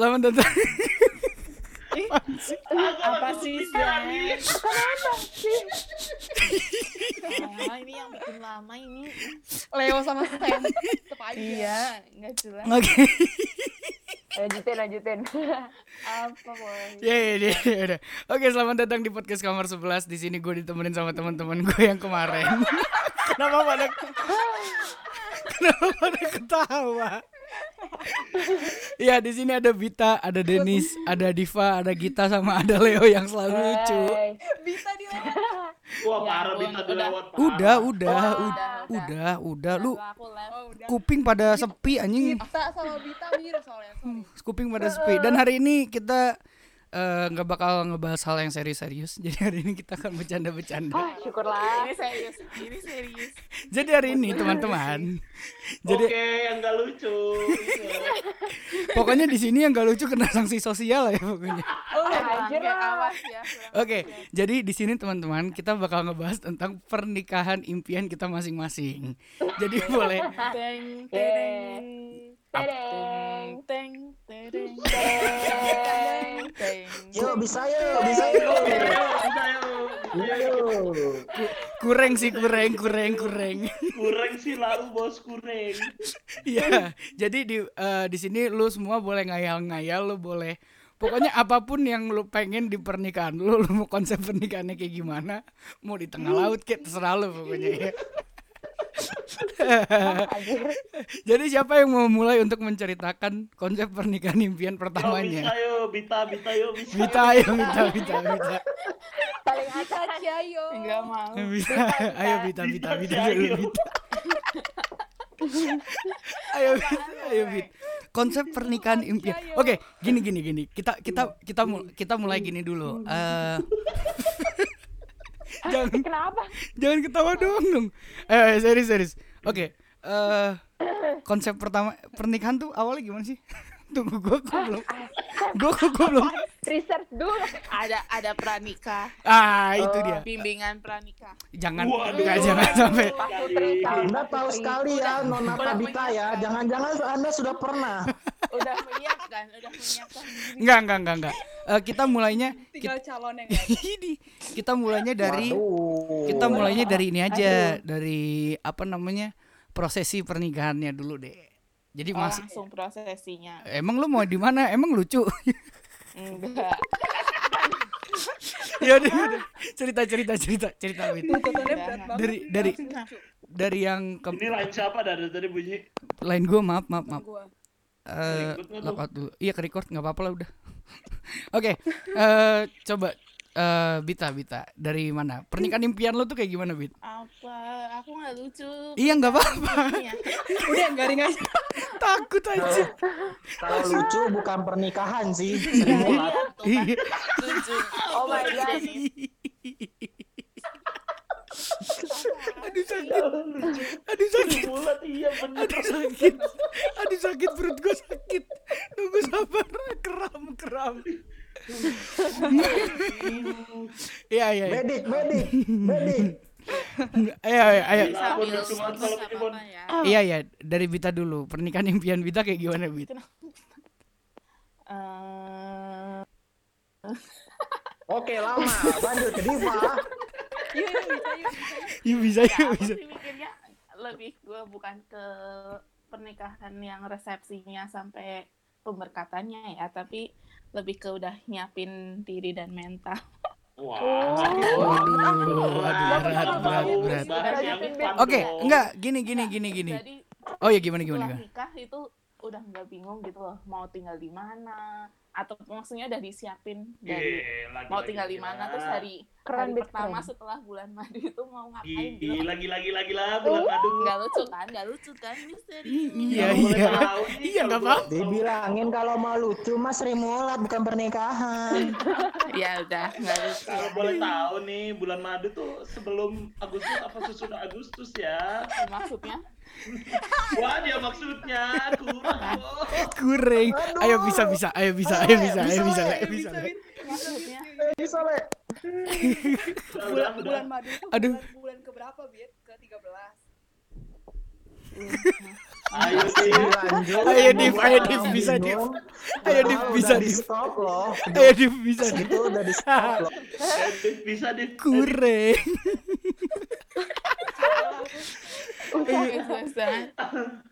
selamat datang. apa sih Zan? Kenapa sih? Ini yang bikin lama ini. Leo sama aja. Iya, nggak jelas. Oke. Lanjutin, lanjutin. Apa boy? Ya ya ya, ya udah. Oke, selamat datang di podcast kamar 11. Di sini gue ditemenin sama teman-teman gue yang kemarin. Kenapa pada Kenapa pada ketawa? Iya, di sini ada Bita, ada Denis, ada Diva, ada Gita sama ada Leo yang selalu lucu. Hai. Bisa di Wah Ya parah Bita udah. lewat parah. Udah, udah, udah, udah, udah. Lu left. Oh, udah. kuping pada sepi anjing. Kita sama Bita mirip soalnya. Sorry. Kuping pada sepi. Dan hari ini kita eh, nggak bakal ngebahas hal yang serius-serius. Jadi hari ini kita akan bercanda-bercanda. Ah, syukurlah. Ini serius, ini serius. Jadi hari ini teman-teman. Jadi Oke yang gak lucu. pokoknya di sini yang gak lucu kena sanksi sosial ya pokoknya. Oh, anjir awas ya. Oke, jadi di sini teman-teman kita bakal ngebahas tentang pernikahan impian kita masing-masing. Jadi boleh. Teng, tereng. Tedeng. Teng. Yuk bisa yuk, bisa yuk. Bisa yuk. Yuk. kurang sih kurang kurang kurang. Kurang sih lalu bos kurang. Iya, jadi di eh, di sini lu semua boleh ngayal-ngayal, lu boleh pokoknya apa pun yang lu pengen di pernikahan lu, lu mau konsep pernikahannya kayak gimana, mau di tengah laut kayak terserah lu pokoknya ya. Jadi siapa yang mau mulai untuk menceritakan konsep pernikahan impian Yuk bisa pertamanya? yuk Bita Bita yuk bisa. Bita, ayo Bita, Bita, Bita. Paling atas. Cayo. Enggak mau. Bita, ayo Bita, Bita, Bita Bita. Bita. Ayo Bita, ayo Bita. Konsep pernikahan impian. Oke, gini gini gini. Kita kita kita mul- kita mulai gini dulu. Eh jangan Kenapa? jangan ketawa doang dong. Eh serius serius. Oke. eh konsep pertama pernikahan tuh awalnya gimana sih? Tunggu gua gua belum. Gua gua, gua belum. Research dulu. Ada ada pranikah, Ah, itu dia. bimbingan pranikah. Jangan Waduh. enggak jangan sampai Anda tahu sekali ya Nona Tabita ya. Jangan-jangan Anda sudah pernah. Udah menyiapkan, udah menyiapkan. enggak enggak enggak enggak. Eh, kita mulainya Tinggal calon yang ini kita mulainya dari Waduh. kita mulainya dari ini aja dari apa namanya prosesi pernikahannya dulu deh jadi Oh, langsung prosesinya. emang lu mau di mana emang lucu Enggak. ya udah ya udah. cerita cerita cerita cerita berat banget. dari dari dari yang ke Ini lain siapa dari tadi bunyi? lain gue maaf maaf maaf Gua. Eh, out dulu iya ke record nggak apa-apa lah udah oke eh coba eh Bita Bita dari mana pernikahan impian lo tuh kayak gimana Bit Apa? Aku nggak lucu. iya nggak apa-apa Iya. Udah garing aja. takut aja Kalau lucu bukan pernikahan sih. Iya, kan. Iya. Lucu. Oh my God. Aduh sakit aduh sakit iya aduh sakit aduh sakit perut gue sakit tunggu sabar keram keram iya iya iya. Medik, medik, medik. ayo ayo ayo ya. iya iya dari Bita dulu pernikahan impian Bita kayak gimana Bit Eh, Oke, lama. Lanjut ke Diva. Iya, iya, bisa, iya, bisa. Iya ya, iya mikirnya lebih gue bukan ke pernikahan yang resepsinya sampai pemberkatannya ya, tapi lebih ke udah nyiapin diri dan mental. Wah. Waduh, aduh, berat, berat, berat. Bahas yang fun Oke, dong. enggak gini gini gini gini. Jadi Oh ya gimana gimana gimana. nikah itu udah nggak bingung gitu loh, mau tinggal di mana atau maksudnya udah disiapin dari Iya, lagi, mau lagi, tinggal di mana terus hari Keren, hari pertama keren. setelah bulan madu itu mau ngapain gitu. Gila gila gila gila bulan madu. Nggak lucu kan? Nggak lucu kan? Ini serius. Iya iya. tahu nih, Iya nggak apa-apa. Dibilangin kalau mau lucu mas Sri Mulat bukan pernikahan. Ya udah nggak lucu. Kalau boleh tahu nih bulan madu tuh sebelum Agustus apa sesudah Agustus ya? Maksudnya Wah dia maksudnya kurang. Kurang. Ayo bisa bisa. Ayo bisa. Ayo bisa. Ayo bisa. Ayo Bisa, bisa. Le. Udah, Bulan, bulan madu itu Aduh. bulan, bulan keberapa, Bit? Ke 13. Ayo Div. lanjut. Ayo, Div, ayo, Div, bisa, Div. Ayo, Div, bisa, Div. stop loh. Ayo Div bisa Div. Itu udah di stop loh. Eh, bisa Div. Kureng. Banget.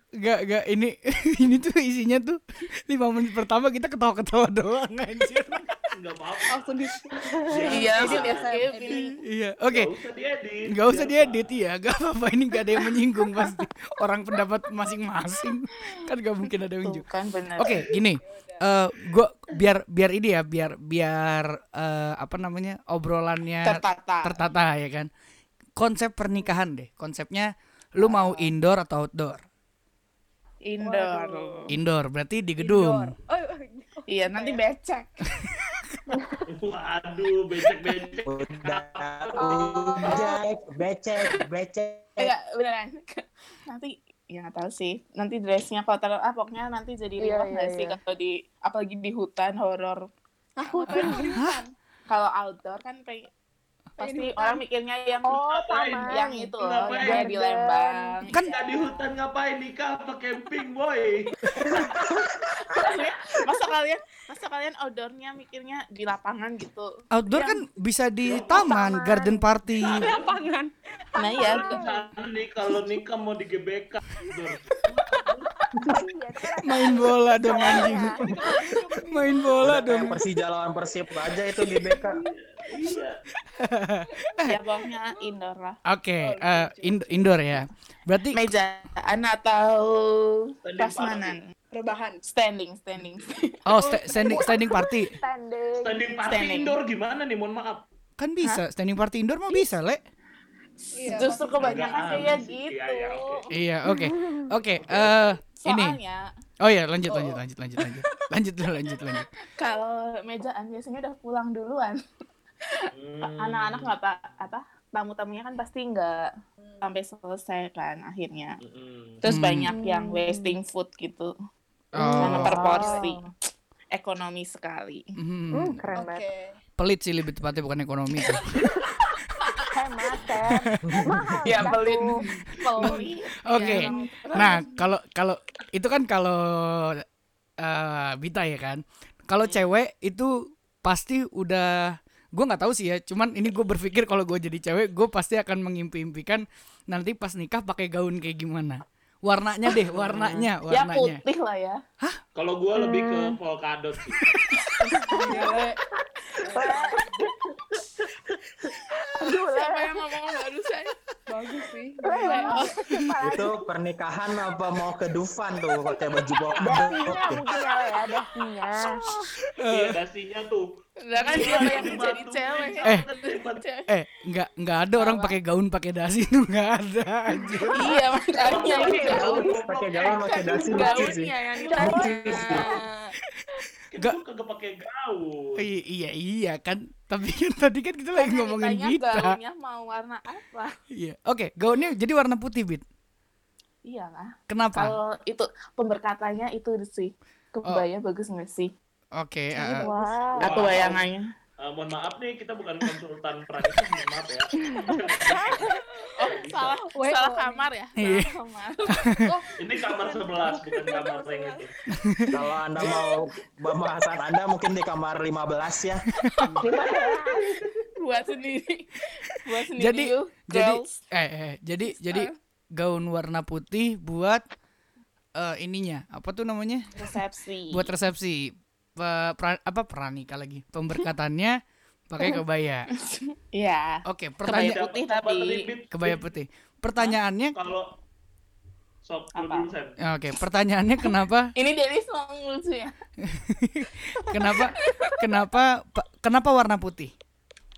Gak, gak, ini ini tuh isinya tuh lima menit pertama kita ketawa-ketawa doang anjir. Enggak apa-apa. Langsung di Iya, ya, ini. Iya, oke. Nggak usah diedit. Gak usah diedit ya, gak apa-apa ini gak ada yang menyinggung pasti orang pendapat masing-masing kan gak mungkin ada yang kan benar. Oke, gini, eh gua biar biar ini ya, biar biar eh, apa namanya obrolannya Tertata. tertata ya kan. Konsep pernikahan deh, konsepnya lu mau indoor atau outdoor? Indoor. Indoor berarti di gedung. Indoor. Oh, oh, Iya, nanti becek. Waduh, becek-becek. Udah, becek, becek, becek. Enggak, beneran. Nanti ya nggak tahu sih. Nanti dressnya kotor ah pokoknya nanti jadi Iya, riwah iya, nggak sih iya. kalau di apalagi di hutan horor. Aku kan Kalau outdoor kan pengen pasti orang mikirnya yang Oh, taman. yang itu loh, Ngapain? yang di Lembang. Kan- Iya. Kita di hutan ngapain nikah apa camping, boy? masa kalian masa kalian outdoornya mikirnya di lapangan gitu. Outdoor kan bisa di taman, garden party. lapangan. Nah iya, nih kalau nikah mau di GBK. Iya, Main bola dong anjing. Main bola dong. Persija lawan Persib aja itu di BK. Iya. ya pokoknya indoor lah. Oke, eh, in- indoor ya. Berarti Mejaan atau prasmanan? Rebahan. Standing, standing. oh sta- standing standing party standing. Standing party Standing. indoor gimana nih? Mohon maaf. kan bisa standing party indoor mah bisa le. Iya, Justru kebanyakan kayak gitu. Iya, iya, oke. Iya, oke. Oke, eh ini. Soalnya Oh ya, lanjut lanjut lanjut lanjut lanjut. Lanjut dulu lanjut lanjut. kalau mejaan biasanya udah pulang duluan. Hmm. Anak-anak nggak apa apa tamu-tamunya kan pasti nggak sampai selesai kan akhirnya. Mm-mm. Terus Hmm. banyak yang wasting food gitu. Karena Oh. per porsi. Ekonomi sekali. Hmm, Hmm, keren Oke. banget. pelit sih lebih tepatnya bukan ekonomi. tuh. Hemat. Ya. Pelit. Oke. Ya, Nah, kalau kalau itu kan kalau eh Bita ya kan. Kalau cewek itu pasti udah gue nggak tahu sih ya. Cuman ini gue berpikir kalau gue jadi cewek, gue pasti akan mengimpi-impikan nanti pas nikah pakai gaun kayak gimana. Warnanya deh, warnanya, ya warnanya. putih lah ya. Kalau gua lebih ke polkadot sih. Aduh, Siapa yang ngomong barusan? Bagus sih. Itu pernikahan apa mau ke Dufan tuh pakai baju Dasinya polkadot. mungkin ya, ya. Dasinya. Iya, dasinya tuh. Lah kan dia yang jadi cewek. Eh. Cewek. Eh, nggak nggak ada orang pakai gaun pakai dasi itu nggak ada. anjir. Iya makanya Gaun, Pakai gaun pakai dasi lucu sih. gaunnya. Kita kagak pakai gaun. I- iya iya kan. Tapi kan tadi kan kita lagi Kan ngomongin Bita. gaunnya mau warna apa? Iya. Oke, gaunnya jadi warna putih, Bit. Iya lah. Kenapa? Kalau itu pemberkatannya itu sih. Kebaya bagus nggak sih? Oke, eh, Wow. Aku bayangannya. Eh, mohon maaf nih, kita bukan konsultan pernikahan, mohon maaf ya. Oh, salah, Wait, salah oh, kamar ya? Iya. Salah kamar. Ini kamar 11, bukan kamar yang itu. Kalau Anda mau pembahasan Anda mungkin di kamar 15 ya. Ya? Buat sendiri. Buat sendiri jadi yuk, jadi girls. eh, eh jadi jadi gaun warna putih buat eh ininya apa tuh namanya resepsi. buat resepsi Pe- pra- apa pranikah lagi. Pemberkatannya pakai kebaya. Iya. oke Kebaya pertanyaan putih Siapa- siapa tapi- kebaya putih. Pertanyaannya Kalau sok oke pertanyaannya kenapa Ini Dennis mau lucu ya? kenapa kenapa pa- kenapa warna putih?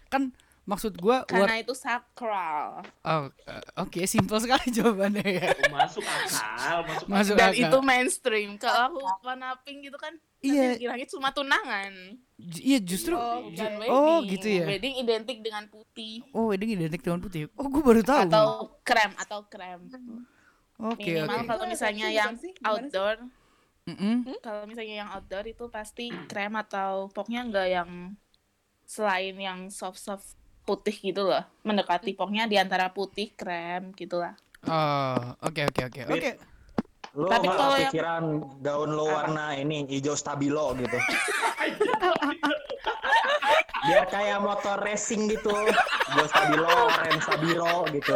Kan maksud gua war- Karena itu sakral. oh, eh, oke simpel sekali jawabannya ya. Masuk akal, masuk, Masuk Dan akal. itu mainstream. Kalau aku warna pink gitu kan, Iya. kiranya cuma tunangan. J- iya justru Oh, ju- oh wedding. gitu ya Wedding identik dengan putih. oh wedding identik dengan putih oh gua baru tahu Atau krem, atau krem. oke Minimal oke kalau misalnya resepsi yang sih? Outdoor, Mm-mm. kalau misalnya yang outdoor itu pasti krem atau pokoknya enggak yang selain yang soft-soft putih gitu loh. Mendekati pokoknya di antara putih krem gitu lah. Oh, oke oke oke. Oke. Lu Tapi nggak kalau yang- kepikiran gaun lo warna ini hijau stabilo gitu. Biar kayak motor racing gitu. Hijau stabilo, rem stabilo gitu.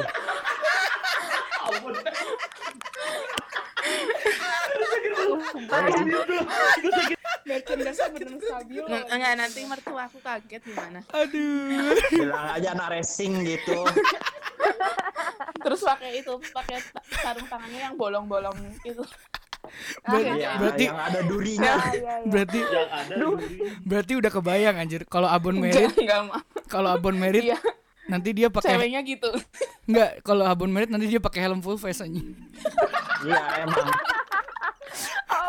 Merchandise bener Enggak, nanti mertua aku kaget gimana. Aduh. Bilang aja anak racing gitu. Terus pakai itu, pakai sarung tangannya yang bolong-bolong itu. Ber- Iya, berarti yang ada durinya. Ah, iya, iya. berarti Yang ada duri. berarti udah kebayang anjir. Kalau abon merit, kalau abon merit Iya, nanti dia pakai ceweknya gitu. enggak, kalau abon merit nanti dia pakai helm full face anjing. Iya emang.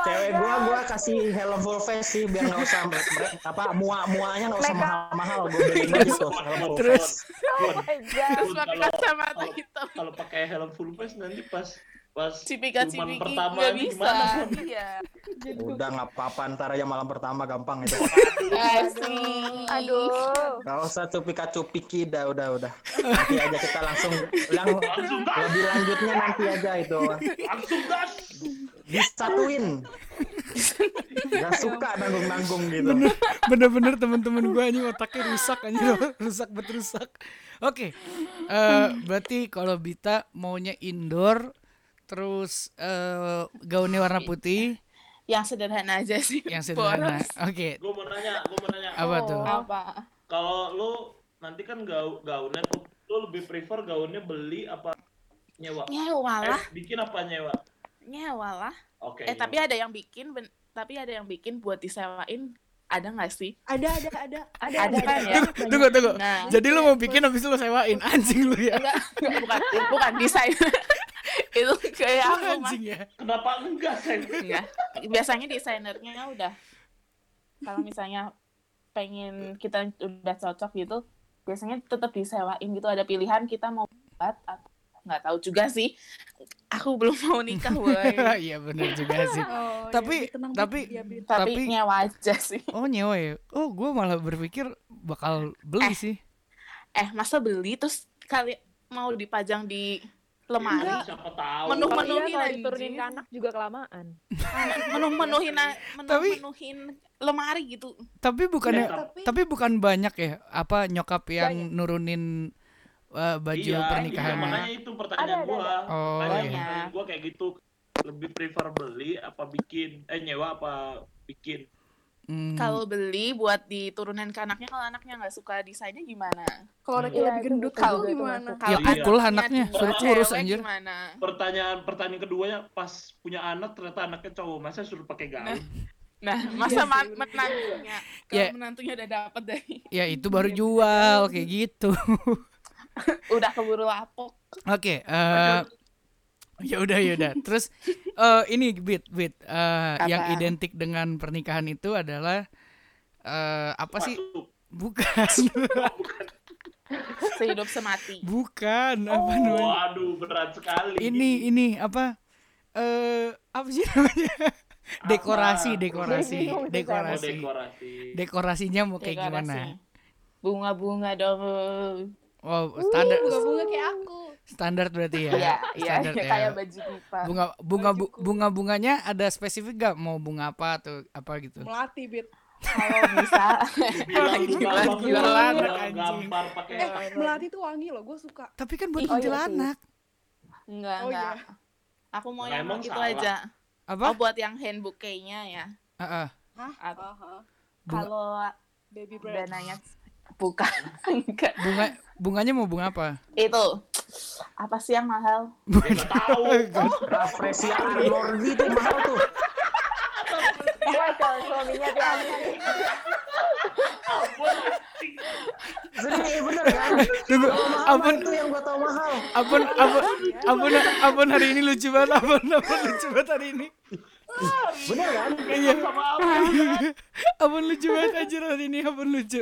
Cewek gua gua kasih helm full face sih biar nggak usah apa mua muanya nggak usah mahal-mahal gue beliin aja tuh helm full Terus face. Oh my god. Terus pakai Kalau- kacamata kalau- hitam. Kalau pakai helm full face nanti pas pas Cipika cipiki pertama nggak ini bisa. gimana? Iya. Udah nggak apa-apa ntar aja malam pertama gampang itu. Asik. Aduh. Gak usah cupika cupiki dah udah udah. Nanti aja kita langsung yang Langsung lebih lanjutnya nanti aja itu langsung gas. Disatuin. Gak suka nanggung-nanggung gitu. bener-bener temen-temen gue anjing otaknya rusak anjing rusak bet rusak oke eh, berarti kalau Bita maunya indoor terus eh, gaunnya warna putih Yang sederhana aja sih. yang sederhana oke Gue mau nanya, gue mau nanya. apa tuh Apa? Kalau lu nanti kan gau gaunnya tuh, lu lebih prefer gaunnya beli apa nyewa? Nyewa lah, Eh, bikin apa nyewa? Nyewa lah. Oke. Eh tapi nyewa. ada yang bikin, ben- tapi ada yang bikin buat disewain. Ada nggak sih? Ada, ada, ada. Ada, Ada kan ya? tunggu tunggu Nah, jadi lu mau bikin habis itu lu sewain anjing lu ya enggak, bukan, bukan desain. itu kayak aku anjing ya Kenapa enggak, Sen? Enggak. Biasanya desainernya udah kalau misalnya pengen kita udah cocok gitu, biasanya tetap disewain gitu ada pilihan kita mau buat atau nggak tahu juga sih. Aku belum mau nikah, woi. iya bener juga sih Oh, Tapi- ya, tenang, tapi- Iya. Tapi, Tapi- nyewa aja sih. oh nyewa ya oh gue malah berpikir bakal beli Eh. sih Eh, masa beli terus kali mau dipajang di lemari? Siapa tahu. Menu- Kalau Menuhin iya, diturunin ke anak juga kelamaan. Menuh menuhin menu Tapi- menuhin lemari gitu. tapi bukannya Ya, tapi- tapi bukan banyak ya apa nyokap yang nurunin uh, baju iya, pernikahan Iya, makanya itu pertanyaan Ada, ada, gua. ada. Oh, Makanya iya. pertanyaan gua kayak gitu. Lebih prefer beli apa bikin? Eh nyewa apa bikin? Hmm. Kalau beli buat diturunin ke anaknya, kalau anaknya nggak suka desainnya gimana? Kalau anaknya lebih gendut kalau gimana? ya Kalau Iya. pukul lah anaknya suruh kurus anjir Gimana? Pertanyaan pertanyaan keduanya pas punya anak ternyata anaknya cowok, masa suruh pakai gaun? Nah, masa Iya menantunya, kalau Ya. menantunya udah dapat dari ya itu baru jual kayak gitu udah keburu lapok. oke eh ya udah ya udah terus eh ini bit bit eh yang identik dengan pernikahan itu adalah eh apa sih bukan Sehidup semati. bukan apa namanya Waduh, berat sekali. ini ini apa eh apa sih namanya dekorasi Apa? dekorasi bingung sih Oh, dekorasi dekorasi. dekorasinya mau kayak Dekorasi. gimana Bunga-bunga dong. Oh standar Bunga-bunga kayak aku. standar berarti ya Iya, iya, standar ya. kayak baju pipa. bunga bunga bu- Bajuku. bunga bunganya ada spesifik gak mau bunga apa atau apa gitu Melati, Bit. Kalau bisa. Gila, bilang anjing. Eh, melati tuh wangi loh, gue suka. tapi kan buat oh iya kuntilanak Enggak, Oh, enggak. iya. Aku mau yang itu aja. apa Oh, buat yang hand bouquet-nya ya. Ah, ah. Aha. Bunga- Kalau Baby bread. dananya bukan enggak. bunga bunganya mau bunga apa Itu apa sih yang mahal? Ya, tahu. Rafflesia Lordi tuh mahal tuh. Kalau suaminya tiap Serius iya bener kan? tunggu Mahal abon itu yang gua tau mahal. abon abon abon abon hari ini lucu banget abon abon lucu banget hari ini Bener kan? iya Sama abon lucu banget anjir hari ini abon lucu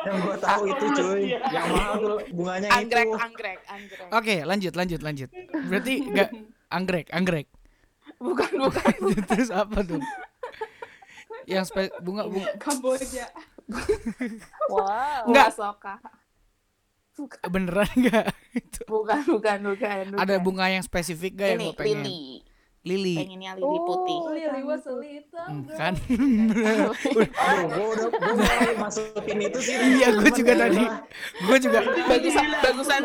Yang gua tahu itu cuy. Yang mahal tuh bunganya Anggrek, itu. anggrek, anggrek. oke lanjut lanjut lanjut berarti enggak anggrek anggrek Bukan, bukan. terus apa tuh yang spe bunga bunga Kamboja. Wow. Enggak. Soka. bukan, Beneran nggak? Itu. bukan, bukan, bukan, Ada bukan. bunga yang spesifik gak yang Ini lo pengen? Lily, Lili. pengennya lili putih. Oh. Lily was a little girl. kan? Gue udah gue mulai masukin itu sih. Iya, gue juga tadi. Gue juga. Bagusan, bagusan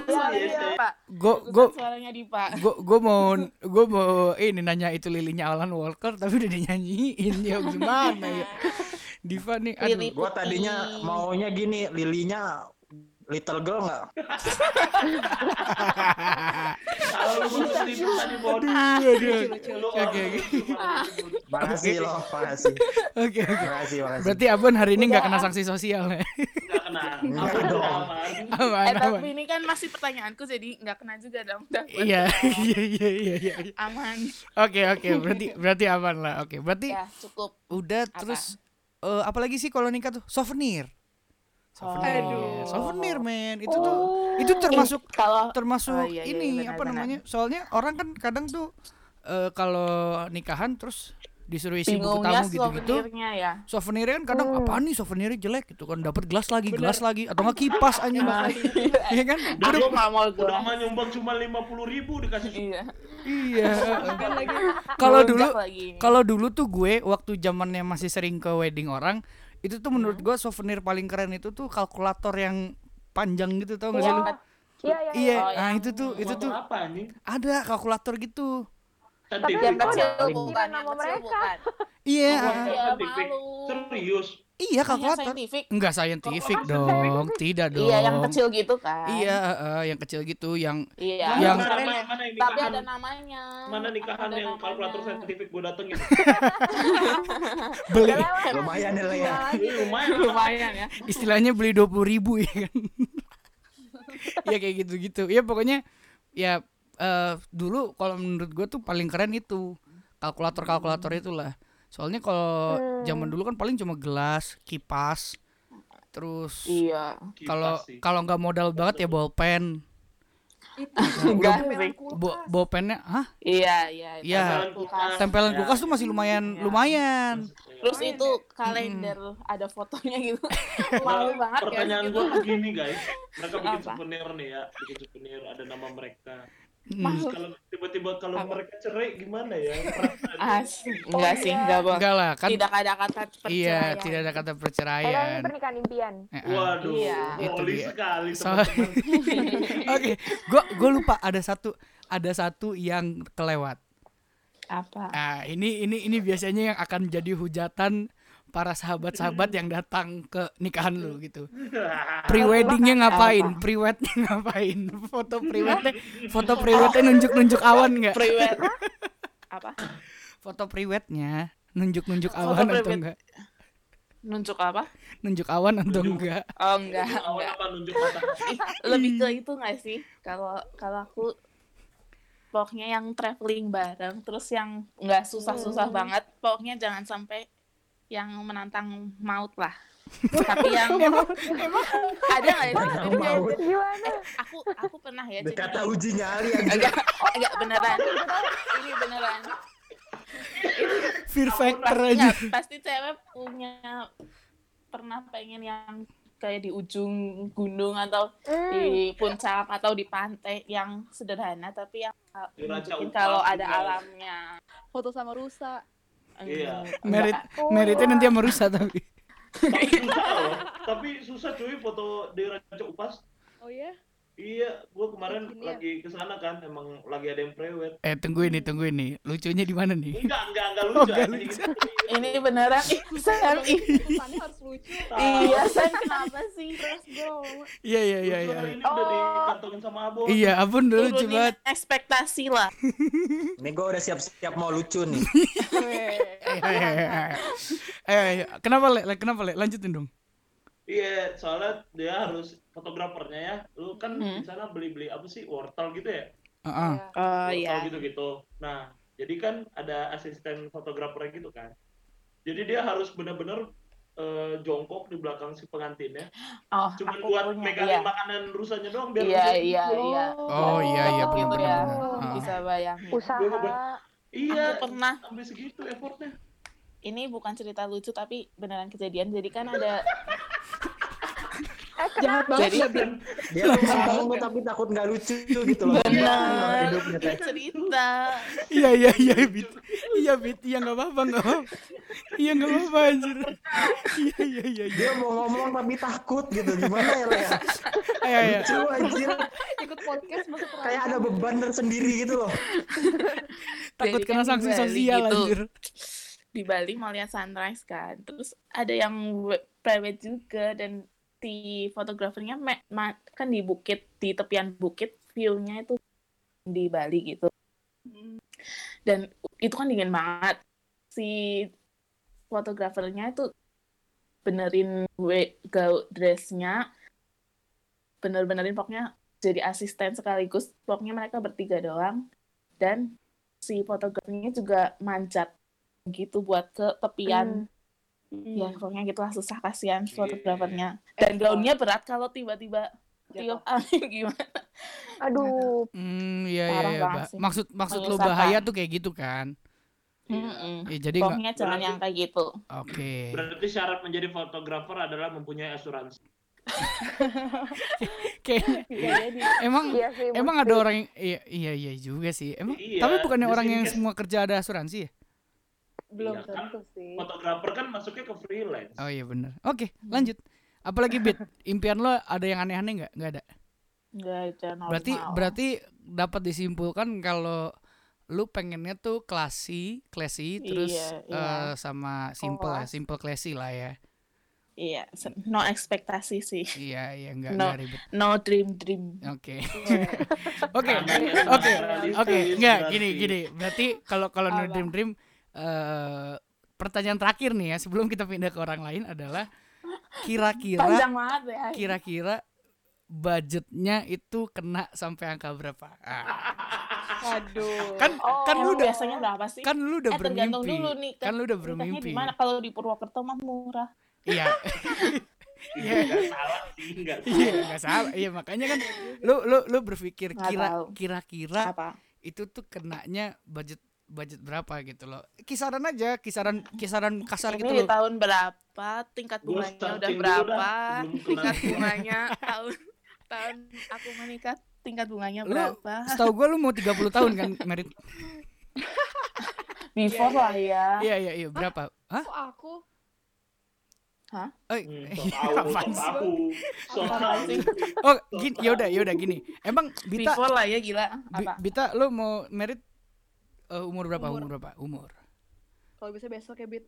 Pak. Gue gue suaranya di Pak. gue gue mau gue mau ini nanya itu lilinya Alan Walker tapi udah dinyanyiin ya gimana ya Diva nih aduh Lili Gue tadinya maunya gini, lilinya little girl nggak? Kalau lu mau Oke, oke. Makasih loh, makasih. oke oke Makasih, makasih. berarti Abon hari ini nggak kena sanksi sosial ya nggak kena. Nggak Apa dong. aman? aman Eh aman tapi ini kan masih pertanyaanku jadi nggak kena juga dong. Iya iya iya iya iya Aman. oke oke berarti berarti aman lah oke berarti Ya cukup. udah terus eh apa lagi sih kalau nikah tuh souvenir souvenir. Aduh. souvenir men. Itu tuh itu termasuk Ih, kalau termasuk Oh, iya, iya, ini benar, apa benar. namanya soalnya orang kan kadang tuh eh, kalau nikahan terus disuruh isi buku tamu gitu-gitu souvenirnya ya. souvenirnya kan kadang apaan nih souvenirnya jelek? Gitu kan dapat gelas lagi gelas lagi atau nggak kipas anjing. Nah, iya kan? Aku nggak mau Udah mah nyumbang cuma lima puluh ribu dikasih. Iya. iya. Kalau dulu kalau dulu tuh gue waktu zamannya masih sering ke wedding orang itu tuh menurut gue souvenir paling keren itu tuh kalkulator yang panjang gitu tau gak sih lu Iya, iya. iya Oh, nah yang itu tuh itu tuh apa anjing? ada kalkulator gitu Cantik. yang Kok kecil bukan, yang nama mereka. iya Oh, ah. Iya, iya Yang kalkulator saintifik. enggak scientific dong tidak dong Iya, yang kecil gitu kan. iya eh, yang kecil gitu yang Iya. Yang- mana, mana, mana yang Tapi ada namanya. Mana nikahan Ada yang namanya. kalkulator saintifik gue datengin? beli Lumayan ya lah ya. Ini lumayan. Lumayan ya. istilahnya beli dua puluh ribu ya kan ya kayak gitu gitu ya pokoknya ya eh, dulu kalau menurut gue tuh paling keren itu kalkulator kalkulator itulah soalnya kalau zaman dulu kan paling cuma gelas kipas terus Iya. Kalau kalau nggak modal banget ya bolpen Itu Enggak tempelan sih. kulkas. Bo bolpennya hah Iya, iya. Iya. tempelan kulkas. tempelan Ya. kulkas tuh masih lumayan Iya. lumayan Terus itu kalender ada fotonya gitu. Malu banget ya. Pertanyaan gitu. gue tuh gini guys, mereka bikin Apa? souvenir nih ya, bikin souvenir ada nama mereka. Hmm. Terus kalau tiba-tiba kalau Apa? mereka cerai gimana ya? Asik. Enggak sih, enggak bang. enggak lah kan Tidak ada kata perceraian. iya tidak ada kata Padahal perceraian ini pernikahan impian. Eh, eh. Waduh, Iya. Itu dia. sekali. Oke, gua gua lupa ada satu ada satu yang kelewat. Apa? Nah, ini ini ini biasanya yang akan jadi hujatan para sahabat-sahabat yang datang ke nikahan lu gitu. Pre-weddingnya ngapain? Pre-wednya ngapain? Foto pre-wednya, foto pre-wednya nunjuk-nunjuk awan nggak? Priwet. Apa? Foto pre-wednya nunjuk-nunjuk Foto awan atau pre-wed. enggak? Nunjuk apa? Nunjuk awan atau Nunjuk. enggak? Oh enggak, Awal enggak. apa nunjuk mata? Ih, lebih ke itu nggak sih? Kalau kalau aku pokoknya yang traveling bareng, terus yang nggak susah-susah banget, pokoknya jangan sampai yang menantang maut lah. Tapi yang ada nggak ya? Kayak-. Gimana? eh, aku aku pernah ya. Kata uji nyali. Enggak, enggak beneran. Ini beneran. Fear factor Pasti, aja. pasti cewek punya pernah pengen yang kayak di ujung gunung atau Hmm. di puncak atau di pantai yang sederhana tapi yang kalau ada alamnya. Foto sama rusa. Iya. Merit enggak. meritnya nanti sama rusak tapi. Tapi susah loh. Tapi susah cuy foto di Raja Upas. Oh ya? Iya, gua kemarin Gini ya? lagi ke sana kan, emang lagi ada yang prewed. Eh tungguin nih, tungguin nih. Lucunya di mana nih? Enggak, enggak, enggak Oh, lucu. enggak anjing. lucu. Ini beneran Sam, harus lucu. Iya, Sam kenapa sih? Terus bro. Iya iya iya iya. Ini udah dikantongin sama Abo. Iya, abun dulu lucu banget. ekspektasi lah. Nih gue udah siap-siap mau lucu nih. Eh, eh, eh, eh. Eh, eh, kenapa? Le, Kenapa le? Lanjutin dong. Iya, soalnya dia harus fotografernya ya. Lu kan Hmm. di sana beli-beli apa sih? Wortel gitu ya? Heeh. Oh Wortel gitu-gitu. Nah, jadi kan ada asisten fotografernya gitu kan. Jadi dia harus benar-benar eh, jongkok di belakang si pengantinnya. Oh, Cuman aku buat punya, megangin iya. makanan rusanya doang biar Iya, bisa- iya, iya. Oh iya iya Gitu benar benar. ya. benar. Heeh. Bisa bayangin. Usaha. Iya, Aku pernah sampai segitu effortnya. Ini bukan cerita lucu tapi beneran kejadian. Jadi kan ada Jahat banget Jadi- ya, Bin. Dia tuh tapi takut nggak lucu gitu loh. Benar. Hidupnya cerita. Iya iya iya Bit. Iya Bit. Iya nggak apa-apa nggak apa. Iya nggak apa-apa anjir. Iya iya iya. iya. Dia mau ngomong tapi takut gitu. Gimana ya, Le? Ayo ayo. Lucu anjir. Ikut podcast masuk Kayak ada beban tersendiri gitu loh. Takut kena sanksi di Bali sosial gitu. Di Bali mau lihat sunrise kan. Terus ada yang private juga dan di fotografernya kan di bukit di tepian bukit view-nya itu di Bali gitu. Dan itu kan dingin banget. Si fotografernya itu benerin gaun dressnya bener-benerin pokoknya jadi asisten sekaligus pokoknya mereka bertiga doang dan si fotografernya juga manjat gitu buat ke tepian ya pokoknya gitulah susah kasihan fotografernya dan gaunnya berat kalau tiba-tiba tiup angin gimana Aduh, Hmm iya iya iya. banget Ba-. Maksud maksud lu Menyesalkan. bahaya tuh kayak gitu kan. Mm-mm. Ya, jadi pokoknya jangan yang kayak gitu oke. Berarti syarat menjadi fotografer adalah mempunyai asuransi. Kayaknya Bisa jadi. emang iya sih. emang ada orang yang iya iya iya juga sih. Emang Iya, tapi bukannya orang yang semua kerja ada asuransi ya? Belum Iya kan? tentu sih. Fotografer kan masuknya ke freelance. Oh iya bener. Oke, lanjut. Apalagi Bit, impian lo ada yang aneh-aneh nggak? Nggak ada. nggak aja normal Berarti berarti dapat disimpulkan kalau lu pengennya tuh classy, classy terus Iya, iya. eh, sama simple ya, Kelas. simple classy lah ya. iya no ekspektasi sih Iya, iya enggak No. enggak ribet. no dream dream Oke. Iya. Oke. Oke. Oke, enggak gini gini. Berarti kalau kalau no dream dream eh pertanyaan terakhir nih ya sebelum kita pindah ke orang lain adalah kira-kira ya kira-kira budgetnya itu kena sampai angka berapa? Ah, Waduh. kan kan lu Emang udah biasanya berapa sih kan lu udah eh tergantung bermimpi. dulu nih Kan lu udah bermimpi. di mana kalau di Purwokerto mah murah Iya. Iya, nggak salah sih, nggak Iya, salah. enggak salah. Iya, makanya kan lu lu lu berpikir kira kira-kira apa itu tuh kenanya budget budget berapa gitu loh. Kisaran aja, kisaran kisaran kasar ini gitu loh. tahun berapa tingkat bunganya udah berapa tingkat bunganya tahun tahun aku menikah tingkat bunganya Lu berapa setahu gua lu mau 30 tahun kan merit. before lah ya Iya iya iya berapa? Hah? Kok aku? Eh, Hmm, iya, apaan sih? sih? Oh, gini ya udah ya udah gini. Emang Bita before lah ya gila apa Bita lu mau merit eh, umur berapa? Umur. Umur berapa? Umur. Kalau bisa besok ya, Bit.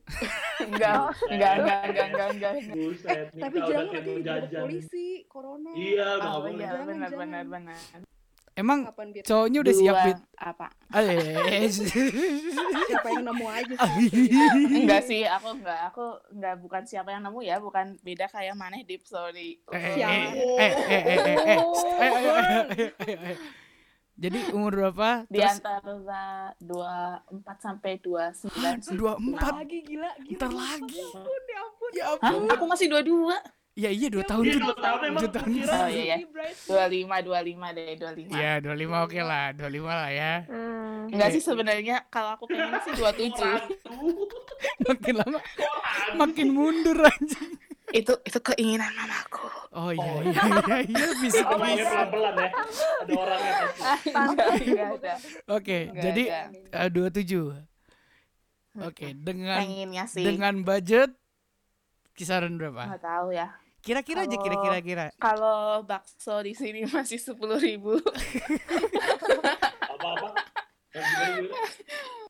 enggak enggak enggak enggak enggak enggak Buset, Tapi jangan nanti jajan. polisi, corona. Iya, oh boleh. iya benar jangan. benar benar Emang Kapan, Bit? cowoknya udah siap Bit? apa Eh, Siapa yang nemu aja Ah, sih. enggak sih aku enggak aku enggak bukan siapa yang nemu ya bukan beda kayak maneh deep sorry eh, eh, eh, eh, eh, eh, eh, eh, eh, eh, eh, eh, eh. Jadi umur berapa? Di terus... antara 24 sampai 29. 24 6. lagi gila, gila. Ntar lagi. Ya ampun, ya ampun. Ya ampun. Hah? Aku masih 22. Ya iya, iya 2 ya, tahun Iya, 2 tahun emang. 2 tahun. Oh, iya. 25 25 deh, 25. Iya, 25 oke okay lah, 25 lah ya. Hmm. Enggak sih sebenarnya kalau aku pengen sih 27. makin lama makin mundur anjing itu itu keinginan mamaku Oh iya iya iya iya bisa Oh my bisa. pelan-pelan ya. Ada orangnya pasti. ada Oke, jadi ada. dua tujuh. Oke, dengan sih dengan budget kisaran berapa? nggak tahu ya Kira-kira aja kira-kira kira. kalau bakso di sini masih sepuluh ribu Apa-apa.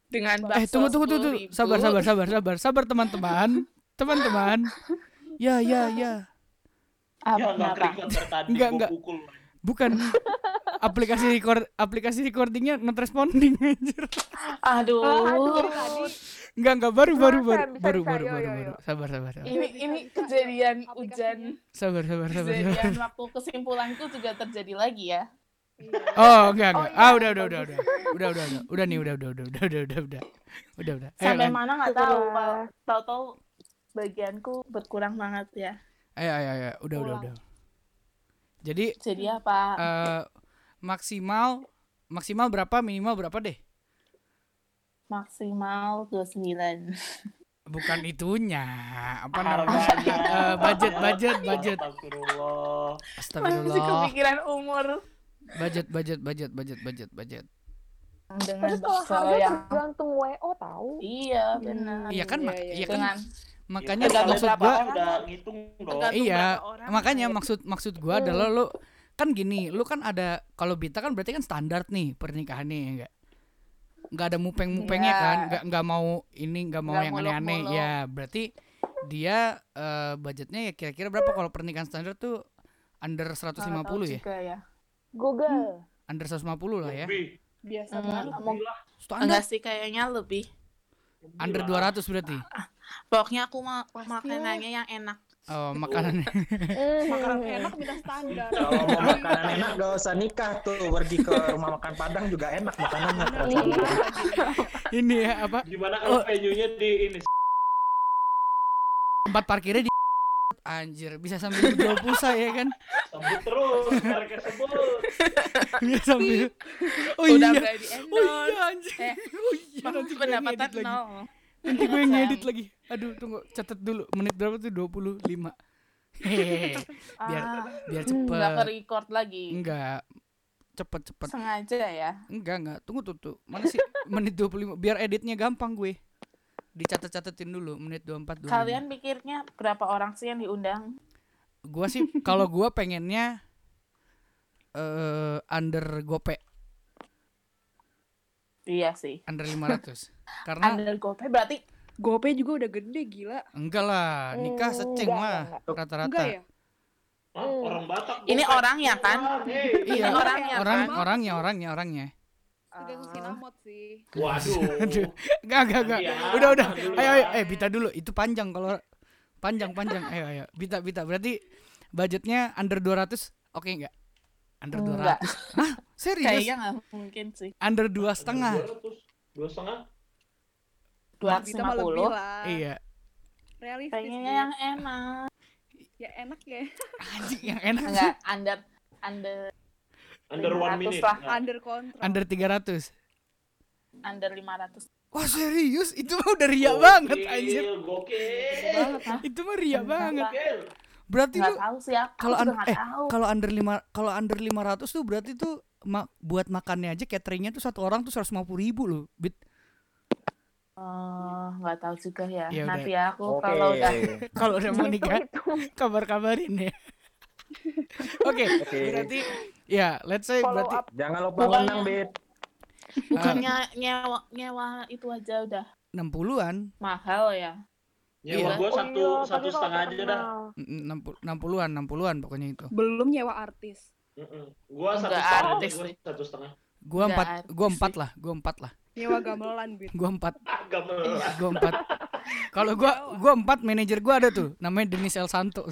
Dengan bakso Eh tunggu tunggu tunggu. tunggu. 10.000, Sabar sabar sabar sabar sabar teman-teman. Teman-teman. Ya ya ya. apa Ya, nggak Enggak, enggak. pukul. Bukan aplikasi record aplikasi recordingnya not responding anjir. aduh, Aduh. Tadi Enggak enggak baru baru Bisa, baru bisa, baru bisa. baru Yo, baru yo, baru. yo. Sabar sabar sabar. ini ini kejadian hujan Sabar sabar sabar. sabar. kejadian waktu kesimpulanku juga terjadi lagi ya Iya. Oh enggak enggak. Oh, iya, Ah udah udah udah udah. Udah udah udah. Udah nih udah udah udah udah udah udah udah. Udah udah. Ayo, sampai mana nggak tahu. Pak. tahu-tahu bagianku berkurang banget ya ayo ayo ayo. Udah udah Pulang. udah. Jadi jadi apa eh maksimal maksimal berapa minimal berapa deh? maksimal 29 bukan itunya. Apa namanya? Eh, budget, budget, budget. Astagfirullah. Masih Astagfirullah. kepikiran umur Budget, budget, budget, budget, budget, budget. dengan Terus kalau harga tuh yang tergantung WO tahu. iya benar Iya kan, Iya, iya. iya kan. dengan Makanya Tergantung maksud gua udah ngitung dong. Iya, makanya kayak- maksud maksud gua adalah lu kan gini, lu kan ada kalau Bita kan berarti kan standar nih pernikahannya ya enggak? Enggak ada mupeng-mupengnya Iya. kan, enggak enggak mau ini enggak mau Nggak yang aneh-aneh. muluk-muluk. Ya, berarti dia eh, budgetnya ya kira-kira berapa kalau pernikahan standar tuh under 150 Nggak tahu ya? ya Google. Under 150 lah ya. Lebih. Biasa Hmm, banget. Standar enggak sih kayaknya lebih under 200 berarti. Pokoknya aku mau Pasti makanannya yang enak Oh, makanan. Makanan enak minta standar. Kalau mau makanan enak gak usah nikah tuh pergi ke rumah makan Padang juga enak makanannya. Iya. ini ya apa? Gimana Oh. kalau venue-nya di ini? Tempat parkirnya di Anjir, bisa sambil jual pulsa ya kan? Sebut terus, mereka sebut. Bisa sambil Oh udah iya. Oh iya anjir. Eh, Oh iya nanti pendapatan nol Nanti gue Sayang. ngedit lagi. Aduh, tunggu catat dulu. Menit berapa tuh? 25. Hehehe. Biar ah, biar nggak ke cepet. record lagi Enggak. Cepet cepet. sengaja ya Enggak, enggak. Tunggu tuh tuh. Mana sih menit 25? Biar editnya gampang gue. Dicatat-catetin dulu menit 24 25. kalian pikirnya berapa orang sih yang diundang Gua sih kalau gua pengennya eh under gope, iya sih under 500. Karena under GoPay berarti Gope juga udah gede gila. enggak lah, nikah Hmm, seceng enggak, lah rata-rata. Ya? Hah, orang Batak. ini Batak. orangnya kan. Iya, Ini orangnya orang kan? orangnya orangnya orangnya. Tergantung sinamot sih. Waduh. Aduh. Enggak, enggak, enggak. Ya, Udah, udah. Ayo, ya. ayo, eh Bita dulu. Itu panjang kalau panjang, panjang. Ayo, ayo. Bita, Bita. Berarti budgetnya under 200 oke enggak? Under 200. Enggak. Hah? Serius? kayaknya nggak mungkin sih Under dua setengah. 200, Dua setengah? dua ratus Kita lima mah lebih puluh lah. Iya. Realistis. pengennya yang enak Ya enak ya. Anjing yang enak sih. enggak under under Under one 500 minute. lah. Nah, Under kontrak. Under 300. under lima ratus Wah, serius? Itu mah udah ria gokil, banget anjir. Gokil. banget Itu mah ria banget. Gokil. Berarti nggak tuh tahu sih aku kalau un- eh tahu kalau under 5 kalau under 500 tuh berarti tuh ma- buat makannya aja cateringnya tuh satu orang tuh 150 ribu loh. Bit. Oh, nggak tahu juga ya. Ya udah. Nanti ya aku Oke. kalau udah Kalau udah mau nikah Itu, kabar-kabarin ya. Oke, Oke. berarti ya let's say follow berarti up. Jangan lupa menang, Bet. bukannya nyewa nyewa itu aja udah 60-an, mahal ya. Nyewa Iya. gua Oh satu iya, satu kalau setengah aja dah. terkenal. 60 60-an, 60-an pokoknya itu. Belum nyewa artis. Mm-mm. Gua satu Nggak setengah. artis Gua sih. satu setengah. Gua Nggak empat, artis gua empat sih. lah, gua empat lah, Nyewa gamelan, Bit. gua empat, Agak melah. gua empat. Kalau gua gua empat manajer gua ada tuh, namanya Denis El Santo.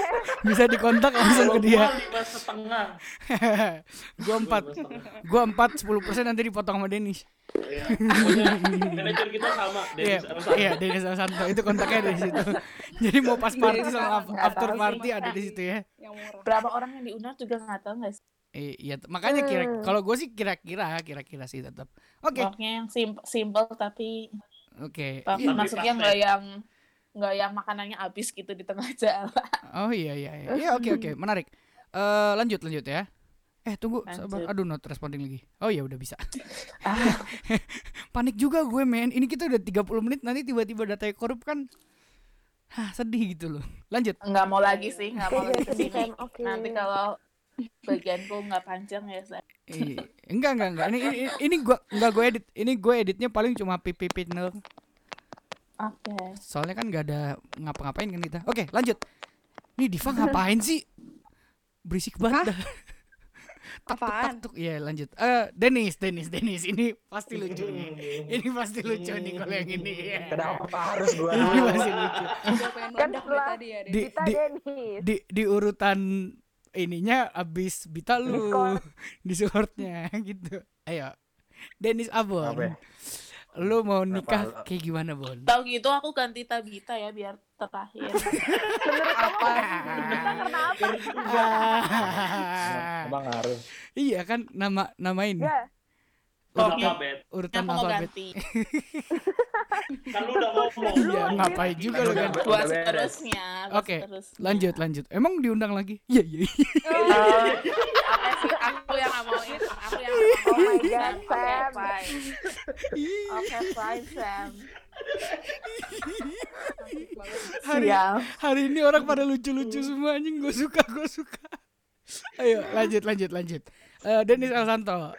Bisa dikontak langsung ke dia. gua lima setengah. gua empat, Gua gua empat, 10% nanti dipotong sama Denis. Iya. Manajer kita sama. Iya, iya Denis El Santo itu kontaknya dari situ. Jadi mau pas party sama af- Nggak after party ada di situ ya. Yang murah. Berapa orang yang diundang juga nggak tahu nggak sih. Eh, Iya, makanya kira Hmm. kalau gue sih kira-kira kira-kira sih tetap. Oke, Pokoknya yang simple, simple tapi oke. apa, Iya. maksudnya nggak yang nggak yang makanannya habis gitu di tengah jalan. Oh iya iya iya. Iya oke oke, menarik. Eh lanjut lanjut ya. Eh tunggu, sabar. Aduh, not responding lagi. Oh ya udah bisa. Ah, Panik juga gue, men. Ini kita udah 30 menit nanti tiba-tiba datanya korup kan. Hah, sedih gitu loh. Lanjut. nggak mau lagi sih, nggak mau lagi jadi sedih ke sini. kan. Oke. Nanti kalau bagianku nggak panjang ya saya. Eh, enggak enggak enggak. Ini ini, ini gua enggak gue edit. Ini gue editnya paling cuma pipit doang. Oke. Soalnya kan nggak ada ngapa-ngapain kan kita. Oke, lanjut. Nih Diva ngapain sih? Berisik banget Apaan? tuk. Iya, lanjut. Eh, Denis, Denis, Denis. Ini pasti lucu nih. Ini pasti lucu nih kalau yang ini. Iya. Kenapa harus gua? Ini pasti lucu. Kan setelah- tadi ya. Di, Kita di, Denis. di, di urutan ininya abis Bita lu Discord. Discordnya gitu. Ayo. Denis Abon. Apa ya? Lu mau nikah Apa? kayak gimana, Bon? Tahu gitu aku ganti Tabita ya biar terakhir. Apa? Kita karena apa? Emang harus. iya kan nama nama ini. Ya, urutan alfabet. urutan alfabet. ganti? Kan lu udah ngomong. Iya, ngapain juga kan. udah Buat seterusnya. Oke. Lanjut, lanjut. Emang diundang lagi? Iya, iya. iya. Oh, Oke sih, aku yang nggak mau itu. Aku yang Oh my God, Oke, Sam. fine. Oke, fine, Sam. Hari, hari ini orang pada lucu-lucu semua anjing. Gue suka, gue suka. Ayo, lanjut, lanjut, lanjut. Eh Denis Alsanto.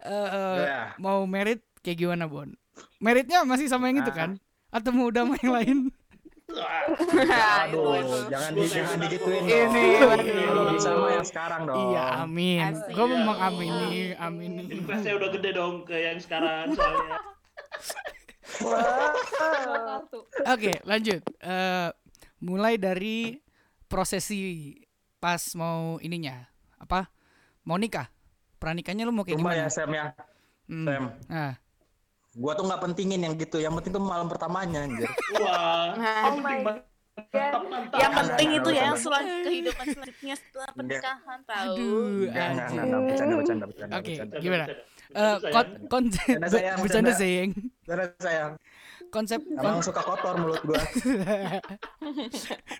Eh, eh, Ya. mau merit kayak gimana, Bon? Meritnya masih sama yang itu Ah. kan? Atau mau udah sama yang lain? Aduh, Itu, itu. jangan di jangan digituin Ini, dong. ini. Mah yang sekarang dong. Iya, amin. Gue memang amin nih, amin. Investnya udah gede dong ke yang sekarang soalnya. Oke, lanjut. Eh mulai dari prosesi pas mau ininya apa? Mau nikah. Pranikahnya lu mau kayak Cuma gimana? ya Sam ya. Hmm. Sam. Nah, Gua tuh nggak pentingin yang gitu. Yang penting tuh malam pertamanya anjir. Wah. Nah, Oh my penting God. Mantap, mantap. yang penting jangan, itu ya yang selang kehidupan selanjutnya setelah pernikahan tahu. aduh, Enggak, enggak, bercanda, bercanda, bercanda, Oke. Gimana? Eh, konsep Bercanda, sayang, bercanda bercanda. sayang. Bercanda, sayang. Konsep Emang suka kotor mulut gua.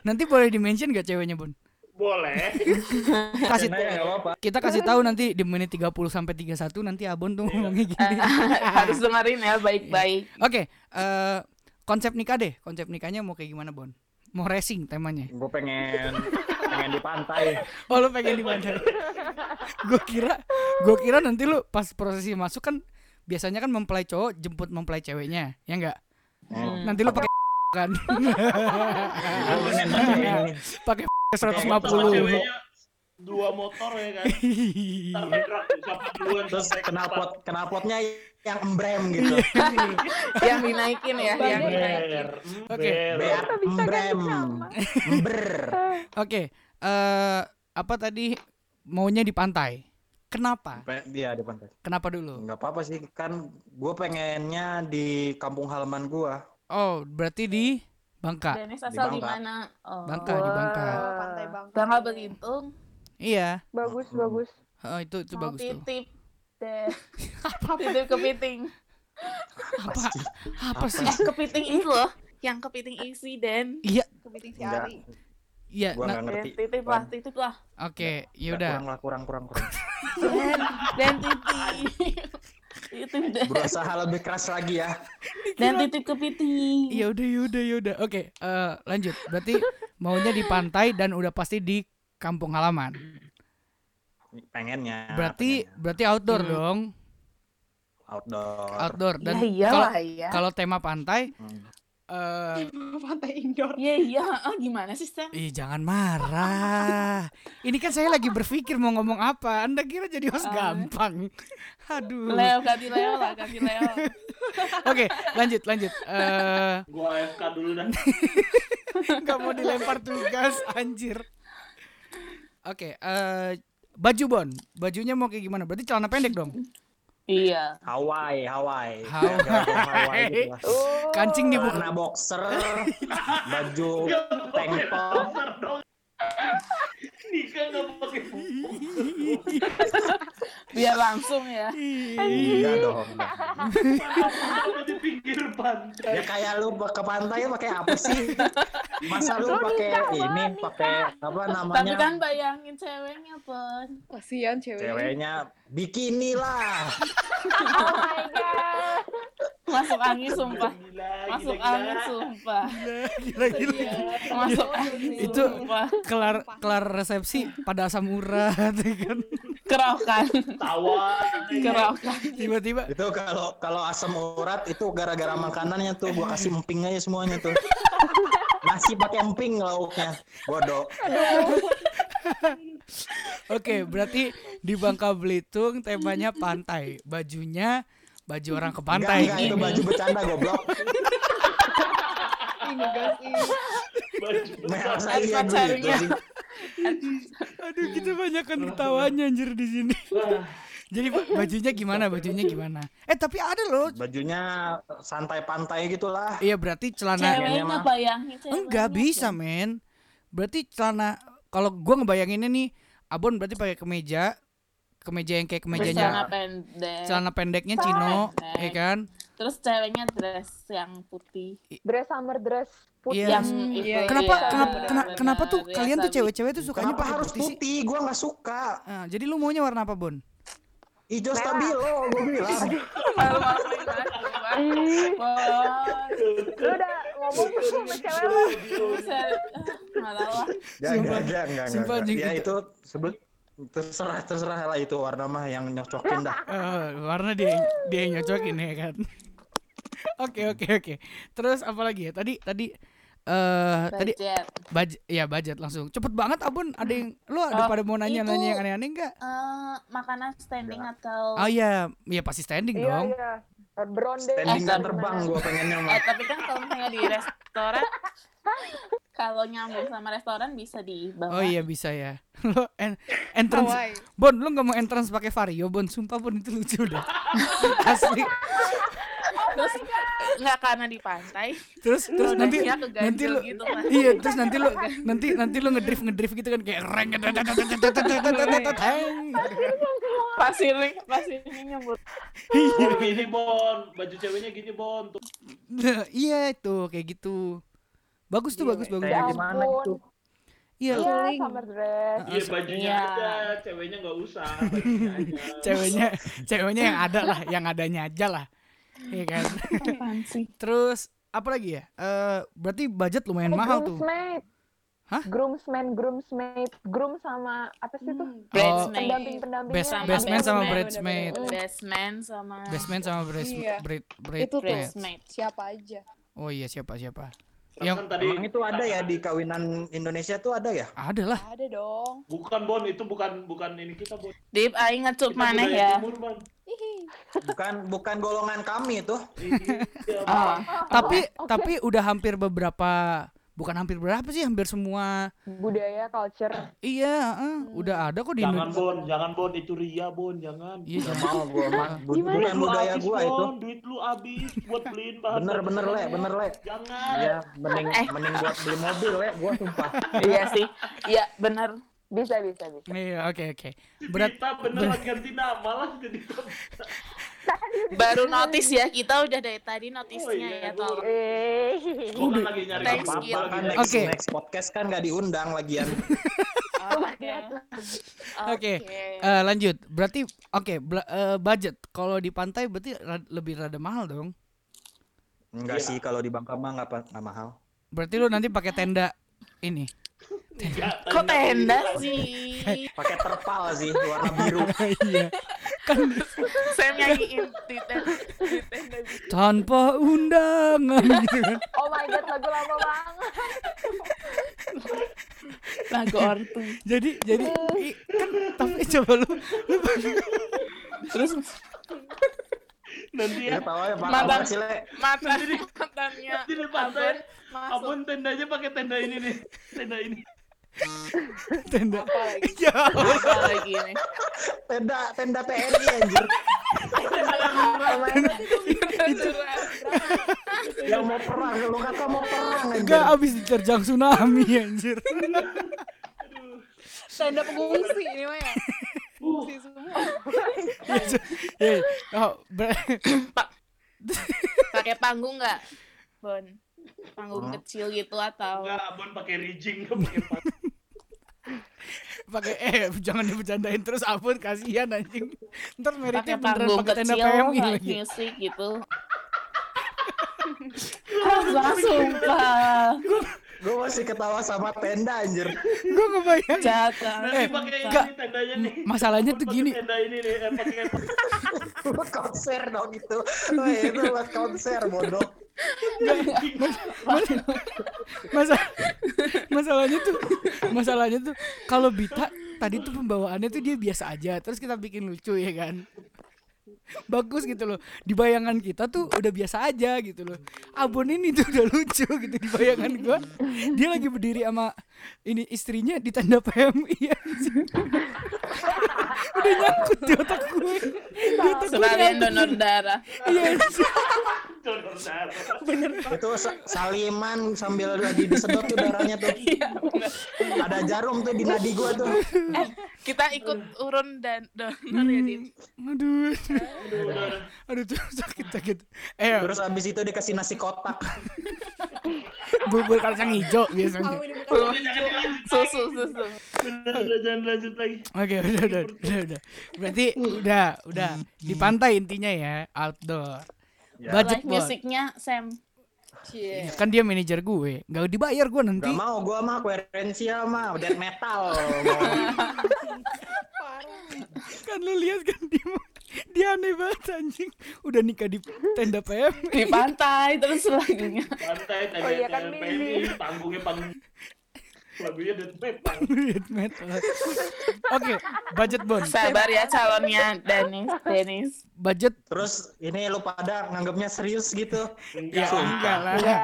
nanti boleh di-mention gak ceweknya, Bun? Boleh. Kasih ya kita kasih tahu nanti di menit 30 sampai 31 nanti Abon tuh ngomongnya gini. Harus dengerin ya baik-baik. Oke, eh konsep nikah deh. Konsep nikahnya mau kayak gimana, Bon? Mau racing temanya. Gue pengen pengen di pantai. Oh, lu pengen di mana? gue kira gue kira nanti lu pas prosesi masuk kan biasanya kan mempelai cowok jemput mempelai ceweknya, ya enggak? Hmm. Nanti lu pakai kan. Pakai 150. Ceweknya dua motor ya kan. Duluan Terus sampai ke knalpot knalpotnya yang embrem gitu. yang dinaikin ya, yang dinaikin. Ber. Oke. Ber. Embrem. Ember. Oke, eh apa tadi maunya di pantai? Kenapa? Dia di pantai. Kenapa dulu? Enggak apa-apa sih, kan gue pengennya di kampung halaman gua. Oh, berarti di Bangka. Dennis asal Di di Bangka. mana? Oh. Bangka di Bangka. Pantai Bangka. Bangka Belitung. Iya. Bagus, Hmm. bagus. Oh, itu itu Mau bagus tuh. titip deh. titip kepiting. Apa? Apa sih? Eh, kepiting itu loh. Yang kepiting isi Den. Iya, Kepiting si Ari. iya. gua Nah, nggak ngerti. Den, titip lah, titip lah. Oke, Nggak, yaudah. Kurang lah, kurang, kurang, kurang. Den, Den titip. Titip Den. Berusaha lebih keras lagi ya. Dan titip kepiting. Ya udah, yaudah, yaudah. Oke, eh, lanjut. Berarti maunya di pantai dan udah pasti di kampung halaman. Pengennya. Berarti pengennya. berarti outdoor Hmm. dong. outdoor. Outdoor dan ya kalau ya. kalau tema pantai Hmm. Eh Pantai indoor. Iya iya, ah, gimana sih Sam? Ih jangan marah. Ini kan saya lagi berpikir mau ngomong apa. Anda kira jadi host Ah. gampang. Aduh. Leo ganti Leo lah, ganti Leo. Oke, lanjut lanjut. Eh Gua AFK dulu dah. nggak mau dilempar tugas anjir. Oke, eh baju Bon. Bajunya mau kayak gimana? Berarti celana pendek dong. Iya. Hawaii, Hawaii. Hawaii. Gitu lah. Oh. Kancing dibuka. Warna boxer, baju tank top, dong. Nikah nggak pakai. Biar langsung ya. enggak dong. Apa di pinggir Ya pantai. kayak lu ke pantai pakai apa sih? Masa lu pakai ini, pakai apa Tapi namanya? kan bayangin ceweknya, Pon. Kasihan cewek. Ceweknya bikini lah. Oh my god. Masuk angin sumpah. Gila, Masuk gila, angin gila. sumpah. Gila gila. Masuk angin Itu sumpah. kelar kelar resepsi pada asam urat ya kan. Kerokan. Tawa. Kerokan. Tiba-tiba Itu kalau kalau asam urat itu gara-gara makanannya tuh gua kasih emping aja semuanya tuh. Nasi pakai emping lauknya. Bodoh. Oke, berarti di Bangka Belitung temanya pantai. Bajunya baju orang ke pantai. Enggak, enggak, itu baju bercanda goblok. Iya gitu sih. Aduh, kita banyak kan ketawanya anjir di sini. Wah, Jadi ba- bajunya gimana? Bajunya gimana? Eh, tapi ada loh. Bajunya santai pantai gitulah. Iya, berarti celana bayangin ceweknya. enggak bisa, men. Berarti celana kalau gua ngebayanginnya nih, Abon berarti pakai kemeja, kemeja yang kayak Terus celana kemejanya pendek. celana pendeknya chino Pendek. ya kan Terus ceweknya dress yang putih. Dress summer dress putih. Iya. Yang Hmm, itu. iya, kenapa iya, kenapa benar, kena- benar. kenapa tuh kalian tuh cewek-cewek tuh sukanya pakai harus putih putih? Gua nggak suka. Ah, jadi lu maunya warna apa Bon Hijau stabilo, gua bilang. Wah, lu udah ngomong sama cewek lu. Nggak tahu lah. Ya, enggak, enggak, enggak, Sumpah, enggak. anjing, Ya itu- sebut terserah terserah lah itu warna mah yang nyocokin dah. Eh, warna dia dia nyocokin ya kan oke oke oke terus apa lagi ya tadi tadi eh tadi Budget. ya budget langsung cepet banget abun ada yang lu ada Oh, pada mau nanya nanya itu- yang aneh-aneh enggak Eh, makanan standing atau oh iya iya pasti standing Iya, dong iya. Beronde. Standing Eh, terbang gua pengennya mah. Eh, tapi kan kalau misalnya di restoran kalau nyambung sama restoran bisa di bawah. oh iya bisa ya lu en- entrance Hawaii. Bon lu nggak mau entrance pakai vario Bon sumpah Bon itu lucu dah asli Terus nggak karena di pantai. terus terus nanti Rodanya keganjel nanti lu gitu kan. iya terus nanti lu nanti nanti lu ngedrift ngedrift gitu kan kayak reng Pasirnya pasirnya nyebut. Oh, gini Bon, baju ceweknya gini Bon. Tuh. Iya itu kayak gitu bagus tuh bagus bagus gimana gitu? iya Iya, summer dress. Iya bajunya Iya. aja, ceweknya nggak usah. bajunya aja. ceweknya ceweknya yang ada lah yang adanya aja lah iya kan terus apa lagi ya eh berarti budget lumayan mahal tuh Groomsmaid. Hah? Groomsman, groomsmaid, groom sama apa sih tuh? Hmm. Bridesmaid. Pendamping-pendampingnya. best Sama best man sama bridesmaid Best man sama best man sama bridesmaid Iya. braid braid Itu tuh. bridesmaid. Siapa aja? oh iya siapa siapa Kan yang tadi Emang itu ada ya di kawinan Indonesia tuh ada ya? ada lah Ada dong. bukan Bon, itu bukan bukan ini kita Bon. Dip aing ngecup budaya ya. Timur, Bon. Bukan bukan golongan kami itu. Iya, Oh. tapi oke. tapi udah hampir beberapa bukan hampir berapa sih hampir semua Budaya, culture. iya eh, udah ada kok di Jangan Indonesia Bon, jangan Bon, itu ria Bon, jangan. iya jangan mau gua mah. Bukan lu budaya habis, gua itu. Bon, duit lu habis buat beliin bahan Bener bener le, bener le. Jangan. Ya, mending Eh. mending buat beli mobil le, gua sumpah. Iya sih. Iya benar. Bisa, bisa, bisa. iya oke oke Si berat Vita beneran ganti nama lah jadi Baru notice ya kita udah dari tadi notisnya Oh iya, ya tolong. Eh. Kan lagi nyari Thanks, Kan nyari- next, Oke. next podcast kan gak diundang lagian. Oke. Oke, eh, lanjut. Berarti oke, bla- eh, budget kalau di pantai berarti ra- lebih rada mahal dong. Enggak Iya. sih kalau di Bangka mah nggak nggak mahal. Berarti lu nanti pakai tenda ini. Tiga, Kok tenda sih? Pakai terpal sih warna biru. Iya. Saya nyanyiin di tenda. Di tenda. Tanpa undangan gitu kan. Oh my god, lagu lama banget. Lagu ortu. Jadi jadi kan tapi coba lu lu Terus Nanti Ya ya. ya Mantan. apa sih le? mata matanya Nanti di pantai. masuk. Abon tendanya pakai tenda ini nih. Tenda ini. tenda. Apa lagi? Ya. Apa lagi nih? Tenda tenda TNI anjir. Yang mau perang, lu kata mau perang anjir. Enggak abis diterjang tsunami anjir. Tenda pengungsi ini mah ya. Uh, Pengungsi semua. Oh, ber- Pakai panggung nggak, Bon? Panggung kecil gitu atau enggak, Abon pakai rigging, enggak pakai pas. pakai eh jangan dibercandain terus abun kasihan anjing. Ntar meritnya beneran panggung pakai tenda kecil, PMI lagi. music gitu. Ah, langsung pak. Gue masih ketawa sama tenda anjir. Gue ngebayang Nanti Eh, pakai enggak. ini tendanya nih. masalahnya tuh gini. Tenda ini nih, eh, pakai Buat konser dong itu. Wah, itu buat konser bodoh. Masa masalahnya tuh masalahnya tuh kalau Bita tadi tuh pembawaannya tuh dia biasa aja terus kita bikin lucu ya kan bagus gitu loh di bayangan kita tuh udah biasa aja gitu loh abon ini tuh udah lucu gitu di bayangan gua dia lagi berdiri sama ini istrinya di tanda PMI udah nyangkut di otak gue di otak gue donor darah. iya anjing. Donor darah. Bener Itu sa- saliman sambil lagi disedot tuh darahnya tuh. Iya. Ada jarum tuh di nadi gua tuh. Eh, kita ikut urun dan donor ya, Din. Aduh, Aduh, aduh tuh sakit sakit. Eh, Terus abis itu dikasih nasi kotak. bubur kacang hijau biasanya. Susu, susu. Udah jangan lanjut lagi. Oke, udah, udah, udah, udah. Berarti udah, udah di pantai intinya ya, outdoor. Ya. Budget Live musiknya Sam. Cie. Kan dia manajer gue, nggak dibayar gue nanti. Gak mau gua mah koherensial mah death metal. Kan lu lihat kan dia, dia aneh banget anjing. Udah nikah di tenda PM. Di pantai, terus lagunya. Pantai, tadi Oh iya kan, PMI, panggungnya panggung. Lagunya death metal. Death metal. Oke, budget bon. Sabar ya calonnya Dennis. Dennis. Budget Terus ini lu pada nganggapnya serius gitu. ya Enggak. enggak lah. Iya.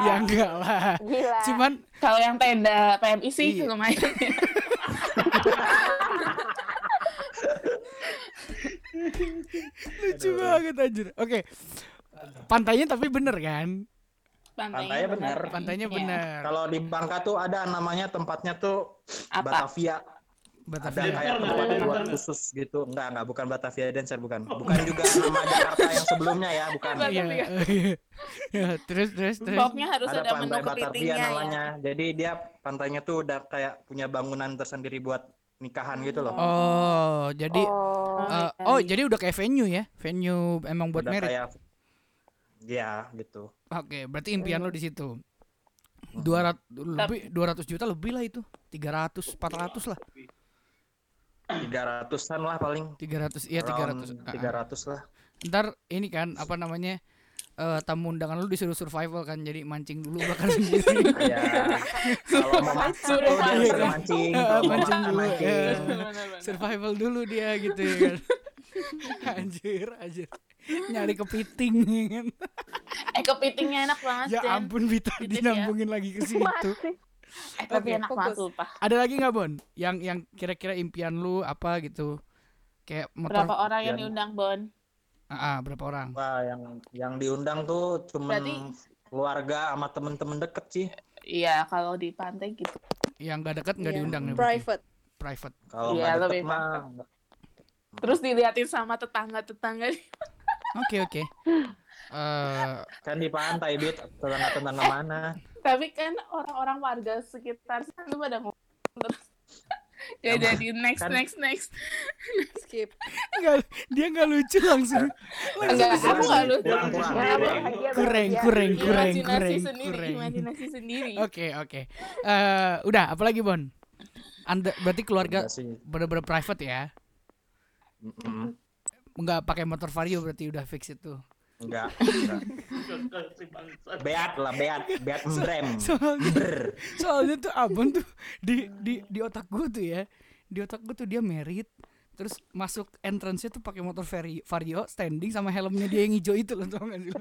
Ya enggak lah. Gila. Cuman Kalau yang tenda PMI sih Iya. lumayan. lucu banget anjir. Oke. Pantainya tapi bener kan? Pantainya bener. Pantainya Iya. bener. Kalau di Bangka tuh ada namanya tempatnya tuh Apa? Batavia. Ada Batavia. Dancer kayak tempat Ada buat khusus gitu. Enggak, enggak bukan Batavia Dancer bukan. Bukan juga nama Jakarta yang sebelumnya ya, bukan. Iya. iya. Ya, terus terus terus. Pokoknya harus Ada ada, menu pantai Batavia kepitingnya ya. namanya. Jadi dia pantainya tuh udah kayak punya bangunan tersendiri buat nikahan gitu loh. Oh, jadi Oh. eh, oh, jadi udah kayak venue ya? Venue emang buat udah merit. kayak ya gitu. Oke, berarti impian lo di situ. 200 lebih 200 juta lebih lah itu. 300 400 lah. 300-an lah paling. 300 iya Around 300. Ah, ah. 300 lah. Ntar ini kan apa namanya? Eh tamu undangan lu disuruh survival kan jadi mancing dulu bakar sendiri. Ya. Kalau mau mancing mancing. dulu, mancing. ya. Survival dulu dia gitu ya kan. anjir, anjir. Nyari kepiting ya kan. Eh kepitingnya enak banget, Ya Jen. ampun Vita ya. dinambungin lagi ke situ. Masih. Eh tapi enak Fokus. banget sumpah. Ada lagi nggak Bon? Yang yang kira-kira impian lu apa gitu? Kayak motor Berapa orang yang diundang, Bon? Ah, ah, berapa orang? Wah, yang yang diundang tuh cuman Berarti- keluarga sama temen-temen deket sih. Iya, kalau di pantai gitu. Yang nggak deket nggak Iya. diundang ya? berarti? Private. Private. Kalau Iya, nggak deket lebih mah Terus diliatin sama tetangga-tetangga. Oke oke. Eh, kan di pantai bit tetangga-tetangga mana. Tapi kan orang-orang warga sekitar sana pada ngomong terus. Ya jadi next kan- next next. Skip. nggak dia nggak lucu langsung. Enggak, aku enggak lucu. Kurang, kurang. Kurang. Kurang, kurang, Imajinasi sendiri, kurang. imajinasi sendiri. Oke oke. Eh, udah apalagi Bon? Anda berarti keluarga bener-bener private ya? Nggak pakai motor vario berarti udah fix itu. Enggak. Beat lah, beat, beat embrem. Soalnya, Ber. soalnya tuh abon tuh di di di otak gue tuh ya, di otak gue tuh dia merit, terus masuk entrance-nya tuh pakai motor vario, vario standing sama helmnya dia yang hijau itu loh tau gak sih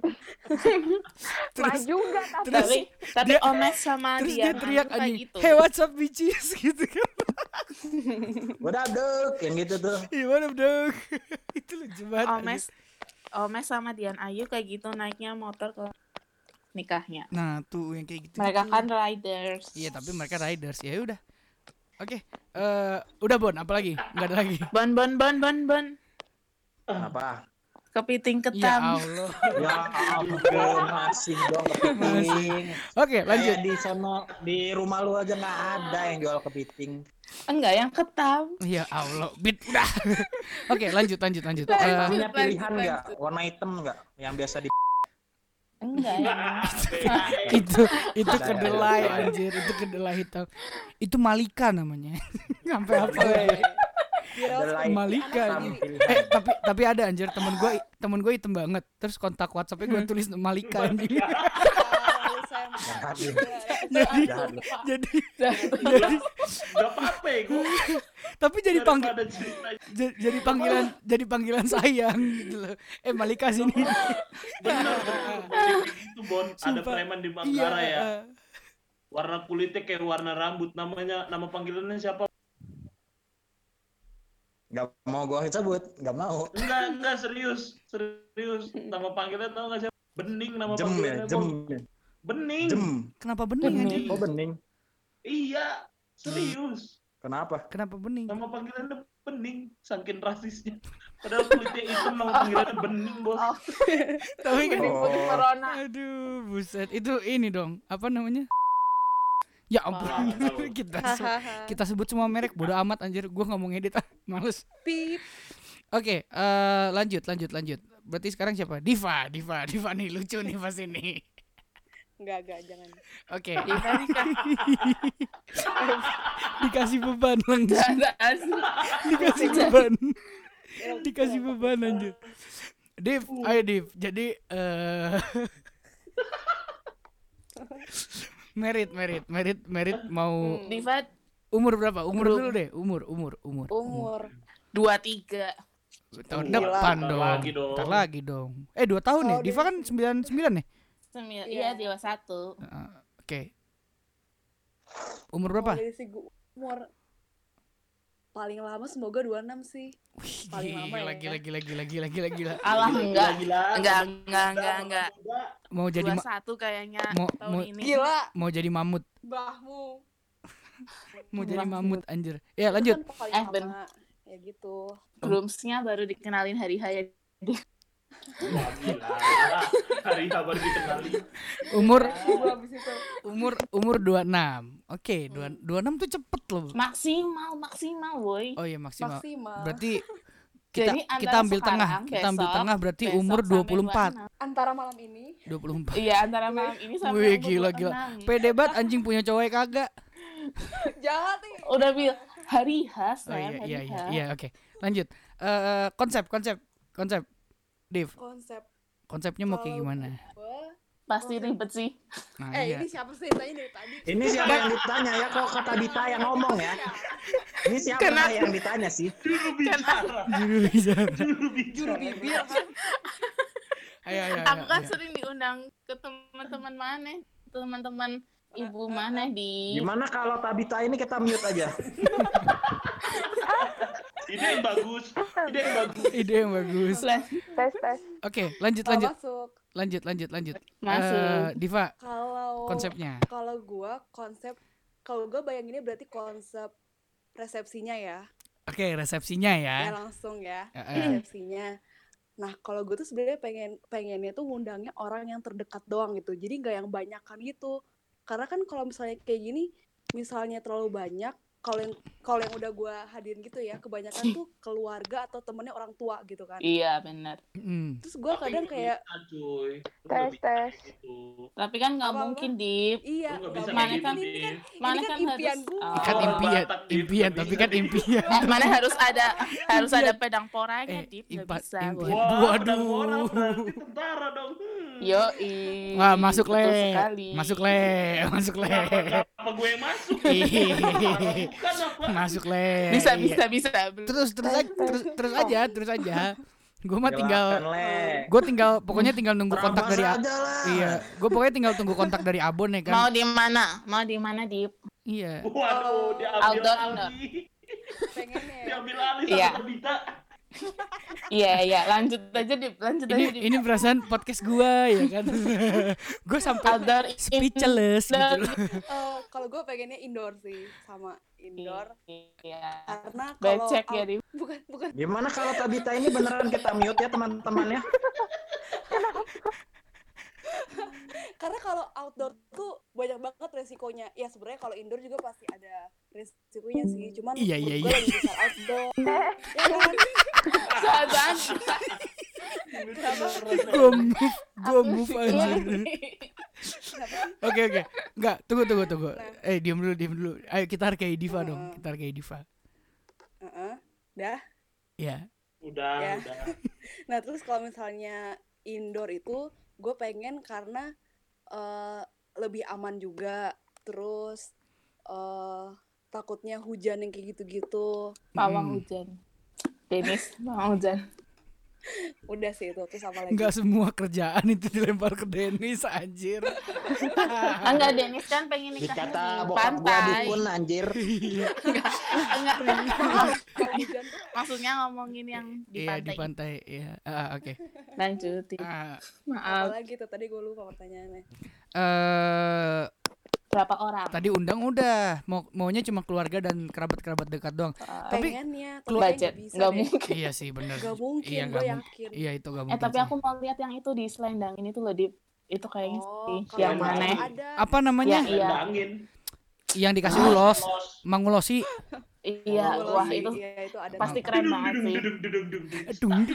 terus juga tapi terus Tapi tapi dia- Omes sama terus dia dia teriak kayak anjing, gitu. hey what's up bitches gitu kan. Udah dek, yang gitu tuh. Gimana dong? itu lucu banget. Omes Omes sama Dian Ayu kayak gitu naiknya motor ke nikahnya. Nah tuh yang kayak gitu. Mereka kan riders. Iya tapi mereka riders ya udah. Oke, eh udah Bon, apa lagi? Nggak ada lagi. Bon bon bon bon bon. Apa? Kepiting Ya ketam. Allah. Ya ampun, masih dong kepiting. Oke, lanjut. Kayak di sono di rumah lu aja nggak ada yang jual kepiting. Enggak yang ketam. Ya Allah, bit udah. Oke, lanjut lanjut lanjut. Eh, Lanjut. Punya pilihan lanjut, nggak? lanjut. Warna hitam nggak? Yang biasa di Enggak ya. itu itu Ada, ada, kedelai ada. anjir, itu kedelai hitam. Itu Malika namanya. Sampai apa? Kedelai. Malika. Eh, tapi tapi ada anjir temen gue temen gue hitam banget. Terus kontak WhatsApp-nya gue tulis Malika anjing. Saya Jahat lu. jadi jadi jadi Gak apa-apa ya, gue. tapi jadi panggil Daripada cerita jadi, panggilan jadi panggilan sayang gitu loh. Eh Malika sini. bener. Kayak gitu, Bon. Ada preman di Manggarai ya. Warna kulitnya kayak warna rambut. Namanya, nama panggilannya siapa? Gak mau gua sebut, gak mau. Enggak, enggak, serius. Serius. Nama panggilannya tau gak siapa? Bening nama Jem ya, panggilannya, jem. Bos. Bening. Jem. Kenapa bening Bening. anjir? Oh bening. Iya, serius. Kenapa? Kenapa bening? Nama panggilannya Bening, saking rasisnya. Padahal kulitnya hitam nama panggilannya Bening, Bos. Oh. Tapi kan Oh. corona Aduh, buset. Itu ini dong, apa namanya? Ya ampun, Ah, kita se- kita sebut semua merek bodo amat anjir. Gua nggak mau ngedit ah, males. Pip. Oke, eh lanjut, lanjut, lanjut. Berarti sekarang siapa? Diva, Diva, Diva nih lucu nih pas ini. Enggak, enggak, jangan. Oke, Diva nih kan dikasih beban langsung, dikasih beban, dikasih beban anjir. Div, ayo Div. Jadi eh merit, merit, merit, merit mau Diva umur berapa? Umur dulu deh, umur, umur, umur. Umur. dua tiga Tahun depan dong. lagi dong. Ntar lagi dong. Eh dua tahun ya? Oh, Diva kan sembilan sembilan nih. Sembilan Iya. iya dua satu Heeh, Oke. Umur berapa? Segi umur paling lama semoga 26 sih. Wih, paling lama ya. gila, gila, gila, gila, gila, gila. alah enggak gila, enggak enggak enggak enggak. Mau jadi satu kayaknya mau- tahun mau- ini Gila, mau jadi mamut, bahmu. mau jadi Mamut. anjir. Ya, lanjut. Kan Eh, ben. Ya gitu. groomsnya baru dikenalin hari H ya Wah, gila. Hari kabar dikenali. Umur Gua habis itu. umur umur 26. Oke, dua 26 tuh cepet loh. maksimal maksimal boy Oh iya maksimal. Maksimal. Berarti kita Jadi kita ambil tengah, sekarang, kita ambil besok, tengah berarti besok umur sampai 24. 26. Antara malam ini 24. iya antara malam ini sampai Wih, gila gila. 26. Pede banget anjing punya cowok kagak. jahat nih. udah bil hari H Oh iya hari iya iya, iya oke. Lanjut. Eh konsep konsep konsep. Div, Konsep konsepnya mau kayak gimana? pasti ribet sih Nah, Eh iya. ini siapa sih tanya dari tadi? Ini siapa yang ditanya ya? Kok kata Dita yang ngomong ya? Ini siapa Kenapa? yang ditanya sih? Juru bicara. Juru bicara. Juru bicara. Juru bibir kan? Ayo ayo. aku ayo, kan ayo. sering diundang ke teman-teman mana teman-teman ibu mana di Gimana kalau Tabita ini kita mute aja? Ide yang bagus. Ide yang bagus. Ide yang bagus. Tes tes. Oke, lanjut lanjut masuk. lanjut lanjut lanjut. Masuk. Eh, Diva, Kalau konsepnya. kalau gua konsep kalau gua bayanginnya berarti konsep resepsinya ya. Oke, resepsinya ya. Ya langsung ya. Eh, eh. Resepsinya. Nah, kalau gue tuh sebenarnya pengen pengennya tuh ngundangnya orang yang terdekat doang gitu. Jadi nggak yang banyakan gitu. Karena kan kalau misalnya kayak gini, misalnya terlalu banyak, kalau yang kalau yang udah gua hadirin gitu ya, kebanyakan tuh keluarga atau temennya orang tua gitu kan. iya benar Mm. Terus gua Tapi kadang kayak Tes, tes. gitu. tapi kan nggak mungkin dip iya, nggak bisa Mana kan- gitu, ini kan mana kan kan impian harus- gua. Oh. Kan impian, Din. impian, tapi kan impian. mana harus ada harus ada pedang poranya Eh, impa- bisa impian. boy. Wah, Waduh. tentara dong. Hmm. yo Wah, masuk le. Masuk le, masuk le. Kenapa gue yang masuk? Ih. Bukan apa? Masuk le. bisa Iya. bisa bisa Terus terus aja, terus terus aja, terus aja. Gue mah tinggal Le. gue tinggal pokoknya tinggal nunggu kontak dari. Iya, gue pokoknya tinggal tunggu kontak dari Abon ya mau kan. di mana mau di mana dip Iya. Waduh, diambil alih. pengennya ya. Diambil alih Iya. sama Dita. Iya iya. Lanjut aja dip. Lanjut aja Ini dip. ini perasaan podcast gua ya kan. gue sampai outdoor speechless gitu loh. Eh, kalau gue pengennya indoor sih sama indoor. Iya. Karena kalau becek ya dip. bukan bukan. Gimana kalau Tabita ini beneran kita mute ya teman-teman ya? Karena kalau outdoor tuh banyak banget resikonya ya sebenarnya kalau indoor juga pasti ada resikonya sih cuman Iya, iya, gue iya. lebih besar outdoor ya kan Sahabat. Gue move, gue move aja. Oke oke, nggak tunggu tunggu tunggu. Eh diam dulu diam dulu. Ayo kita hargai Diva dong, kita hargai Diva. Heeh. dah Ya. Udah, Ya. udah. nah terus kalau misalnya indoor itu gue pengen karena eh, lebih aman juga. Terus eh takutnya hujan yang kayak gitu-gitu. Pawang Hmm. hujan. Dennis pawang hujan Udah sih itu terus apa lagi? Enggak semua kerjaan itu dilempar ke Denis anjir. Ah, enggak Dennis kan pengen nikah Dikata di bokap gua pantai. dukun anjir. Enggak. Tuh Maksudnya ngomongin yang di Iya pantai. di pantai. Iya. Ah, oke. Lanjutin. Ah, Maaf. apa lagi tuh tadi gue lupa pertanyaannya. eh Berapa orang? tadi undang udah mau maunya cuma keluarga dan kerabat-kerabat dekat doang. Tapi- Pengennya Kelu- tapi budget nggak mungkin. iya sih bener. Gak mungkin, Iya gue nggak mungkin. yakin. Iya itu gak Eh mungkin. tapi sih. aku mau lihat yang itu di selendang ini tuh loh di itu kayaknya Oh, sih yang mana? Ada. apa namanya? Ya, iya. Yang dikasih ulos, Los. mangulosi. Iya, Kalau wah sih, itu iya, itu ada. pasti keren banget sih. Suling,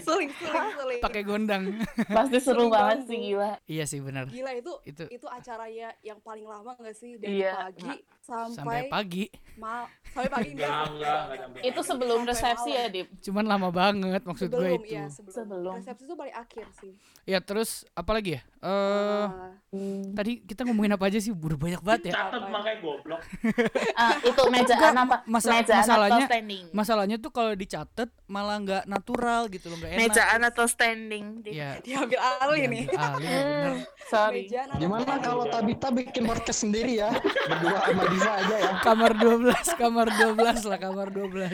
suling, suling. Pakai gondang. Pasti seru banget sih gila. iya sih benar. Gila itu Itu itu acaranya yang paling lama gak sih dari Iya. pagi sampai sampai, pagi. mal sampai pagi enggak enggak enggak Itu sebelum Sampai resepsi malam. ya, Dip. Cuman lama banget maksud gue sebelum itu. ya sebelum. Sebelum. resepsi itu paling akhir sih Ya terus apa lagi ya? Eh Ah, tadi kita ngomongin apa aja sih? Udah banyak banget ya. catat makanya goblok Ah, itu mejaan Enggak, masa- mejaan masalahnya- atau standing? Masalahnya tuh kalau dicatat malah nggak natural gitu loh, nggak enak. Mejaan atau standing? Dip? Ya. diambil alih nih alih, ya bener. Sorry. Meja Gimana kalau Tabita bikin podcast sendiri ya? Berdua sama Diva aja ya. Kamar 12, kamar 12 lah, kamar 12.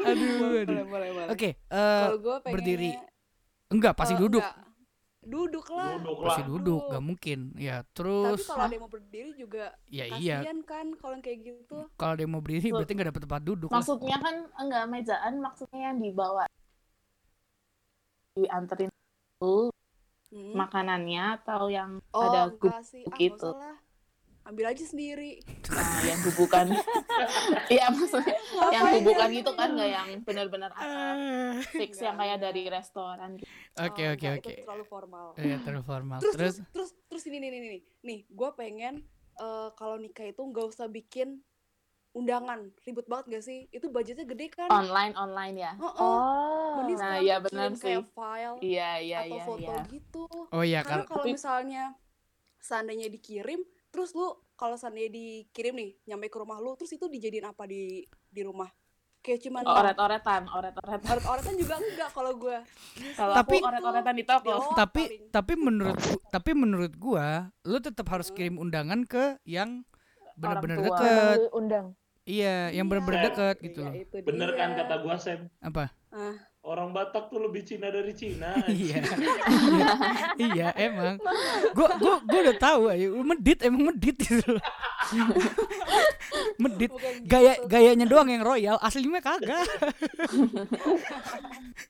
Aduh, aduh. Oke, eh kalau gue pengennya berdiri. enggak pasti eh, duduk. enggak. Duduk lah duduk Pasti lah duduk, nggak mungkin. Ya, tapi terus kalau ada yang mau berdiri juga ya iya, kasihan kan kalau yang kayak gitu. Kalau dia mau berdiri berarti nggak dapet tempat duduk lah. Maksudnya kan enggak mejaan, maksudnya yang dibawa. Dianterin dulu Hmm. makanannya atau yang oh ada enggak sih. Ah ambil aja sendiri nah, yang gubukan. Iya maksudnya yang ya? gitu kan nggak yang benar-benar Ah. fix yang kayak dari restoran gitu. Oke, Oh, oke, oke. itu terlalu formal Ya, terlalu formal. terus Terus terus terus terus ini nih nih nih nih gue pengen eh, kalau nikah itu nggak usah bikin undangan ribet banget gak sih itu budgetnya gede kan Online online ya. Oh, oh. Oh. Mending Nah, iya kirim benar kayak sih. file Iya iya atau iya foto iya. gitu Oh iya, karena kan kalau misalnya seandainya dikirim terus lu kalau seandainya dikirim nih nyampe ke rumah lu terus itu dijadiin apa di di rumah kayak cuman Oh, oret-oretan, oret-oretan. oret-oretan juga enggak kalau gue Kalau Tapi- aku oret-oretan di toko. Oh, tapi paling. tapi menurut tapi menurut gua lu tetap harus kirim undangan ke yang benar-benar deket. Undang. Iya, yang Iya. benar-benar deket gitu Iya, loh. itu bener kan kata gua Sam Apa? Ah. Orang Batak tuh lebih Cina dari Cina Iya. iya, emang. Gua gua gua udah tahu aja, medit emang medit gitu loh. medit. Gitu. Gaya gayanya doang yang royal, aslinya kagak.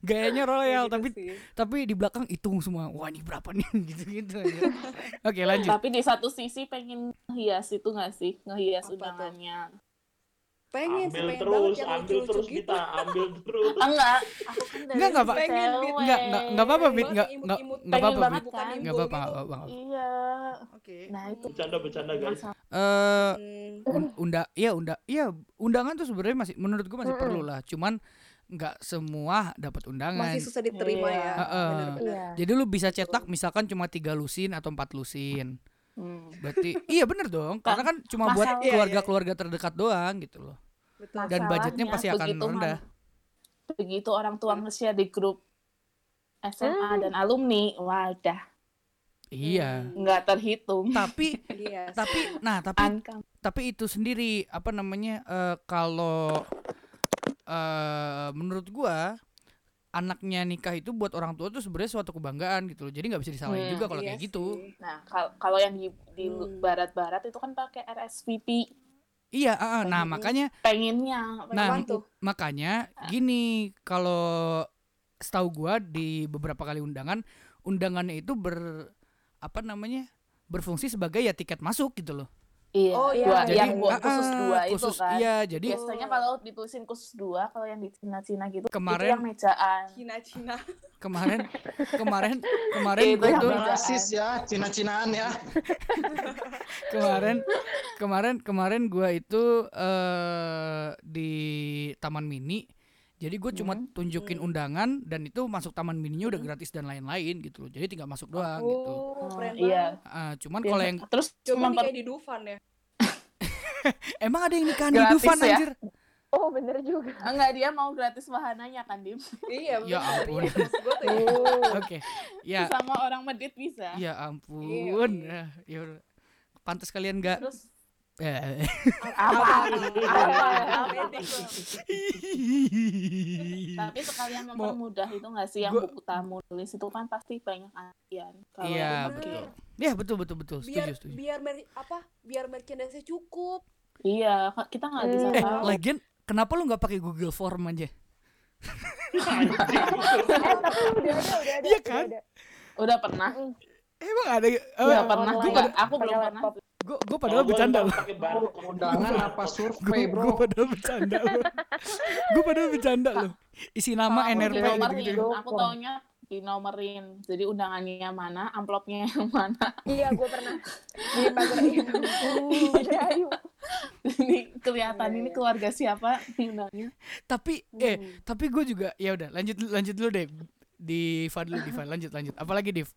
gayanya royal gitu tapi sih. tapi di belakang hitung semua. Wah, ini berapa nih gitu-gitu aja. Oke, lanjut. Tapi di satu sisi pengen ngehias itu nggak sih? Ngehias Apa tuh? Pengen sih ambil pengen terus banget ambil lucu-lucu terus gitu kita ambil terus Ah, enggak, aku kan dari Enggak, enggak, Pak. sisi Pengen, Bit. cewek. Enggak, enggak, enggak apa-apa, Bit. Enggak, enggak, enggak Pengen apa-apa, banget Bit. kan? Enggak apa-apa, enggak apa-apa. enggak apa-apa. Iya. oke Nah, itu bercanda bercanda guys. Eh, Hmm, un- unda iya unda iya undangan tuh sebenarnya masih menurut gua masih perlu lah cuman nggak semua dapat undangan masih susah diterima Iya. ya Heeh. benar-benar Iya. jadi lu bisa cetak misalkan cuma tiga lusin atau empat lusin Hmm. berarti iya bener dong. Karena kan cuma buat masalah- iya. keluarga-keluarga terdekat doang gitu loh. Betul. Dan budgetnya pasti akan begitu rendah. Mam- Begitu orang tua nge-share di grup SMA dan alumni, wadah, iya. Hmm, nggak terhitung. tapi iya. tapi nah tapi Ankam. tapi itu sendiri apa namanya eh, kalau eh menurut gua anaknya nikah itu buat orang tua tuh sebenarnya suatu kebanggaan gitu loh jadi nggak bisa disalahin Hmm, juga kalau Iya kayak gitu sih. Nah, kal- kalau yang di di Hmm. barat-barat itu kan pakai RSVP. iya ah, ah. nah makanya Pengennya, Nah, Apaan tuh? makanya gini kalau setahu gua di beberapa kali undangan undangannya itu ber apa namanya berfungsi sebagai ya tiket masuk gitu loh Iya, Oh, iya. dua, Jadi, yang buat khusus ah, dua khusus, itu kan. iya jadi Biasanya kalau ditulisin khusus dua, kalau yang di Cina-Cina gitu, Kemarin- itu yang mejaan. Cina-Cina kemarin kemarin kemarin Itu gua yang tuh. Rasis ya, Cina-Cinaan ya. kemarin kemarin kemarin gua itu eh di Taman Mini jadi gue cuma Hmm. tunjukin Hmm. undangan dan itu masuk taman mininya udah gratis dan lain-lain gitu loh jadi tinggal masuk doang gitu oh keren iya. Ah, cuman Biasa- kalau yang terus cuma kayak di Dufan ya emang ada yang nikahan di Dufan ya? anjir Oh bener juga. Enggak dia mau gratis wahananya kan Dim. iya Ya bener. ampun. Iya, ya, Oh. Oke. Ya, Sama orang medit bisa. ya ampun. Iya, Ah, Ya. Pantas kalian nggak Terus Eh. apa? Iya. Tapi sekalian mempermudah itu nggak sih yang Gua- buku tamu tulis itu kan pasti banyak antrian. Kalau Iya, betul. Ya, betul betul betul. biar Setuju, setuju. biar mer- apa biar merchandise cukup Iya, kita nggak bisa Hmm. Eh, tahu. lagian kenapa lu nggak pakai Google Form aja? Eh. Iya udah kan? Udah pernah? Emang ada Udah pernah online. juga. Aku belum pernah. Gue gue padahal bercanda loh. Undangan apa survei, Gue bro? padahal bercanda loh. Gue padahal bercanda loh. Isi nama NRP gitu-gitu. Aku taunya dinomerin. Jadi undangannya mana, amplopnya yang mana. Iya gue pernah di pagar itu. Jadi kelihatan ini keluarga siapa diundangnya. Tapi eh tapi gue juga ya udah lanjut lanjut dulu deh di Diva dulu Diva lanjut lanjut apalagi Div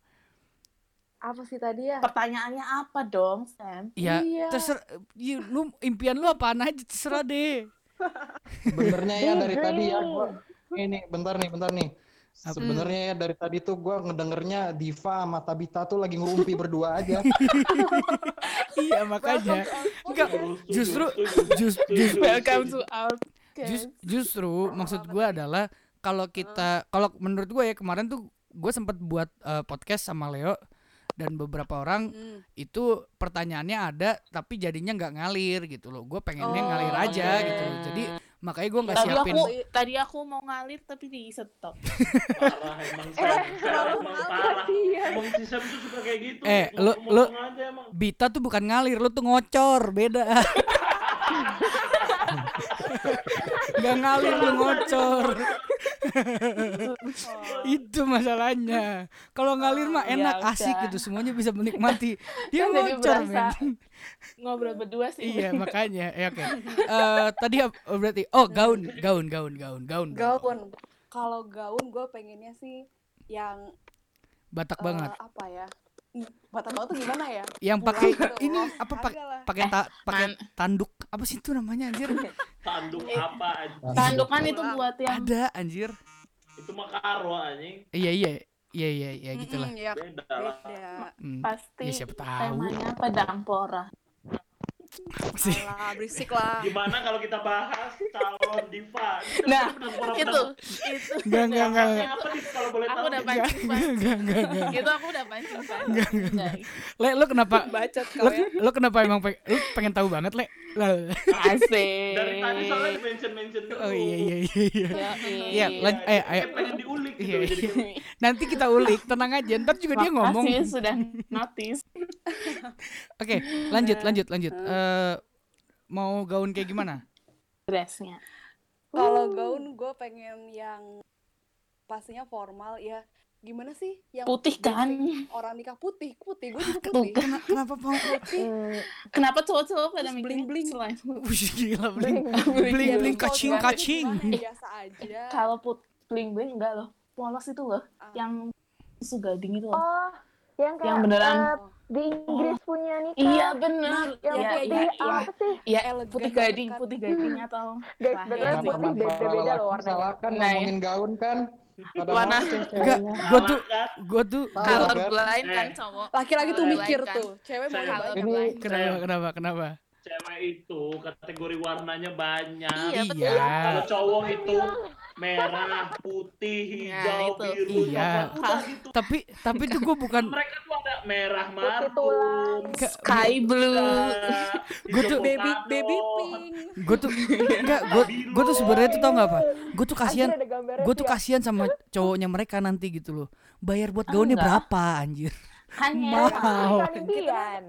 apa sih tadi ya Pertanyaannya apa dong, Sam? ya Iya. terserah you, lu impian lu apaan aja terserah deh Sebenarnya ya dari tadi ya gua ini bentar nih, bentar nih. Apa? Sebenarnya ya dari tadi tuh gua ngedengernya Diva sama Tabita tuh lagi ngerumpi berdua aja. iya makanya enggak justru setuju. just, just, Welcome to our just- justru maksud gue adalah kalau kita kalau menurut gue ya kemarin tuh gue sempat buat eh, podcast sama Leo dan beberapa orang Hmm. itu pertanyaannya ada tapi jadinya nggak ngalir gitu loh gue pengennya Oh, ngalir aja oke. gitu loh jadi makanya gue nggak siapin aku tadi aku mau ngalir tapi di stop. Parah emang. Sam terlalu emang parah. Iya. Emang si Sam tuh suka kayak gitu. Eh, lu- lu-. Bita tuh bukan ngalir lu tuh ngocor beda nggak ngalir lu ngocor. Itu masalahnya. Kalau ngalir mah Ya enak udah. asik gitu. Semuanya bisa menikmati. Dia Kan ngocor men. Ngobrol berdua sih. iya makanya. Ya oke. Eh, tadi oh, berarti oh gaun gaun gaun gaun gaun gaun. Kalau gaun gue pengennya sih yang batak eh, banget apa ya Banget tuh gimana ya yang pakai gitu. ini apa pakai pakai ta- pakai man. tanduk apa sih itu namanya anjir Tanduk apa anjing? Tandukan itu buat yang ada anjir Itu mah karo anjing. iya iya iya iya iya gitulah ya Beda lah. beda Hmm, pasti ya siapa tahu temanya pedang pora. Sih Alah, berisik lah Gimana kalau kita bahas calon diva? Ini Nah, benar- benar- Itu benar- itu Enggak, enggak, enggak, apa nih kalau boleh Aku tahu? udah pancing pancing. enggak enggak enggak Itu aku udah pancing pancing. guys. le lo kenapa bacot kau ya lo kenapa emang pengen, lo pengen tahu banget le. Asik. Dari tadi soalnya di mention mention dulu. oh iya iya iya iya Ya, Iya, lan- eh, ayo. Kayak pengen diulik gitu. Iya, iya. nanti kita ulik tenang aja ntar juga dia ngomong Makasih sudah notice. oke lanjut lanjut lanjut Mau gaun kayak gimana Dressnya. kalau gaun gue pengen yang pastinya formal ya gimana sih yang Putih kan? orang nikah putih putih gue juga Tuh, putih Kena- kenapa mau Hmm, Kenapa cowok-cowok pada mikirnya bling-bling. selain Wih, gila bling Bling, bling bling. bling kacing kacing ya, biasa aja kalau put bling bling enggak loh. Polos itu loh, Ah. yang susu gading itu loh. Oh, yang kayak Yang beneran. eh, di Inggris punya nih Iya benar. Yang Iya putih iya iya. apa sih? Iya, Elegan putih gading, kan. putih gading atau Guys, iya sih. putih beda-beda loh warnanya. Salah kan Nah, ya. ngomongin gaun kan. Warna- enggak ceweknya. gua tuh kan? gua tuh Salah. gua- color blind kan Eh. cowok. laki-laki tuh mikir kan. tuh cewek mau Ini- kenapa kenapa kenapa Cewek itu kategori warnanya banyak. Iya, betul. Kalau iya cowok itu merah, putih, hijau, Nah, itu. biru, Iya. udah gitu. tapi tapi tuh gua bukan Mereka tuh ada merah marun, Sky blue. Gua tuh- baby baby pink gue tuh enggak gue gue tuh sebenarnya tuh tau nggak apa gue tuh kasihan gue tuh ya. kasihan sama cowoknya mereka nanti gitu loh bayar buat gaunnya Enggak. berapa anjir Hanya Mahal. Impian.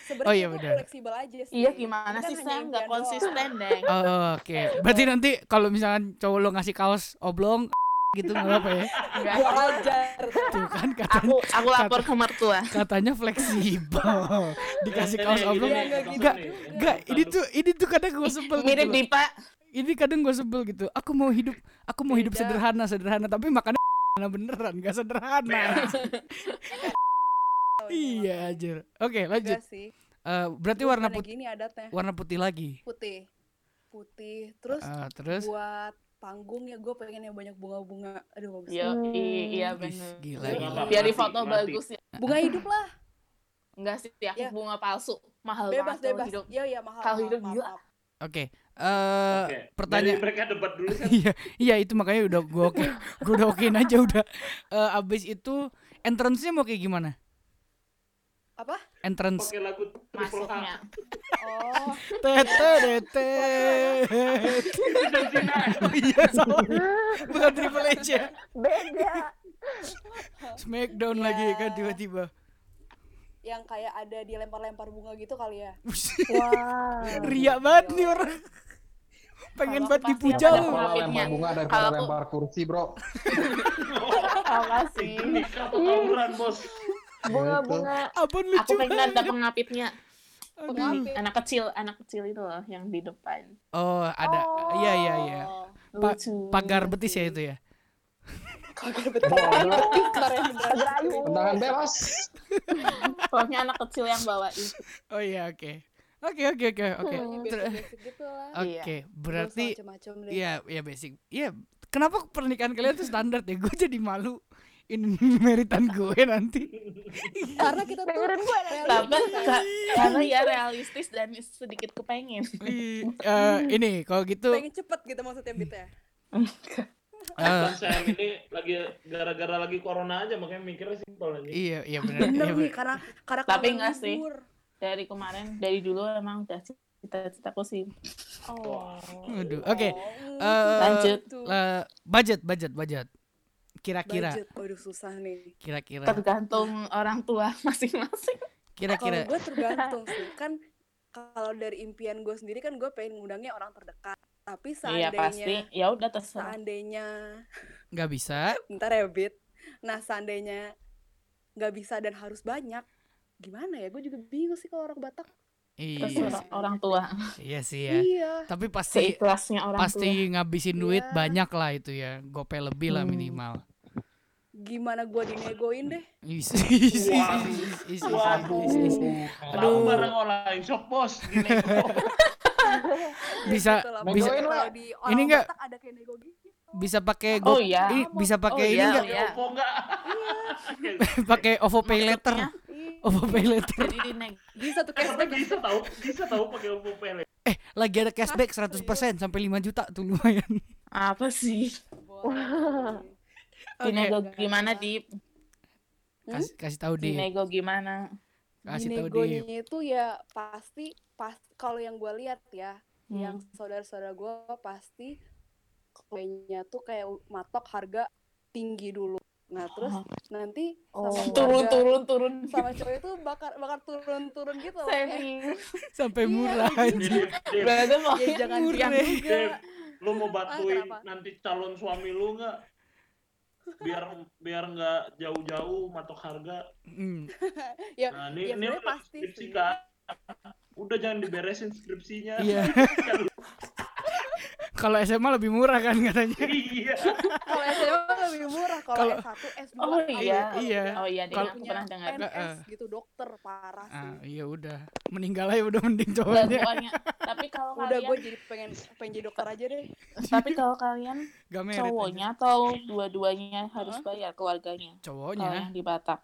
sebenarnya Oh, iya, benar. fleksibel aja sih Iya gimana kan sih Sam nggak konsisten deh. Oh, oke berarti nanti kalau misalkan cowok lo ngasih kaos oblong gitu nggak apa ya Enggak. gua ajar tuh kan katanya Aku aku lapor ke mertua. katanya fleksibel dikasih kaos Ini, oblong Iya, nggak ini, enggak ini, enggak ini tuh ini tuh kadang gue sebel gitu Mirip loh. Dipa. ini kadang gue sebel gitu aku mau hidup aku mau hidup sederhana sederhana tapi makannya beneran gak sederhana Oh, iya aja oke lanjut enggak sih Eh, berarti Gua warna putih gini adatnya warna putih lagi putih putih. Terus Ah, terus buat panggung ya gue pengen yang banyak bunga-bunga. Aduh bagus. Hmm. iya Ih, bener. gila Bunga gila. Biar di foto melati. bagus ya. Bunga hidup lah. Enggak sih, aku Ya. bunga palsu. Mahal Bebas banget kalau bebas. hidup. Iya iya mahal. Kalau hidup gila. Oke. Eh Oke. pertanyaan Dari mereka debat dulu kan. iya iya itu makanya udah gue oke gue udah okein aja udah Eh, abis itu entrance-nya mau kayak gimana Apa? entrance Pakai lagu. Masuknya. Oh, tete tete iya sama bukan triple H ya Beda. Smackdown Ya. lagi kan tiba-tiba yang kayak ada dilempar-lempar bunga gitu kali ya. Wah. ria banget nih orang pengen banget dipuja lu lempar bunga aku- lempar kursi, bro. Apa sih? Itu nikah atau tawuran bos? Bunga-bunga. abon Aku lucu pengen ada pengapitnya. Pengapit. Anak kecil, anak kecil itu loh yang di depan. oh ada iya iya iya Oh, Pa- Lucu. pagar betis ya itu ya. Pagar ayu. Tendangan bebas. Pokoknya anak kecil yang bawain. oh iya oke oke oke oke oke Hmm. Gitu lah. oke berarti. Iya, iya basic. Iya, kenapa pernikahan kalian tuh standar ya? Gue jadi malu ini meritan gue nanti. Karena kita tuh Dengerin gue ka- karena ya realistis dan sedikit kepengen. Eh, ini kalau gitu pengen cepet gitu maksudnya Bit ya. eh, Saya ini lagi gara-gara lagi corona aja makanya mikirnya simpel aja. iya iya benar. Iya, nih bener. karena karena Tapi enggak sih. Dari kemarin, dari dulu emang udah cita-citaku sih. Oh. Aduh, Oke. Oh, Eh, Lanjut. eh, budget budget budget. Kira-kira Budget. Waduh susah nih. kira-kira Tergantung orang tua masing-masing. Kalau kira-kira gue tergantung sih. Kan kalau dari impian gue sendiri kan gue pengen ngundangnya orang terdekat. Tapi Iya pasti. seandainya Ya udah terserah. seandainya nggak bisa. ntar ya Bit. Nah seandainya nggak bisa dan harus banyak, gimana ya? Gue juga bingung sih kalau orang Batak. Iya, sih. orang tua. iya sih ya. Iya. Tapi pasti Seikhlasnya orang pasti ngabisin duit Iya. banyak lah itu ya. Gope lebih lah Hmm. minimal. Gimana gue dinegoin deh? Is, is, is, Waduh. is, is, is, Waduh. is, is. Aduh. Barang online shop bos. Bisa Gitu bisa di Ini nggak- Batak ada kayak nego gitu. bisa pakai tua. go Oh iya. ini bisa pakai Oh, ini iya, enggak? iya. Oppo enggak? pakai OVO Pay Iya. OVO Pay Later. Jadi di Bisa tuh Eh, cashback. bisa tahu, bisa tahu pakai Oppo Pay Later. Eh, lagi ada cashback 100% sampai 5 juta tuh lumayan. apa sih? Oke. Dinego gimana di Kasih kasih tahu di dinego gimana? kasih tahu di Dinegonya itu ya pasti pas kalau yang gue lihat ya, Hmm. yang saudara-saudara gue pasti kuenya tuh kayak matok harga tinggi dulu. Nah terus nanti Oh. sama Turun turun turun. sama cowok itu bakar bakar turun-turun gitu loh. Eh, Serius. sampai Iya, murah Dev, Berarti ya jangan Murah. juga. Lu mau bantuin kenapa? nanti calon suami lu nggak? Biar biar nggak jauh-jauh matok harga. Hmm. Ya, Nah, ini ya ini pasti skripsi sih. kan. Udah jangan diberesin skripsinya. Iya. Kalau SMA lebih murah kan katanya. iya. Kalau SMA lebih murah, kalau Kalau- S1, S2 Oh iya. Iya. Oh iya, Kalau- aku pernah dengar. PNS gitu dokter parah sih. Ah, iya udah. Meninggal aja udah mending cowoknya. tapi kalau Udah kalian gue jadi pengen pengen jadi dokter aja deh. tapi kalau kalian Gak merit. aja. cowoknya atau dua-duanya harus bayar keluarganya kalau Cowoknya. yang di Batak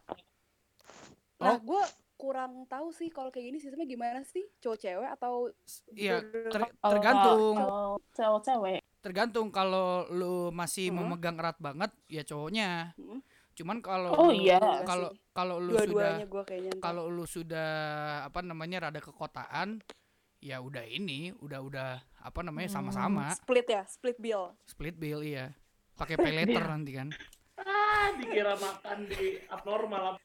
Nah, Oh. gue kurang tahu sih kalau kayak gini sistemnya gimana sih? Cowok cewek atau Iya, ter- Kalau- tergantung. kalau cewek-cewek Tergantung kalau lu masih Hmm. memegang erat banget ya cowoknya. Hmm. Cuman kalau Oh, lu- iya. kalau kalau lu sudah kayaknya ntar. kalau lu sudah apa namanya rada kekotaan ya udah ini udah udah apa namanya Hmm. sama-sama split ya, split bill. split bill iya pakai pay later nanti kan Ah, dikira makan di abnormal.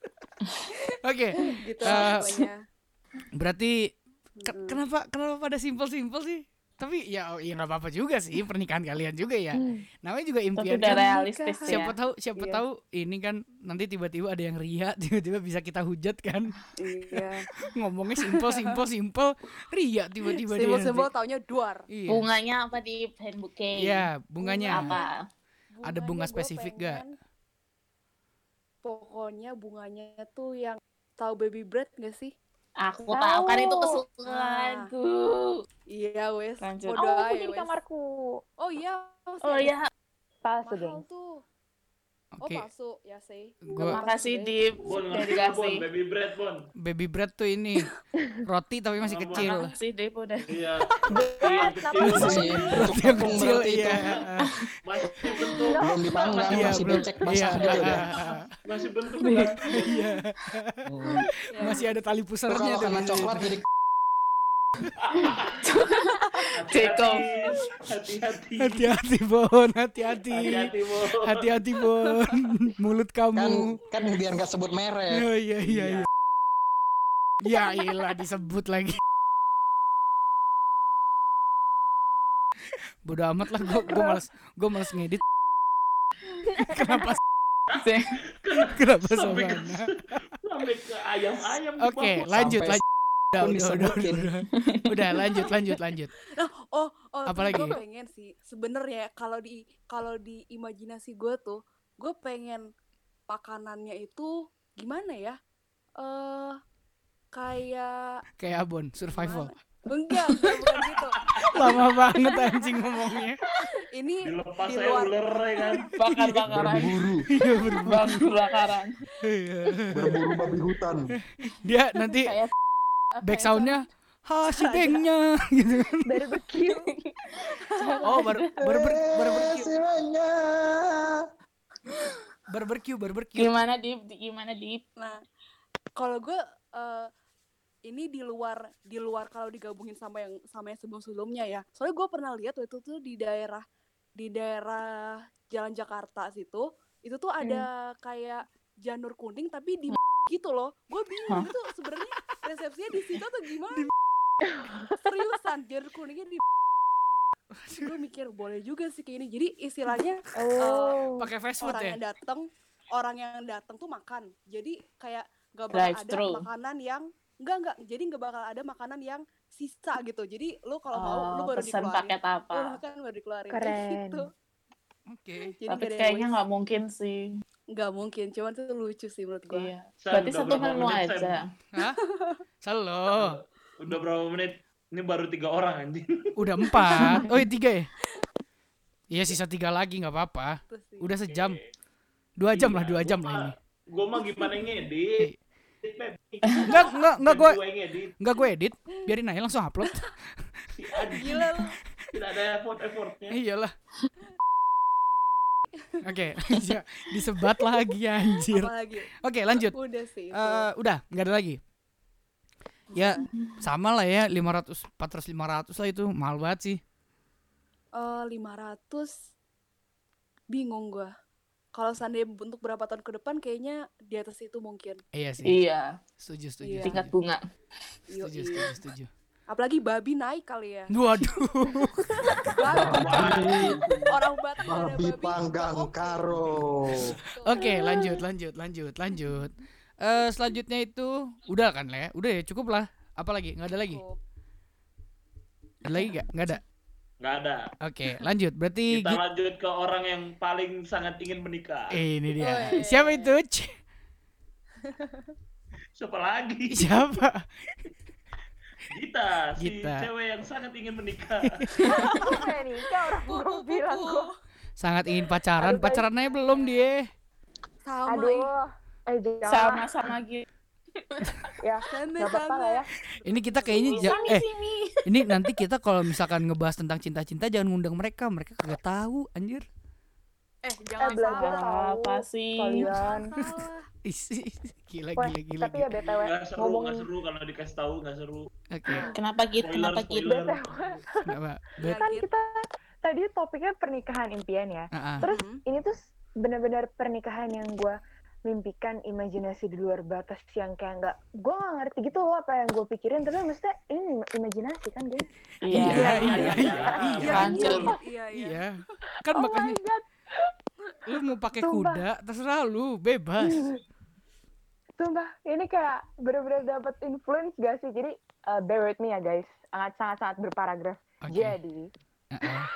oke Gitu Eh, lah pokoknya. berarti ke- Mm-mm. kenapa kenapa pada simpel simpel sih tapi ya ya nggak apa apa juga sih pernikahan kalian juga ya namanya juga impian kan. realistis ya siapa tahu siapa Iya. tahu ini kan nanti tiba-tiba ada yang ria tiba-tiba bisa kita hujat kan Iya. ngomongnya simpel simpel simpel ria tiba-tiba dia Simbol-simbol nanti. taunya duar. iya bunganya apa di handbook iya bunganya apa Ada bunga spesifik gak? Pokoknya bunganya tuh yang tahu baby bread gak sih? Aku Tahu. tahu kan itu kesukaanku Iya wes. Lanjut. Oh, aku wes. kamarku. Oh iya. Oh ada. iya, Mahal geng. Tuh. Oh Oke, palsu ya sih. Gua- Udah ngerti nggak, Bon? dikasih. Baby bread, Bon. baby bread tuh ini roti tapi masih kecil. Makasih Dip udah. Iya. Roti yang kecil itu. iya. masih bentuk, Belum dipanggang, Iya, masih belum. becek Iya, basah gitu udah. masih bentuk kan. Iya. Hmm. Masih ada tali pusarnya kalau coklat jadi Jacob. Hati-hati. Hati-hati Bon, hati-hati. Hati-hati, Bon. Hati-hati Bon. Mulut kan kamu. kan biar nggak sebut merek. Oh, iya iya iya. Ya ilah disebut lagi. Bodo amat lah gua gua males gua males ngedit. Kenapa kenapa Sampai ke, sampai ke ayam-ayam. Oke, bawah. lanjut Sampai lanjut. Udah, pun udah, udah, disebutin. udah, udah, lanjut, lanjut, lanjut. Nah, oh, oh, Apalagi? gue pengen sih. Sebenarnya kalau di kalau di imajinasi gue tuh, gue pengen makanannya itu gimana ya? Eh kayak Kayak Abon, survival. enggak, enggak bukan gitu. Lama banget anjing ngomongnya. Ini Dilepas di luar ular ya kan. Bakar-bakaran. Berburu, Iya bener. Bakar-bakaran. Iya. berburu babi hutan. Dia nanti Kayak back soundnya ha si bengnya gitu. Barbecue. Oh, bar barber barbecue. Semuanya. Barbecue, barbecue. Gimana Dip? Gimana Dip? Nah, kalau gue eh, ini di luar di luar kalau digabungin sama yang sama yang sebelum-sebelumnya ya. Soalnya gue pernah lihat waktu itu tuh di daerah di daerah Jalan Jakarta situ, itu tuh ada kayak janur kuning tapi di gitu loh. Gue bingung Hah? itu sebenarnya resepsinya di situ atau gimana? Seriusan janur kuningnya di gue mikir boleh juga sih kayak ini. Jadi istilahnya Oh. Pakai fast food orang ya? yang datang orang yang datang tuh makan jadi kayak gak bakal Drive ada makanan yang enggak enggak jadi nggak bakal ada makanan yang sisa gitu jadi lu kalau mau lu Oh, baru pesan dikeluarin paket lu apa? makan baru dikeluarin Keren. gitu Oke. jadi Tapi kayaknya nggak mungkin sih. Nggak mungkin cuman itu lucu sih menurut gua Iya. Sam, Berarti satu menu menit, aja. Hah? Salo. Udah berapa menit? Ini baru tiga orang anjing. Udah empat. Oh, iya, tiga ya? Iya, sisa tiga lagi nggak apa-apa. Udah sejam. Dua jam lah, dua jam lah ini. Gue mah gimana ngedit? Enggak, enggak, enggak gue Gue enggak gue edit. Biarin aja langsung upload. Gila lu Tidak ada effort-effortnya. Iyalah. Oke, ya, disebat lagi anjir. Oke, lanjut. udah sih itu. Eh, udah, nggak ada lagi. Ya, sama lah ya, 500 400 500 lah itu, mahal banget sih. Eh, 500 bingung gua kalau seandainya untuk berapa tahun ke depan kayaknya di atas itu mungkin Iya sih. Iya. Setuju, setuju. Iya. Tingkat bunga. Setuju, setuju, setuju. Apalagi babi naik kali ya Waduh. babi orang Batak ada Babi panggang oke. karo. Oke, lanjut, lanjut, lanjut, lanjut. Eh selanjutnya itu udah kan lah ya? Udah ya, cukup lah. Apa lagi? Nggak ada lagi? Ada lagi nggak? Nggak ada. Nggak ada. Oke, lanjut. Berarti Kita lanjut ke orang yang paling sangat ingin menikah. Eh, ini dia. Woi. Siapa itu? Ch- Siapa lagi? Siapa? Gita, si Gita. cewek yang sangat ingin menikah. Nikah orang gue bilang kok. Sangat ingin pacaran. Aduh, baik. Pacaran aja belum dia. sama. Aduh. Eh. Sama-sama gitu. Ya, Santai, gak apa-apa lah ya. Ini kita kayaknya ja- eh ini nanti kita kalau misalkan ngebahas tentang cinta-cinta jangan ngundang mereka. Mereka kagak tahu anjir. Eh Eh jangan belajar salah Apa sih? kalian. gila Wah, gila gila. tapi ya gila. BTW Nggak seru, ngomong nggak seru kalau dikasih tahu nggak seru. Oke. Kenapa gitu? Spoiler, Kenapa gitu? spoiler. Kenapa? Bet. kan gitu. kita tadi topiknya pernikahan impian ya. Ah, ah. Terus Mhm. ini tuh benar-benar pernikahan yang gue mimpikan imajinasi di luar batas yang kayak nggak gue nggak ngerti gitu loh apa yang gue pikirin tapi maksudnya ini im- imajinasi kan guys Iya, Iya. iya, iya, Iya, iya. Iya iya Iya. Kan oh makanya my god lu mau pakai kuda terserah lu, bebas. sumpah ini kayak benar-benar dapat influence gak sih jadi uh, bear with me ya guys sangat sangat sangat berparagraf Oke. jadi Ah, ah.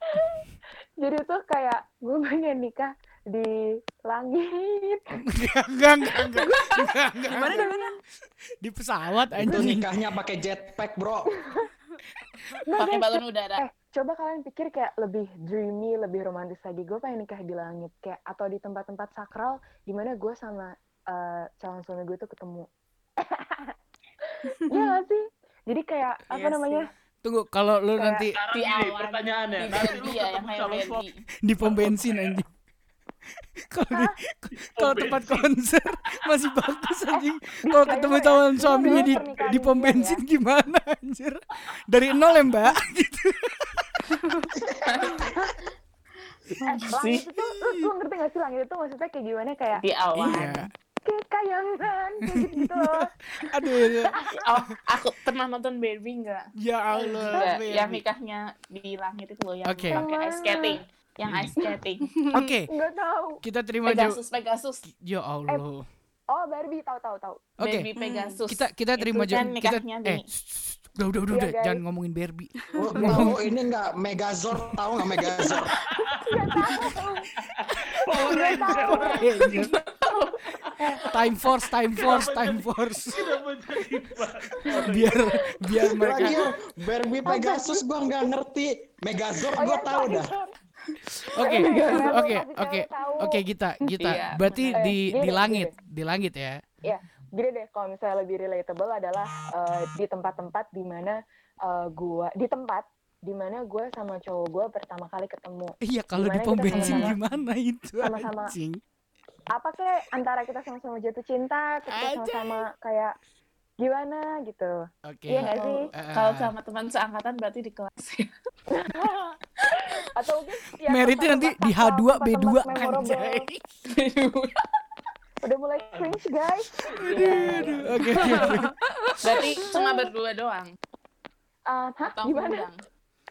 jadi tuh kayak gue pengen nikah di langit Enggak, enggak, enggak, enggak. Enggak, enggak. gimana gimana Di pesawat Itu anjing. nikahnya pakai jetpack, Bro. Pakai balon udara Eh, coba kalian pikir kayak lebih dreamy, lebih romantis lagi. Gue pengen nikah di langit kayak atau di tempat-tempat sakral di mana gue sama eh, calon suami gue tuh ketemu. Iya gak sih? Jadi kayak apa Iya namanya? Tunggu, kalau lu Kayak- nanti Di ini awan. pertanyaannya, di nanti lu ya yang calon suami di pom bensin anjing. Kalau di kalau Pom tempat bensin. konser masih bagus anjing. Kalau ketemu calon suaminya di di pom ya. bensin gimana anjir? Dari nol ya, Mbak? Gitu. Eh, langit itu, lu, lu ngerti gak sih langit itu maksudnya kayak gimana? Kayak di awan Iya. kayak kayangan, kayak gitu, -gitu loh. Aduh. ya. oh aku pernah nonton Barbie nggak Ya Allah. Baby. yang nikahnya di langit itu loh yang Oke. pakai ice skating yang ice skating Oke, Nggak tahu. kita terima jawab. Pegasus Pegasus Ya Allah. Oh, Barbie tahu tahu tahu. Oke. Barbie Pegasus Kita kita terima Itu kan jawab. Kita nikahnya eh di udah udah udah, Iya, udah. guys. jangan ngomongin Barbie. Lu tahu ini enggak Megazord tahu enggak Megazord? Power Ranger. time force, time force, time force. Biar biar mereka Lagi Barbie Pegasus gua nggak ngerti. Megazord Oh, gua iya, tahu dah. Oke, oke, oke, oke, kita, kita. Iya, Berarti di di langit, di langit ya. Gini deh, kalau misalnya lebih relatable adalah eh, di tempat-tempat di mana eh, gua di tempat di mana gue sama cowok gue pertama kali ketemu. Iya, kalau di pom bensin gimana itu sama-sama anjing. Apa kek antara kita sama-sama jatuh cinta, terus kita sama-sama kayak gimana gitu. Oke. Iya nggak sih? Eh, kalau sama teman seangkatan berarti di kelas Atau mungkin ya, Meritnya nanti di tempat-tempat H2 sakral, B2 tempat-tempat memorable. anjay. Udah mulai cringe guys. Aduh, Oke, oke. berarti cuma berdua doang Ah, hah, atau gimana? ngundang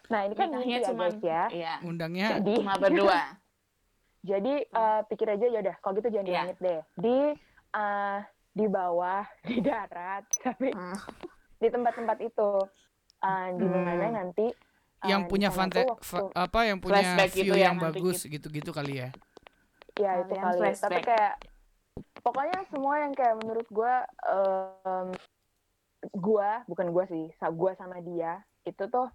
Nah ini kan nikahnya mimpi ya cuma guys ya. iya Undangnya Jadi cuma berdua Jadi eh, pikir aja ya udah kalau gitu jangan langit deh. Di eh, di bawah, di darat, tapi Hmm. di tempat-tempat itu eh, di mana Hmm. nanti eh, yang punya fante fa- apa yang punya Flashback view gitu ya, yang nanti bagus gitu. gitu-gitu kali ya. ya itu kali. Tapi kayak pokoknya semua yang kayak menurut gue em, gua bukan gua sih, gua sama dia itu tuh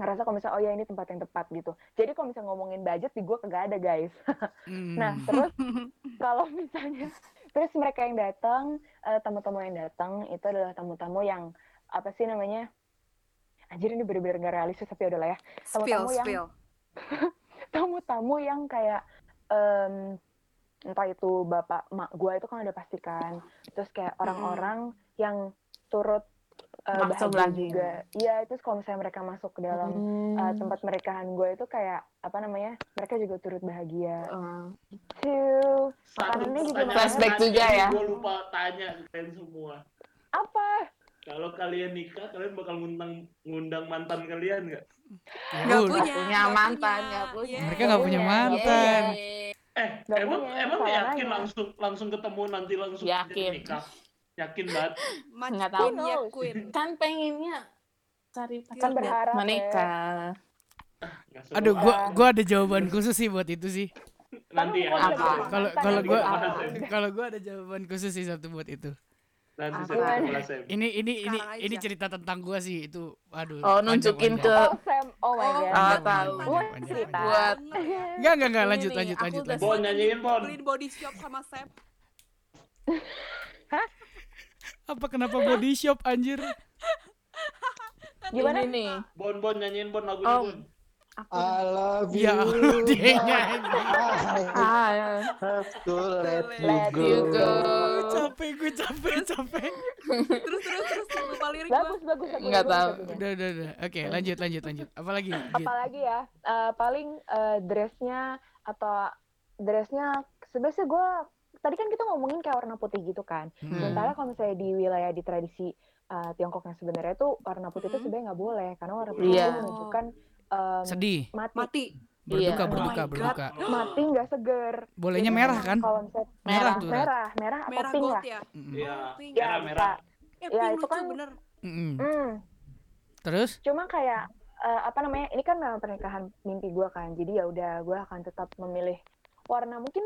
ngerasa kalau misalnya oh ya ini tempat yang tepat gitu. Jadi kalau misalnya ngomongin budget di gua kagak ada guys. Hmm. Nah, terus kalau misalnya terus mereka yang datang, eh, tamu-tamu yang datang itu adalah tamu-tamu yang apa sih namanya? Anjir ini bener-bener gak realistis tapi udahlah ya. Tamu-tamu yang- spill. Tamu-tamu yang kayak em, entah itu bapak mak gua itu kan udah pastikan. Terus kayak orang-orang yang turut Maksud bahagia lagi. juga. Iya, itu kalau misalnya mereka masuk ke dalam Hmm. eh, tempat pernikahan gue itu kayak apa namanya? Mereka juga turut bahagia. Hmm. Tuh. Satu Makanannya juga Flashback juga ya. Gue lupa tanya ke kalian semua. Apa? Kalau kalian nikah, kalian bakal ngundang ngundang mantan kalian nggak? Nggak punya, punya mantan, nggak punya. Mereka nggak punya mantan. Yeay. Eh, Nggak emang punya, emang yakin nanya. langsung langsung ketemu nanti langsung Yakin. nikah? Yakin banget? Match Nggak tahu. ya kan pengennya cari Kan pacar biar berharap ya. menikah seru Aduh, gua gua ada jawaban khusus sih buat itu sih. nanti ya. Apa? jadi Kalau kalau aja. gua Apa? kalau gua ada jawaban khusus sih satu buat itu. Nanti saya saya. Ini ini ini Sekarang ini aja. cerita tentang gua sih itu. Aduh. oh nunjukin ke. Oh, Sam. Oh my Oh, god. Ah, Panjang, tahu. Buat panjang. cerita. buat Enggak enggak enggak Ini lanjut lanjut aku lanjut. Bon, nyanyiin, Bon. Beliin body shop sama Sam. Apa kenapa body shop anjir? Gimana? ini nih Bon, Bon nyanyiin Bon lagunya Oh. Bon. Aku I love you. Ya Allah dia nyanyi. I ah ya. have to let you Let go. you go. Gue capek, gue capek, capek. Terus terus terus lupa lirik gua. Bagus, bagus. aku Nggak bagus, tahu. bagus. Udah, udah, udah. Oke, lanjut, lanjut, lanjut. Apalagi? Apalagi ya, eh, paling eh, dressnya atau dressnya sebenarnya gue tadi kan kita ngomongin kayak warna putih gitu kan. Hmm. Sementara kalau misalnya di wilayah di tradisi eh, Tiongkok yang sebenarnya tuh warna putih itu Hmm. sebenarnya nggak boleh karena warna putih Iya. itu menunjukkan em, Sedih, mati. Mati. berduka, Iya. berduka, Oh berduka. Mati nggak seger. Bolehnya merah kan? Kalau misalnya Merah tuh. Merah, merah atau Merah pink gold lah. ya. Iya, Pink. Ya, merah merah. Ya, pink itu kan- bener. Mm-mm. Hmm. Terus? Cuma kayak eh, apa namanya? Ini kan memang pernikahan mimpi gue kan. Jadi ya udah gue akan tetap memilih warna mungkin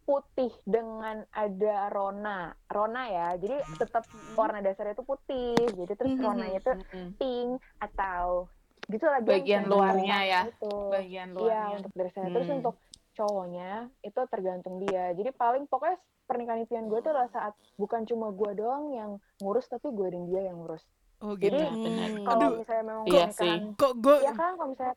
putih dengan ada rona rona ya jadi tetap warna dasarnya itu putih jadi terus Mhm. ronanya itu Mm-mm. pink atau gitu lagi yang Bagian luarnya ya. itu. bagian Iya luarnya. untuk dressnya. Terus Hmm. untuk cowoknya itu tergantung dia. Jadi paling pokoknya pernikahan impian gue tuh adalah saat bukan cuma gue doang yang ngurus tapi gue dan dia yang ngurus. Oh Jadi gitu. benar. Hmm. kalau misalnya memang Iya pernikahan, Kok gue ya kan kalau misalnya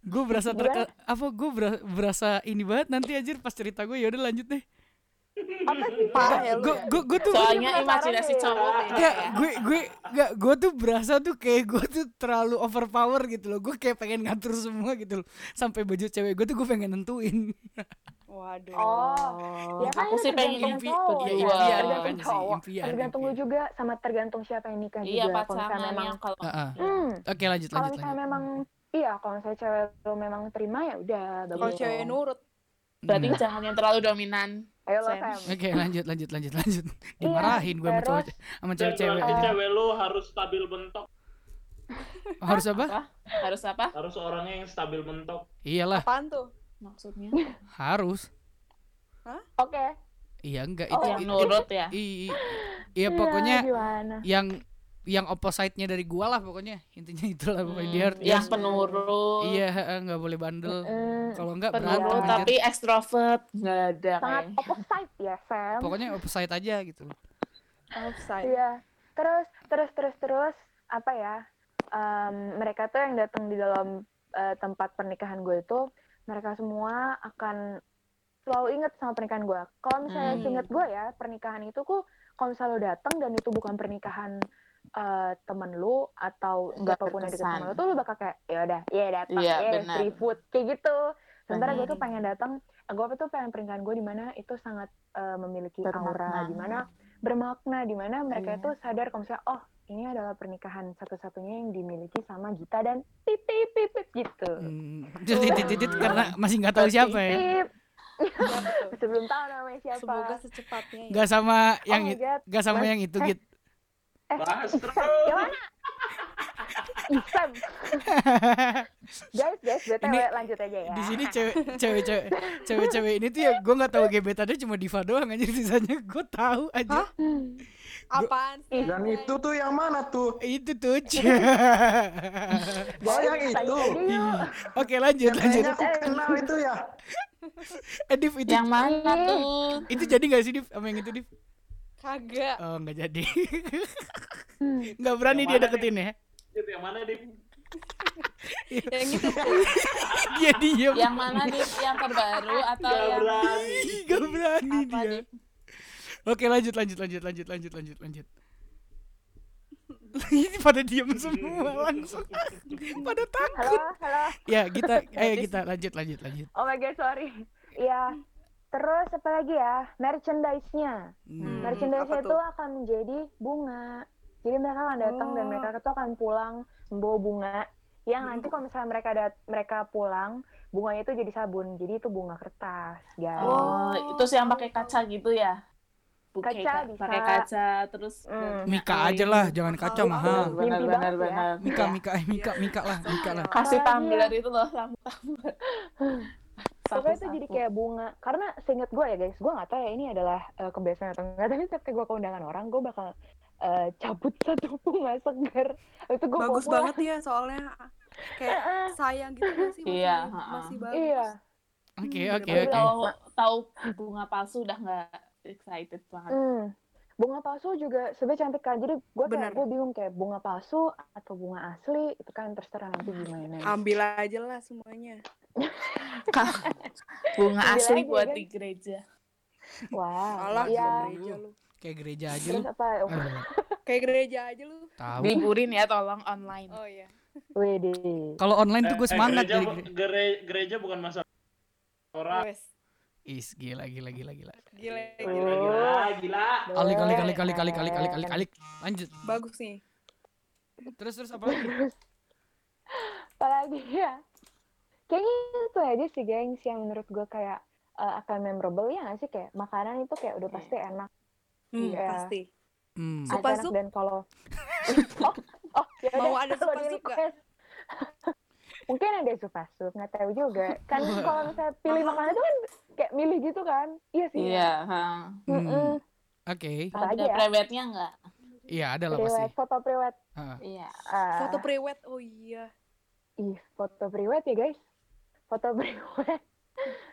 gue berasa terke apa gue berasa ini banget nanti aja pas cerita gue ya udah lanjut deh. Apa sih ya lu Gue ya. gue gue tuh Soalnya imajinasi deh. cowok ya. gue gue gak gue tuh berasa tuh kayak gue tuh terlalu overpower gitu loh. Gue kayak pengen ngatur semua gitu loh. Sampai baju cewek gue tuh gue pengen nentuin. Waduh. Oh, ya kan aku sih pengen impi- cowok, ya, ya. impian tergantung cowok, impian, tergantung lu juga sama tergantung siapa yang nikah Iya juga. Kalau misalnya pasangan memang, kalau Heeh. hmm, Oke lanjut kalau lanjut misalnya lanjut. memang, iya kalau misalnya cewek lu memang terima ya udah Kalau cewek nurut. Berarti Hmm. jangan yang terlalu dominan. Ayo lo Sam. Oke lanjut lanjut lanjut lanjut. Dimarahin gue sama terus- cowok sama cewek-cewek cewek lu harus stabil bentok. Harus apa? Apa? Harus apa? Harus orangnya yang stabil bentok. Iyalah Apaan tuh? Maksudnya? harus. Oke. Iya enggak Oh, itu. yang itu- nurut ya. Iya pokoknya gimana? yang yang opposite-nya dari gua lah pokoknya intinya itulah pokoknya dia Hmm, harus yang penurut. iya heeh, nggak boleh bandel Mm, kalau enggak penurut berantem anjir. tapi ekstrovert nggak ada sangat kayaknya. opposite ya Sam. pokoknya opposite aja gitu Offside. Iya. Terus terus terus terus apa ya? em, mereka tuh yang datang di dalam eh, tempat pernikahan gue itu mereka semua akan selalu inget sama pernikahan gue. Kalau misalnya Hmm. inget gue ya pernikahan itu kok kalau misalnya lo datang dan itu bukan pernikahan eh, temen lu atau Nggak siapa pun yang deket sama lu tuh lu bakal kayak ya udah iya datang ya benar. free food kayak gitu. Sementara gue tuh pengen datang, gue tuh pengen pernikahan gue di mana itu sangat eh, memiliki Bermakna. aura, di mana bermakna di mana mereka Iya. itu sadar kalau misalnya oh ini adalah pernikahan satu-satunya yang dimiliki sama Gita dan Titi Pipit gitu. hmm. Titit, karena masih nggak tahu siapa ya belum tahu namanya siapa. Semoga secepatnya ya. nggak sama yang oh nggak sama yang itu gitu Eh, Bahas terus. yang mana? Ihsan. guys, guys, BTW Ini- lanjut aja ya. di sini cewek cewek cewek cewek cewek ini tuh ya gue nggak tahu gebetannya cuma diva doang aja sisanya gue tahu aja Hah? Apaan sih? Dan itu tuh yang mana tuh? itu tuh Oh yang itu. oke lanjut lanjut Kayaknya aku kenal itu ya. eh Div itu yang mana tuh itu jadi nggak sih Div sama yang itu Div Kagak. oh nggak jadi Hmm. nggak berani Yang dia deketin ya Dit, yang mana di Yang itu tuh. dia diem yang mana nih yang terbaru atau Gak yang berani. Gak berani apa dia. nih Oke lanjut lanjut lanjut lanjut lanjut lanjut lanjut. Ini pada diem semua langsung. pada takut. Halo, halo. Ya kita, ayo kita lanjut lanjut lanjut. Oh my god, sorry. Iya. Terus apa lagi ya? Merchandise-nya. Hmm. Merchandise-nya apa itu tuh? akan menjadi bunga. Jadi mereka akan datang dan Oh. mereka itu akan pulang membawa bunga. Yang Hmm. nanti kalau misalnya mereka dat mereka pulang, bunganya itu jadi sabun. Jadi itu bunga kertas, guys. oh itu sih yang pakai kaca gitu ya Buke, Kaca bisa. pakai kaca terus Hmm. Mika aja lah, jangan kaca Mahal. mahal. benar Mimpi benar banget ya. benar Mika Mika eh Mika Mika lah, Mika lah. kasih Apalagi tumbler ya? itu loh lampu tumbler Pokoknya itu jadi kayak bunga. Karena seingat gue ya guys, gue nggak tahu ya ini adalah eh, kebiasaan atau enggak. Tapi ketika gue ke undangan orang, gue bakal eh, cabut satu bunga segar. Itu gue Bagus banget ya soalnya. Kayak sayang gitu gak sih? Masih, Iya, ha-ha. masih bagus. Iya. Oke Hmm, oke oke. tahu tahu bunga palsu udah nggak excited banget Hmm. Bunga palsu juga sebenarnya cantik kan. Jadi gue kayak gue bingung kayak bunga palsu atau bunga asli itu kan terserah nanti gimana. Ambil aja lah semuanya. bunga Ambil asli aja, buat kan? di gereja Wow. Alah, Iya. gereja lu. Kayak gereja aja Terus lu. apa? Oh, Kayak gereja aja lu. Tahu. liburin ya tolong online Oh iya. Wede. Kalau online tuh gue Eh, semangat gereja, jadi bu- gere- gere- gereja bukan masalah orang. Is gila gila gila gila. Gila, Gila, gila. gila, gila. Alik alik alik alik alik alik alik alik alik. Lanjut. Bagus nih. Terus terus apa lagi? Apalagi ya? Kayaknya itu aja sih gengs yang menurut gue kayak eh, akan memorable ya nggak sih kayak makanan itu kayak udah pasti enak, Hmm, Iya. pasti. Hmm. Sup. ada enak sup? dan kalau oh, oh ya Mau ada kalau sup. Mungkin ada sup nggak tahu juga. Kan kalau misalnya pilih makanan itu kan kayak milih gitu kan iya sih Iya, ha. Hmm. Mm-mm. Oke. Apa Ada ya? prewednya nggak? Iya, ada lah pasti. Foto priwet Heeh. Iya. Ah, Foto prewed. Oh iya. ih foto priwet ya guys foto priwet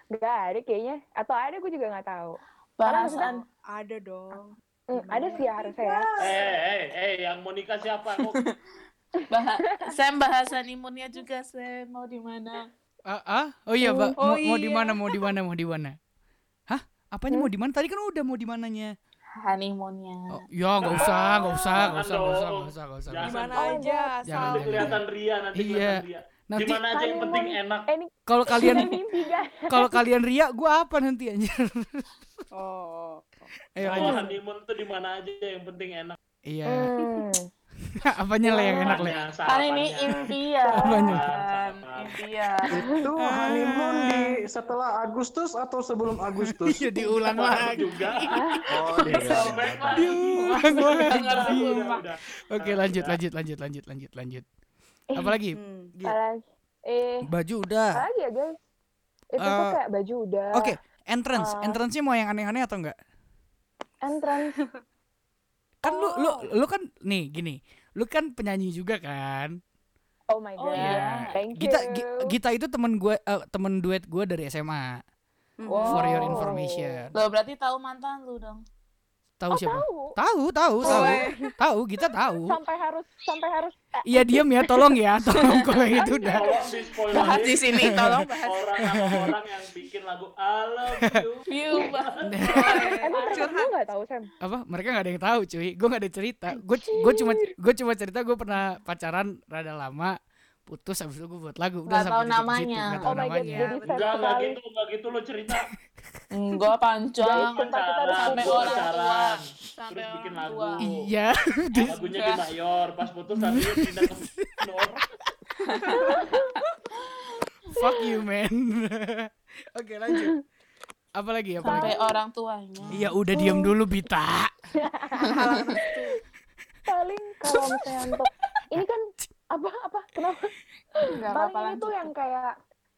nggak ada kayaknya atau ada gue juga nggak tahu Bahasan Ada dong. Hmm, ada sih ya harusnya ya Eh, eh, eh, yang mau nikah siapa? Kok bah Sam bahasan imunnya juga Sam mau di mana? Ah, ah? Oh iya, Mbak. Oh mau, mau di iya. mana? Mau di mana? Mau di mana? Hah? Apanya mau di mana? Tadi kan udah mau di mananya. Honeymoonnya. Oh, ya nggak usah, nggak usah, nggak usah, nggak usah, nggak usah, nggak usah. Di mana Oh, aja asal. nanti kelihatan ria, nanti Iya. ria. Nanti Gimana aja yang penting enak. ini kalau kalian kalau kalian ria, gua apa nanti anjir? Oh. Ayo Kalau lanjut. honeymoon tuh di mana aja yang penting enak. Iya. Hmm. Apanya lah yang enak lah. Sarapannya, Kan ini sarapannya. impian. Banyak. Impian. Itu honeymoon di setelah Agustus atau sebelum Agustus? Iya diulang lagi. juga. Oh, iya. Diulang lagi. Oke, lanjut, lanjut, lanjut, lanjut, lanjut, lanjut. Eh, Apalagi? Hmm. Eh Baju udah. apalagi ya guys itu tuh Eh, kayak baju udah Oke, entrance. Eh. Entrance-nya mau yang aneh-aneh atau enggak? entrance Kan lu lu lu kan nih gini. Lu kan penyanyi juga kan? oh my Oh, god iya. thank you Gita Gi- Gita itu temen gue eh, temen duet gue dari SMA. Wow. For your information. Lo berarti tahu mantan lu dong. Tahu oh siapa? tahu Tahu, tahu, tahu. Oh, eh. Tahu, Gita tahu. sampai harus sampai harus eh, Iya diam ya, tolong ya, tolong kalau itu udah. Tolong di spoiler Bahas di sini, tolong bahas. orang orang yang bikin lagu I love you. View banget. emang mereka nggak tahu Sam Apa? Mereka nggak ada yang tahu, cuy. Gue nggak ada cerita. Gue gue cuma gue cuma cerita gue pernah pacaran rada lama, putus habis itu gue buat lagu. Nggak tahu sampai titik situ, namanya. nggak tahu oh my god namanya. jadi sad Enggak, enggak gitu, enggak gitu lo cerita. Enggak panjang. Sampai orang tua. Sampai Terus bikin lagu. Iya. Lagunya di mayor, pas putus lagunya pindah ke minor. Fuck you, man. Oke, lanjut. Apa lagi? Apa lagi? Sampai orang tuanya. Iya, udah diam dulu, Bita. paling kalau misalnya untuk ini kan apa apa kenapa Enggak apa-apa paling ini tuh lanjut. yang kayak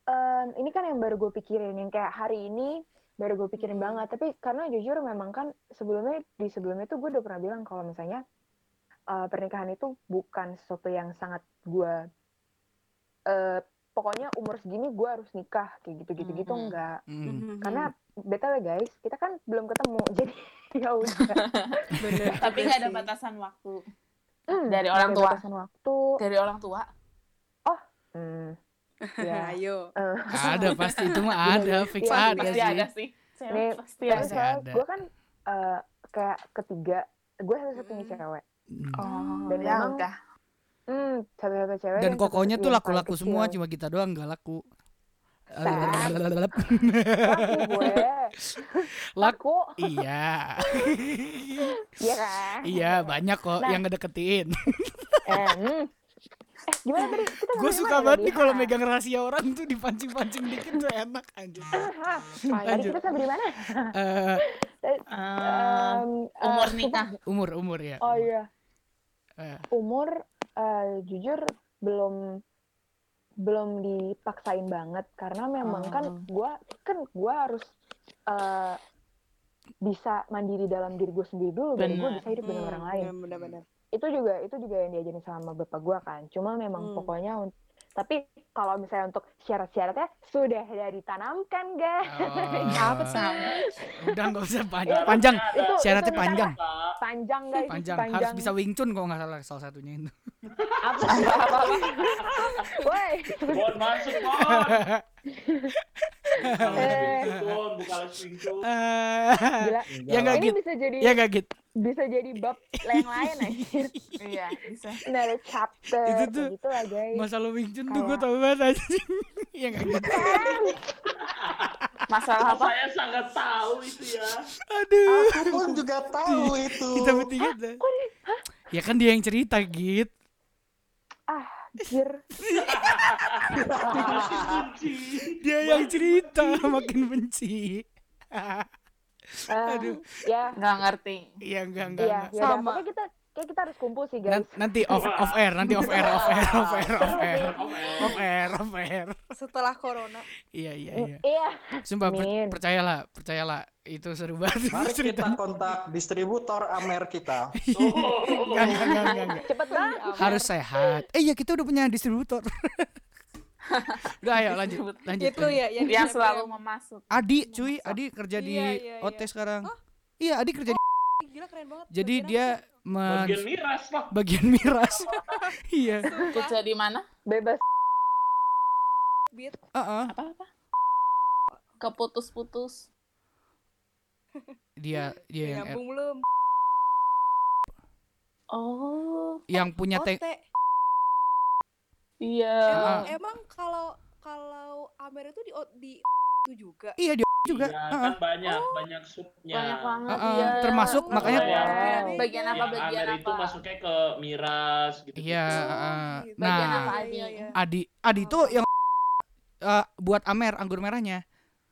em, ini kan yang baru gue pikirin yang kayak hari ini baru gue pikirin banget tapi karena jujur memang kan sebelumnya di sebelumnya tuh gue udah pernah bilang kalau misalnya eh, pernikahan itu bukan sesuatu yang sangat gue eh, pokoknya umur segini gue harus nikah kayak gitu gitu gitu Mhm. enggak Hmm. karena btw guys kita kan belum ketemu jadi ya udah Bener. Tapi nggak ada batasan waktu. Hmm, Dari orang tua. waktu Dari orang tua. hmm, ya Ayo. eh, Ada pasti itu mah ada, fix Iya, ada Pasti sih. ada sih. Saya Nih, pasti ada. ada. gue kan eh, kayak ketiga, gue satu-satunya Hmm. cewek. Oh, Dan ya memang- udah. Hmm, satu-satunya cewek. Dan kokonya tuh yang laku-laku semua, kecil. cuma kita doang nggak laku. Laku gue. Laku. Iya. Iya kan? Iya, banyak kok Nah. yang ngedeketin. Eh, hmm. eh, gimana tadi? Gue suka banget tadi? nih kalau megang rahasia orang tuh dipancing-pancing dikit tuh enak anjir. hah. Tadi Lanjut. kita sampai di mana? Eh, Eh, Em, eh, umur sumpah. nikah. umur umur ya. Oh iya. Eh, Umur eh, jujur belum belum dipaksain banget karena memang kan Oh. gua kan gua harus eh, bisa mandiri dalam diri gue sendiri dulu baru gue bisa hidup dengan orang lain Bener-bener. itu juga itu juga yang diajarin sama bapak gua kan cuma memang Hmm. pokoknya un- tapi kalau misalnya untuk syarat-syaratnya sudah ada ditanamkan guys oh, Apa sih? Udah nggak usah panjang. Syaratnya Panjang. Itu- Syaratnya itu panjang. Panjang guys Panjang. panjang Harus bisa Wing Chun kalau nggak salah salah satunya itu. apa woi Bon masuk, Bon. Eh. Eh, gila ya nggak ini gitu. bisa jadi Ya nggak gitu. bisa jadi bab yang lain anjir Iya, bisa. another chapter Itu tuh gitu lah guys Masalah Wing Chun tuh gue tau banget anjing. Ya nggak gitu. Masalah apa? Saya sangat tahu itu ya. Aduh. Aku pun juga tahu itu. Kita bertiga. Ya kan dia yang cerita gitu. Anjir. Dia yang cerita makin benci. Aduh. ya Nggak ngerti. Iya enggak enggak. Iya, ya. Sama. Pokoknya kita kayak kita harus kumpul sih guys. nanti off off air, nanti off air, off air, off air, off air, off air, off air. Setelah corona. Iya iya iya. Iya. Sumpah per- percayalah, percayalah itu seru banget Mari kita kontak distributor Amer kita. Enggak, enggak, enggak, enggak. Cepet banget. Harus sehat. Eh ya kita udah punya distributor. udah ayo lanjut, lanjut. Itu lanjut. ya yang Yang di selalu memasuk. Adi, cuy, Adi kerja di Iya, iya, OT iya. sekarang. Iya, Adi kerja di Ih, Gila keren banget. Jadi Bagian dia apa men- Bagian miras lah. bagian miras. iya. Kerja di mana? Bebas. Beat. Heeh. Apa-apa? Keputus-putus. Dia dia yang Nyambung belum? Oh, yang punya tank. OT. iya. Emang emang kalau kalau Amer itu di di itu juga. Iya, dia juga. Iya, Heeh. kan banyak banyak subnya. Banyak banget Heeh, iya. termasuk Nggak makanya ya. Bagian apa, Yang bagian Amer itu apa? masuknya ke miras gitu. Iya, Oh, heeh. gitu. Bagian Nah, apa? Iya, Adi? iya, iya. Adi, Adi tuh yang eh, buat Amer anggur merahnya.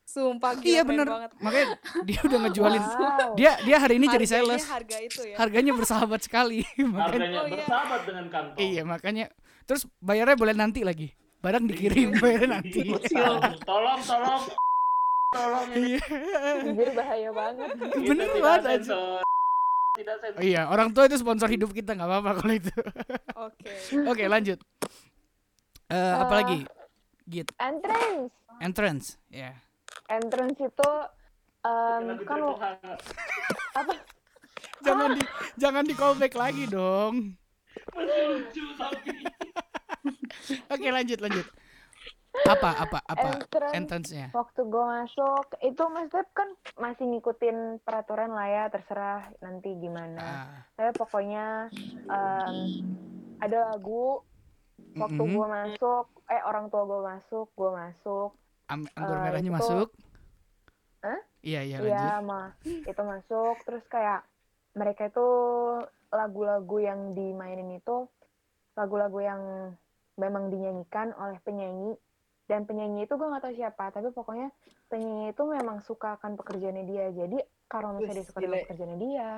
Sumpah gila Iya bener. banget. Makanya dia udah ngejualin. Wow. Dia dia hari ini jadi Harganya sales. harga itu ya. Harganya bersahabat sekali. makanya Harganya Oh, iya. bersahabat dengan kantong. iya, makanya terus bayarnya boleh nanti lagi. Barang dikirim bayarnya nanti. tolong, tolong, tolong ini. Iya. Bahaya banget. Bener tidak banget. Tidak sensor. Iya, orang tua itu sponsor hidup kita nggak apa-apa kalau itu. Oke. Oke, lanjut. Eh, apa Eh, lagi? Git, Entrance. entrance. Ya. Entrance itu em, Lagu kan Hangat. Jangan di jangan di callback lagi dong. Lucu tapi. Oke, lanjut lanjut. Apa apa apa entrance entrance-nya? waktu gue masuk itu maksudnya kan masih ngikutin peraturan lah ya terserah nanti gimana. Ah, Saya pokoknya em, ada lagu waktu mm-mm. gue masuk, eh orang tua gue masuk, gue masuk, Am- anggur eh, merahnya itu- masuk. Hah? Iya, iya Iya, lanjut. mah itu masuk terus kayak mereka itu lagu-lagu yang dimainin itu lagu-lagu yang memang dinyanyikan oleh penyanyi dan penyanyi itu gue nggak tahu siapa tapi pokoknya penyanyi itu memang suka akan pekerjaannya dia jadi kalau misalnya dia suka dengan pekerjaannya dia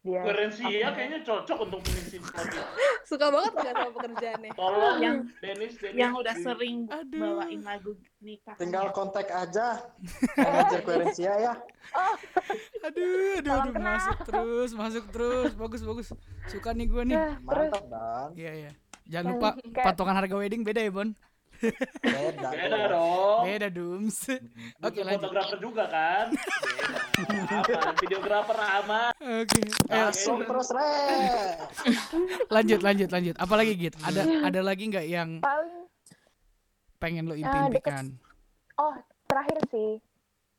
dia Koherensia apa- kayaknya cocok untuk mengisi. Suka banget nggak sama pekerjaannya? Tolong Yang- Dennis, Dennis. Yang udah sering Aduh. bawain lagu nikah. Tinggal kontak aja manajer koherensia ya. Aduh, aduh, aduh, kenal. masuk terus, masuk terus. Bagus, bagus. Suka nih gue nih. Mantap dan Iya, iya. Jangan lupa kayak- patungan harga wedding beda ya, Bon. beda. Beda dong. Beda, Dums. Oke, Butuh lanjut. fotografer juga kan? Beda. Aman, videografer aman. Oke. Ayo, Masuk terus re. lanjut, lanjut, lanjut. Apalagi Git? Ada ada lagi nggak yang paling pengen lo Ah, impi-impikan? oh terakhir sih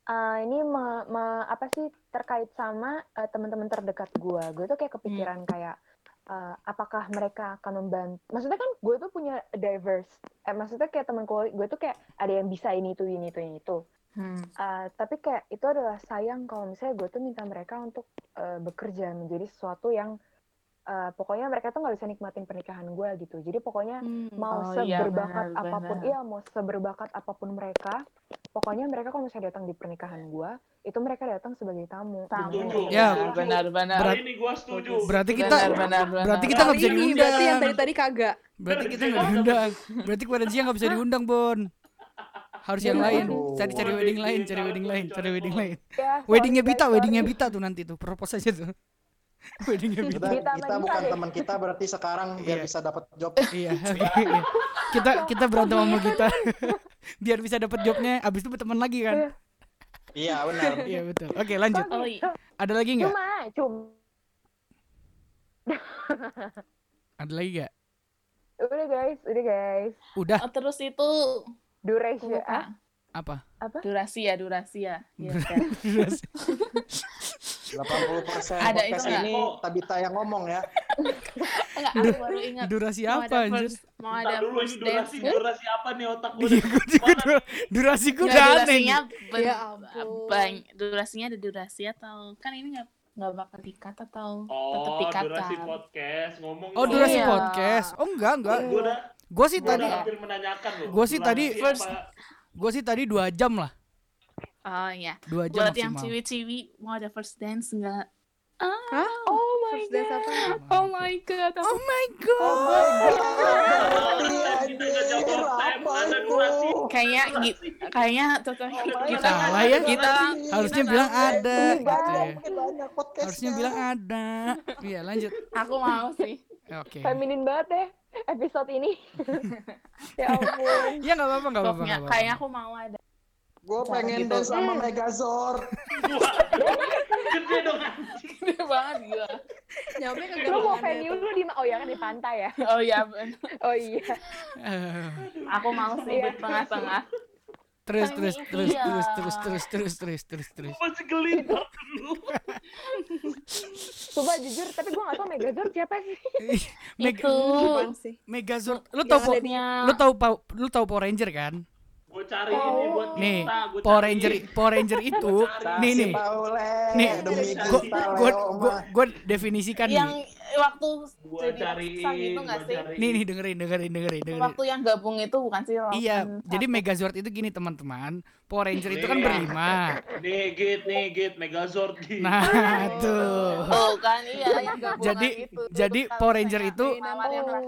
eh, ini me- me- apa sih terkait sama eh, teman-teman terdekat gue gue tuh kayak kepikiran kayak eh, apakah mereka akan membantu maksudnya kan gue tuh punya diverse eh, maksudnya kayak teman gue gue tuh kayak ada yang bisa ini itu ini itu ini itu Hmm. Eh, tapi kayak itu adalah sayang kalau misalnya gue tuh minta mereka untuk eh, bekerja menjadi sesuatu yang eh, pokoknya mereka tuh nggak bisa nikmatin pernikahan gue gitu jadi pokoknya mau Oh, iya, seberbakat benar, apa pun benar. iya mau seberbakat apa pun mereka pokoknya mereka kalau misalnya datang di pernikahan gua itu mereka datang sebagai tamu Tamu. Setuju. Ya, benar-benar. Berat- Kali ini gua setuju. Berarti kita Benar, benar, benar. berarti kita nggak bisa diundang. Berarti yang tadi tadi kagak. Berarti kita nggak diundang. Berarti koherensia nggak bisa diundang, Bon. Harus yang lain. Cari-cari Waduh. wedding lain, cari wedding lain, cari wedding lain. Ya, Weddingnya Bita, weddingnya Bita tuh nanti tuh propose aja tuh. Weddingnya Bita. Kita, Kita bukan deh. teman kita berarti sekarang biar Iya. bisa dapat job. Iya, oke. iya. Kita kita berantem sama kita. Biar bisa dapat jobnya, abis itu berteman lagi kan? Iya benar. Iya betul. Oke lanjut. Oh iya. Ada lagi nggak? cuma cuma Ada lagi nggak? udah guys udah guys Udah Oh, terus itu duration lupa. ah, apa? apa Durasi ya, durasi ya. Iya, kan. 80% Ada podcast ini Tabita yang ngomong ya. Enggak, aku baru ingat. Durasi Mau apa anjir? Mau ada dulu ini durasi, dance. durasi apa nih otak gue? Iya, gue durasi gue Nggak, udah aneh. durasinya Ya ampun. bany- durasinya ada durasi atau kan ini nggak nggak bakal dikat atau tetap Oh, dikat durasi podcast ngomong. Oh durasi Iya. podcast. Oh enggak enggak. Gue Gue sih gue tadi udah hampir menanyakan loh. Gua sih tadi gue sih tadi dua jam lah. Oh iya. Dua jam Buat yang maksimal. ciwi-ciwi mau ada first dance nggak? oh First dance apa? Oh my god. Oh my god. Kita nggak jawab Sam, ada durasi. Kayaknya kayaknya cocok kita Salah ya. kita Harusnya bilang ada gitu ya. Podcastnya. Harusnya bilang ada. Iya, lanjut. Aku mau sih. Oke. Feminin banget deh episode ini. ya ampun. Ya nggak apa-apa, nggak apa-apa. Kayaknya aku mau ada. Gue pengen Gitu. dance sama Megazord. Gede dong. Gede banget gila. Nyampe ke Lu mau galangannya venue lu di ma- oh ya kan di pantai ya. Oh iya. Oh iya. Eh, aku mau sih di tengah-tengah. Terus, Kan terus, terus, iya. terus, terus, terus, terus, terus, terus, terus. Masih gelintar dulu. Coba jujur, tapi gua gak tau Megazord siapa sih. Ih, Meg- Itu? Megazord. Lu tau lu tau lu tau Power Ranger kan? Gue cari ini buat Nih, kita. gua Power cari. Ranger Power Ranger itu nih nih. Nih, demi gua kita gua Leo gua, mah. gua definisikan yang nih. waktu Gua jadi cariin, ratusan itu nggak gua sih? cariin. Nih nih dengerin dengerin dengerin dengerin. Waktu yang gabung itu bukan sih? Iya, lawan jadi satu. Megazord itu gini teman-teman. Power Ranger itu kan Nih. berlima. Nih, Git, nih, Git, Megazord, Git. Nah, tuh. Oh kan iya yang gabungan Jadi itu. jadi Terus Power Ranger kayak itu.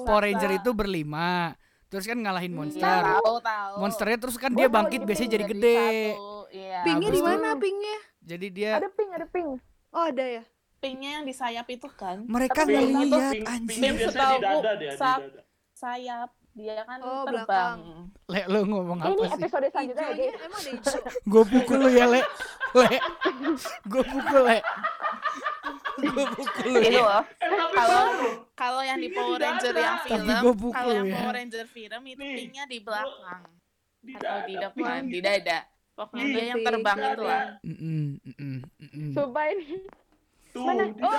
Power Ranger itu berlima. Terus kan ngalahin Iya, monster. tahu tahu. Monsternya terus kan Gua dia bangkit biasanya jadi Jadi gede. Iya. Pinknya Habis di mana pinknya? Jadi dia Ada pink, ada pink. Oh ada ya. Pinknya yang di sayap itu kan? mereka ngeliat pink- anjing. Pink biasanya di dada dia, di dada. Sayap dia kan Oh, terbang. Le, lu ngomong Eh, ini apa sih? episode selanjutnya ya, guys. emang ada. Gue pukul lu ya, Le. Le. Gue pukul, Le. Gue pukul lu. Itu ya. loh. Eh, Kalau kalau yang di Ini Power Ranger yang film, kalau yang ya. Power Ranger film itu Nih. pinknya di belakang Di atau di dada, depan, di dada. Pokoknya dia yang terbang dada. itu lah. Sumpah ini. Tuh, Mana? di Oh.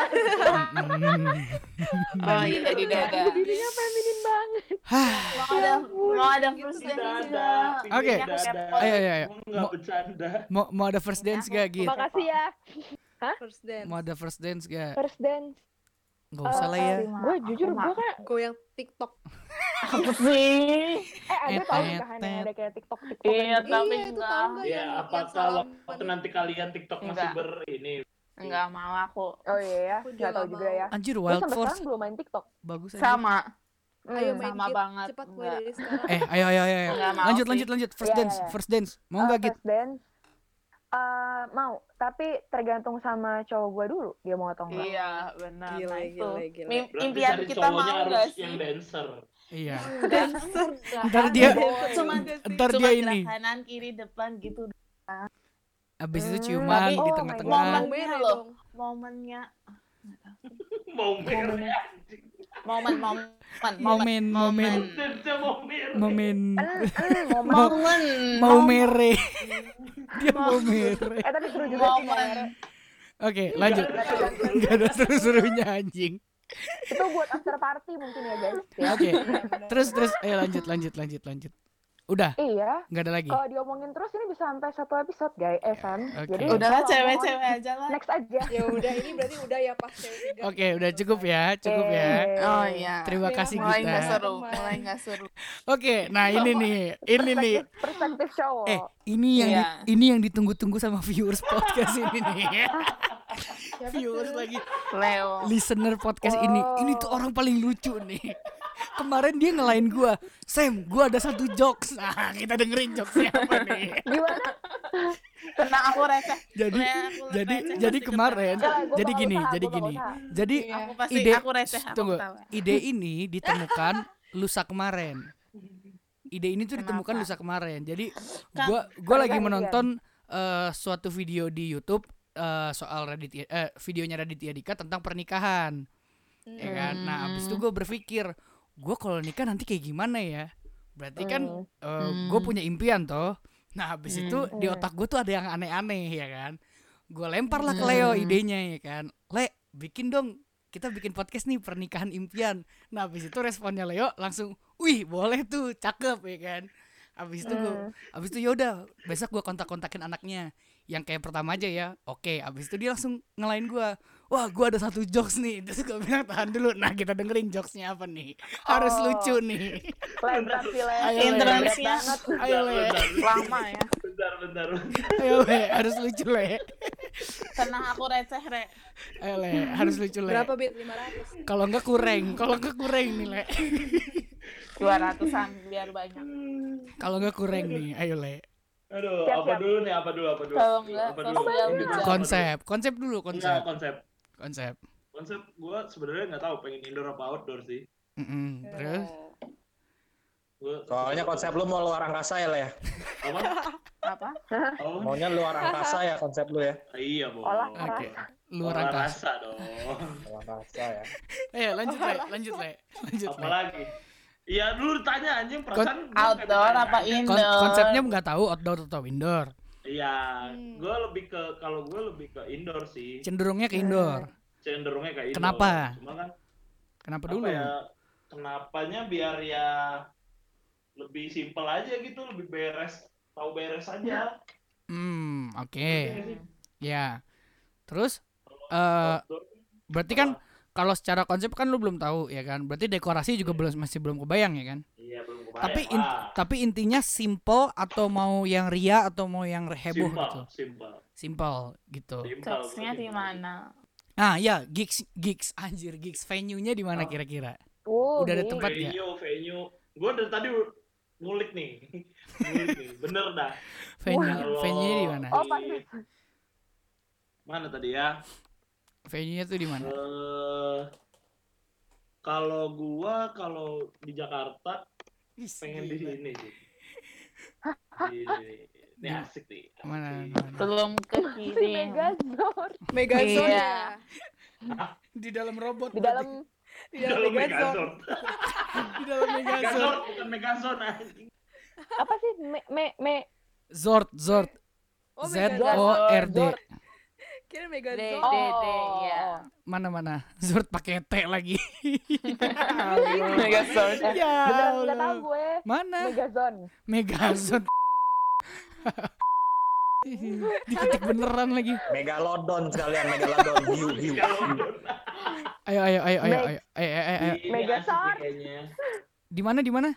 Oh iya di dada. dirinya feminin banget. Hah, Mau ada mau ada first Di dance Oke. di dada. Ayo, ayo, ayo. Gua nggak Mau- bercanda. mau mau ada first dance gak gitu? Makasih ya. First dance. Mau ada first dance gak? First dance. Gak usah lah ya. Gue jujur, gue kan Goyang TikTok. Apa sih? eh ada tau Etet. nikahan yang ada kayak TikTok TikTok. Iya, tapi iya enggak. Ya, yang yang apakah salaman waktu itu? nanti kalian TikTok masih Enggak. ber ini? Enggak mau aku. Oh iya ya, Aku juga nggak tahu juga ya. Anjir Gue Wild sampai Force sekarang belum main TikTok. bagus aja. Sama. Ayo Hmm. main Sama banget. Cepat mulai Enggak. dari sekarang. Eh, ayo ayo ayo. ayo. Enggak Lanjut lanjut lanjut first Iya, dance, iya, iya. first dance. Mau Eh, nggak gitu? First dance. Eh, mau, tapi tergantung sama cowok gue dulu dia mau atau enggak. Iya, benar. Gila, Nah, itu. gila, gila. Mim- Berarti Impian cari kita cowoknya mau harus enggak sih? yang dancer. Iya. Dancer. Ntar dia cuma ntar dia ini. kanan kiri depan gitu. Abis itu Hmm, ciuman tapi- di oh tengah-tengah. God. Momennya Mere loh. dong. Momennya Mau merah. Momen momen Momen, momen, momen. Eh, eh, momen. momen Mau mere. Dia mau mere. Eh tapi seru juga sih momen. Oke, lanjut. Gak ada seru-serunya anjing. Itu buat after party mungkin ya guys. Ya. Oke. Terus terus ayo lanjut lanjut lanjut lanjut. Udah, Iya, nggak ada lagi. kalau diomongin terus ini bisa sampai satu episode guys, eh Sam. Oke. Jadi udahlah cewek-cewek aja lah Next aja. Ya udah ini berarti udah ya pas cewek tiga. Oke, udah cukup ya, cukup ya. Oh iya Terima kasih mulai nggak kita. seru mulai nggak seru Oke, nah ini nih, ini nih. Perspektif, cowok. Eh, ini yang di- Iya. ini yang ditunggu-tunggu sama viewers podcast ini nih. Siapa viewers lagi, Leo listener podcast ini. Ini tuh orang paling lucu nih. Kemarin dia ngelain gua, Sam, gua ada satu jokes. Nah, kita dengerin jokesnya apa nih. Gimana? tenang aku receh Jadi, Le, aku jadi, receh jadi kemarin, jadi gini, usaha, jadi gini. usaha. Jadi Iya. aku pasti ide, aku receh aku tunggu, tahu ide ini ditemukan lusa kemarin. Ide ini tuh ditemukan Kenapa? lusa kemarin. Jadi gua gua lagi menonton eh, suatu video di YouTube eh, soal Raditya eh, videonya Raditya Dika tentang pernikahan. Ya kan? Nah, abis itu gue berpikir, gue kalau nikah nanti kayak gimana ya? Berarti kan Hmm. gue punya impian toh. Nah, habis Hmm. itu di otak gue tuh ada yang aneh-aneh ya kan. Gue lempar lah ke Leo Hmm. idenya ya kan. Le, bikin dong kita bikin podcast nih pernikahan impian. Nah, habis itu responnya Leo langsung, "Wih, boleh tuh, cakep ya kan." Habis itu gue, habis itu yaudah besok gue kontak-kontakin anaknya yang kayak pertama aja ya. Oke, habis itu dia langsung ngelain gue. Wah, gue ada satu jokes nih. Terus gue bilang tahan dulu. Nah, kita dengerin jokesnya apa nih. Harus Oh. lucu nih. Lempar sih. Ayo, Le. Interaksinya Ayo le, Bentar, lama ya bentar, bentar. ayo le, harus lucu le. Tenang aku receh, Re. Ayo le, harus lucu le. Berapa bit? 500. Kalau enggak kurang, kalau enggak kurang nih le. 200-an biar banyak. Kalau enggak kurang nih, ayo le. Aduh, Siap, apa siap. dulu nih? Apa dulu? Apa dulu? Kalau enggak, apa media. apa Konsep, konsep dulu dulu? konsep, Enggak, konsep. Konsep. Konsep gua sebenarnya nggak tahu pengen indoor apa outdoor sih. Mm-mm, Terus? Gua Soalnya konsep lu mau luar angkasa ya, Le? ya? apa? Apa? Oh, Maunya luar angkasa ya konsep lu ya? iya, Bo. Olah Oke. rasa. Luar Olah angkasa. rasa dong. Luar angkasa ya. Ayo lanjut le, lanjut le, lanjut le. Apalagi? Iya, dulu ditanya anjing perasaan gua Outdoor apa ditanya. Kon- indoor? konsepnya nggak tahu outdoor atau indoor. Iya, Hmm. gue lebih ke kalau gue lebih ke indoor sih. Cenderungnya ke indoor. Cenderungnya kayak indoor. Kenapa? Cuma kan Kenapa apa dulu? ya? Kenapanya biar ya lebih simpel aja gitu, lebih beres, tahu beres aja. Hmm, oke. Sih? Ya. Terus eh Outdoor, berarti kan kalau secara konsep kan lu belum tahu ya kan. Berarti dekorasi juga belum masih belum kebayang ya kan. Iya belum Tapi in- tapi intinya simple atau mau yang ria atau mau yang heboh Simpel, gitu. simpel, Simple gitu. Jokesnya gua di mana? Ah ya, gigs gigs anjir gigs venue-nya di mana Oh. kira-kira? Uh, Udah ada gini. tempat? Venue, venue. Gue dari tadi ngulik nih, ngulik nih, bener dah. Venue Kalau venue di mana? Oh, di-. Mana tadi ya? Venue-nya tuh di mana? Eh, kalau gua kalau di Jakarta pengen di sini sih. Di, ini asik nih. Mana, mana? Belum ke kiri. Megazord. Megazone Iya. ya. Di dalam robot. Di dalam Di Di dalam. Megazord. di dalam Megazord. Megazord bukan anjing. apa sih? Me me me Zord, Zord. Oh, Z. O R D. Zord. Kira D, Megazone. D, D, ya. Mana mana? Zord pakai T lagi. Megazord. ya nggak tahu gue. Mana? Megazone. Megazord. Diketik beneran lagi. Megalodon sekalian, Megalodon. Hiu, hiu. Ayo ayo ayo ayo ayo ayo ayo. ayo. Megazord. kayaknya. Di mana di mana?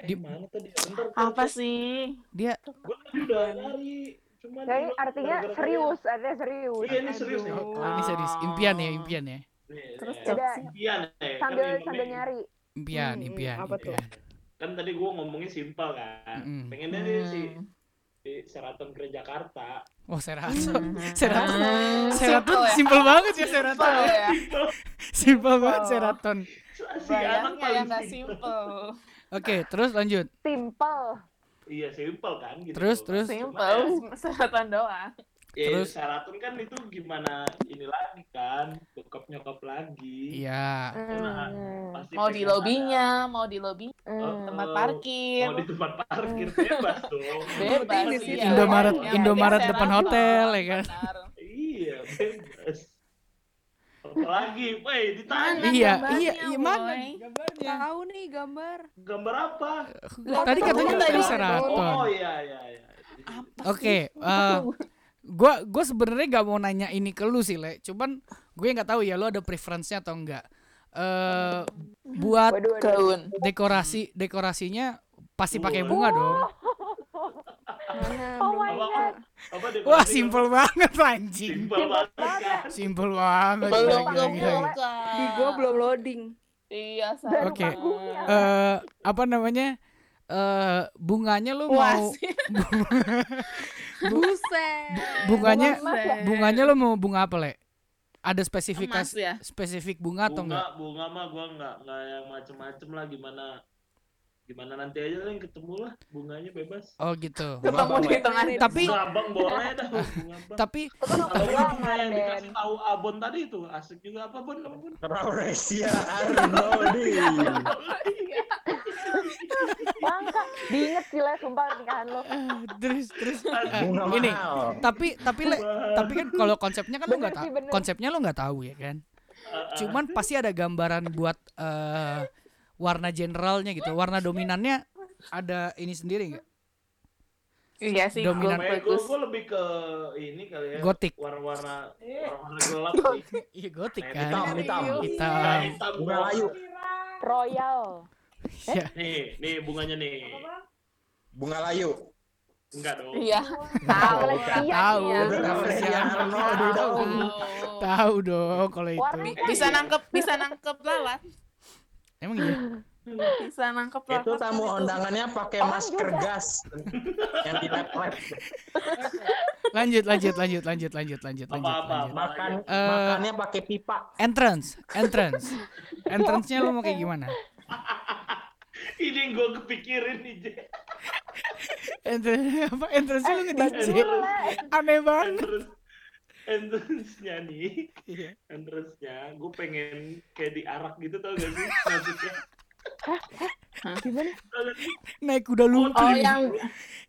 Eh, Di- mana tadi? Bentar, Apa sih? Dia Gua udah nyari. Cuman Jadi artinya gara-gara serius, artinya serius. Iya, ini serius nih. oh, ini serius. Impian ya, impian ya. Nih, Terus nih. Udah. jokesnya. Impian ya. Sambil sambil nyari. Impian, Hmm, impian, apa tuh? impian. Kan tadi gua ngomongnya simpel kan. Mm-mm. Pengennya nih si Hmm. di Seraton ke Jakarta. Oh, Seraton. Seraton. Hmm, Seraton simple ya. simpel banget ya Seraton. Simple ya. ya. Simpel banget Seraton. Si anak paling simpel. simple. Oke, terus lanjut. Simple. Iya simpel kan gitu. Terus, terus? Simple. Selatan doang. Ya, Terus? Seraton kan itu gimana ini lagi kan, bokap nyokap lagi. Iya. Nah, Hmm. pasti Mau di lobinya, mau di lobi Hmm. tempat Oh, parkir. Mau di tempat parkir bebas dong. Bebas. Iya. Indomaret, Indomaret depan hotel ya kan. Iya, bebas. Apalagi, woi ditanya Mana Iya, iya, iya mana gambarnya? Tahu nih gambar. gambar apa? Tadi katanya Tadi Seraton. Seraton. Oh iya iya iya. Oke, eh gua gua sebenarnya gak mau nanya ini ke lu sih, Le. Cuman gue nggak tahu ya lu ada preference-nya atau enggak. Eh buat Waduh, waduh. Dekorasi dekorasinya pasti pakai bunga dong. Oh my. God. Apa? Wah, simpel banget anjing. Simpel banget. Simpel banget. Belum gila, gila, belum. Di gua belum loading. Iya, Baru Oke. panggungnya. Eh apa namanya? Eh bunganya lu Wah, mau. Buset. bunganya Bunga ya? bunganya lu mau bunga apa, Le? Ada spesifikasi ya. spesifik bunga atau enggak? bunga bunga mah gua nggak nggak yang macem-macem lah gimana gimana nanti aja lah yang ketemu lah bunganya bebas. Oh gitu. Bunga Ketemu di tengah Tapi bunga abang boleh dah. Bunga abang tapi kalau Bunga yang bunga dikasih tahu abon tadi itu asik juga apa bon apa bon Rauresia Arnoldi. Bangka. Diinget sih lah sumpah pernikahan lo. eh, terus terus. Bunga Ini. tapi tapi le tapi kan kalau konsepnya kan lu Bener nggak tahu konsepnya lu nggak tahu ya kan? Cuman pasti ada gambaran buat eh, warna generalnya gitu warna dominannya ada ini sendiri nggak Iya sih, Dominan. gue gue lebih ke ini kali ya Gotik. warna-warna warna gelap sih iya gotik kan Hitam, hitam. Nah, hitam hitam Bunga layu. Royal. ya nih nih bunganya nih Bunga layu. Enggak dong. Iya. Tahu. Iya, Tahu, iya. Iya, Tahu. dong. Tahu dong kalau itu. Bisa nangkep, bisa nangkep lalat. Emang iya. Bisa nangkep lalat. Itu tamu kan undangannya pakai masker juga. gas yang kita lab. Lanjut, lanjut, lanjut, lanjut, lanjut, lanjut, lanjut. Apa-apa, lanjut. Makan Eh, makannya pakai pipa. Entrance, entrance. Entrance-nya lu mau kayak gimana? Ini yang gue kepikirin nih, Je. Entrance apa? Entrance-nya lu nge-DJ. Entrance-nya. Aneh banget. Entrance- Entrance-nya nih, Iya. entrance-nya gue pengen kayak diarak gitu tau gak sih? Maksudnya. gimana? Sih? Naik kuda lumpur. Oh, yang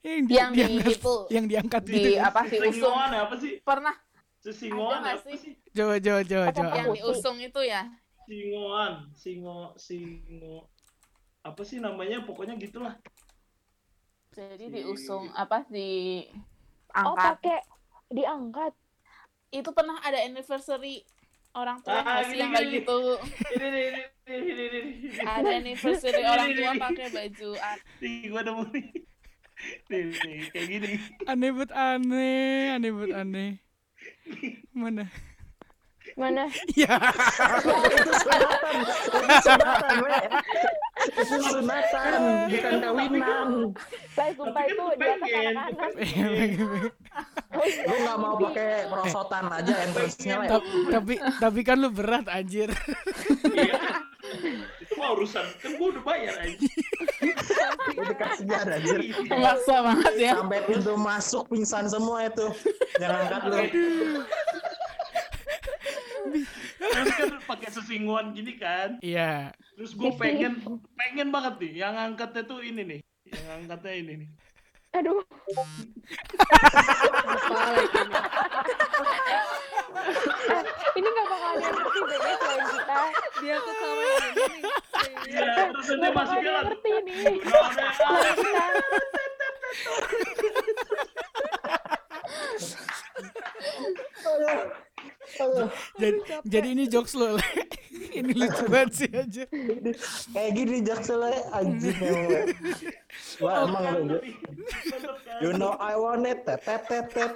yang, di, yang di diangkat, itu yang diangkat di gitu. apa sih usung apa sih? pernah Sesingoan apa sih? sih? Coba, coba, coba, yang diusung itu ya Singoan, singo, singo. Apa sih namanya? Pokoknya gitulah. jadi Si- diusung apa di Oh angkat pakai diangkat. Itu pernah ada anniversary orang tua Ah, nggak sih gini, yang kayak gini. gitu Ini ini, ini, ini, ini, ini. ada anniversary orang tua pakai baju Nih, gue nemu nih. Nih, nih, kayak gini. Aneh buat aneh, aneh buat aneh. Mana? Mana? Ya. Itu sunatan, itu sunatan. Itu sunatan, bukan kawinan. Saya sumpah Tapi itu kan di atas anak-anak. Lu nggak mau pakai perosotan aja. Ta- tapi tapi kan lu berat anjir. Iya. Itu mah urusan. Kan gue udah bayar aja. Itu kasihan anjir. memaksa banget ya Sampai pintu masuk pingsan semua itu. Jangan angkat lu. Terus kan pakai sesinguan gini kan. Iya. Terus gue pengen, pengen banget nih. Yang angkatnya tuh ini nih. Yang angkatnya ini nih. Aduh. Ini nggak bakal ada yang ngerti deh guys selain kita. dia tuh sama yang ini. Iya, terus ada yang lagu. ngerti nih. Jadi jadi ini jokes lu. Le. ini lucu banget sih anjir. Kayak gini anjir memang. we. Wah, emang lu. Ju. You know I want it. Tet tet tet tet.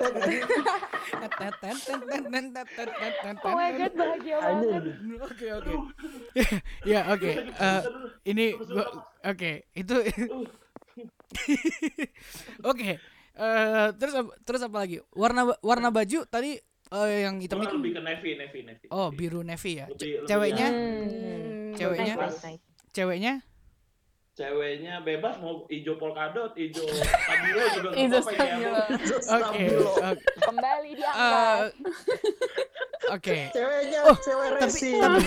tet. Oh my god bahagia banget. Oke oke. Ya oke. Eh, ini oke itu. Oke. Eh, terus apa- terus apa lagi? Warna warna baju tadi eh, yang hitam itu. lebih ke navy, navy, navy. Oh biru navy ya. Lebih- Ce- lebih Ceweknya Hmm. Ceweknya? Ceweknya Ceweknya bebas mau hijau polkadot, hijau stabilo juga nggak itu apa-apa ya. Oke. oke. Kembali Eh, diangkat. Oke. Ceweknya Oh, cewek tapi racing. tapi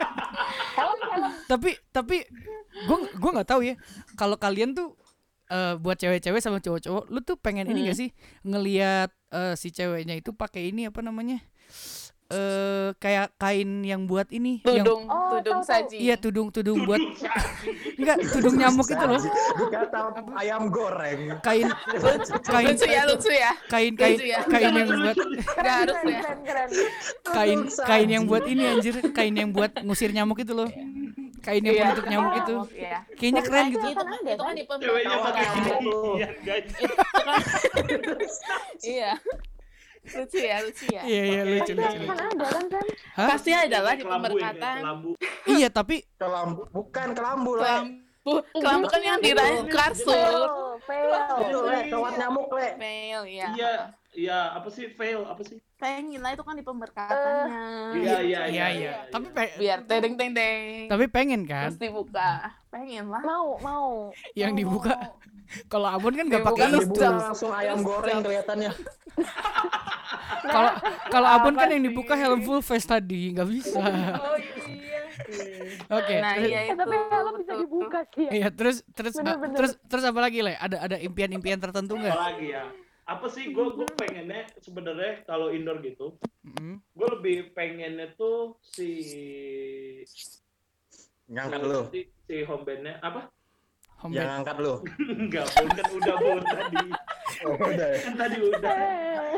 helm. tapi tapi gue gue nggak tahu ya kalau kalian tuh eh, buat cewek-cewek sama cowok-cowok lu tuh pengen ini gak sih? Ngelihat eh, si ceweknya itu pakai ini apa namanya? Eh kayak kain yang buat ini yang tudung Oh, tudung tahu, tahu. saji. Iya tudung tudung buat enggak tudung nyamuk itu loh. Dikata ayam goreng. kain kain lucu ya lucu ya. kain kain Lucu ya. kain yang buat nggak harus ya. Keren, keren. kain kain yang buat ini anjir. Kain yang buat ngusir nyamuk itu loh kain yang Iya. penutup nyamuk itu Iya. kayaknya keren gitu itu kan itu kan di gini, iya guys. iya lucu ya lucu ya iya iya lucu lucu Kan kan kan? Pasti ada lah di Kelambu pemberkatan kelambu. iya tapi Kelambu, bukan kelambu lah. Kelambu kan yang di kasur Fail, kawat nyamuk le. fail ya. Iya, iya apa sih fail apa sih? pengen lah itu kan di pemberkatannya. Iya iya iya iya tapi pe- biar teng teng teng. Tapi pengen kan? Terus dibuka pengen lah. Mau, mau. yang dibuka. kalau abon kan Dibuka pakai Dibuka langsung ayam goreng kelihatannya. kalau kalau abon kan yang dibuka helm full face tadi nggak bisa. Oh iya oke nah terus- iya Eh, itu tapi helm bisa dibuka sih ya. iya terus terus Bener, bener. terus terus apa lagi le ada ada impian-impian tertentu nggak Apalagi ya? Apa sih gue gue pengennya sebenarnya kalau indoor gitu, Mm-mm. gue lebih pengennya tuh si Ngangkat lu. si, si home bandnya apa? home Yang base. angkat lu. Enggak, kan udah bon tadi. Oh, udah ya. Kan tadi udah.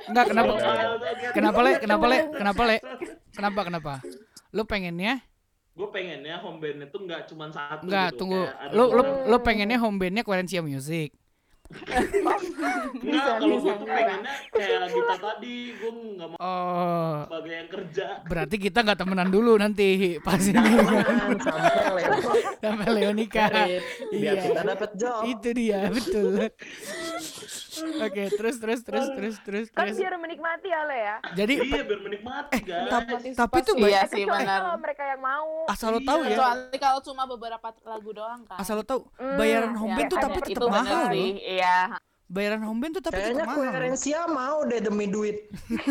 nggak kenapa Iya. kenapa le kenapa le kenapa le kenapa kenapa lu pengennya Gue pengennya home bandnya tuh nggak cuma satu. nggak gitu. tunggu Kayak ada lu lu orang- lu pengennya home bandnya Korean Music Enggak, kalau gue tuh pengennya kayak kita tadi, gue nggak mau Oh, sebagai yang kerja. berarti kita nggak temenan dulu nanti pas ini sampai Leo sampai Leo nikah. merit biar Iya. kita dapat job. Itu dia, betul. Oke, terus terus terus terus terus Kan terus. biar menikmati ya, Le ya. Jadi Iya, biar menikmati, guys. tapi, tapi tuh Iya banyak sih benar. kalau mereka yang mau. asal lo tahu ya, Kecuali kalau cuma beberapa lagu doang kan. asal lo tahu Hmm, bayaran ya, home band tuh tapi itu tetap mahal loh. Iya. Bayaran home band tuh tapi Kayaknya koherensia mau deh demi duit.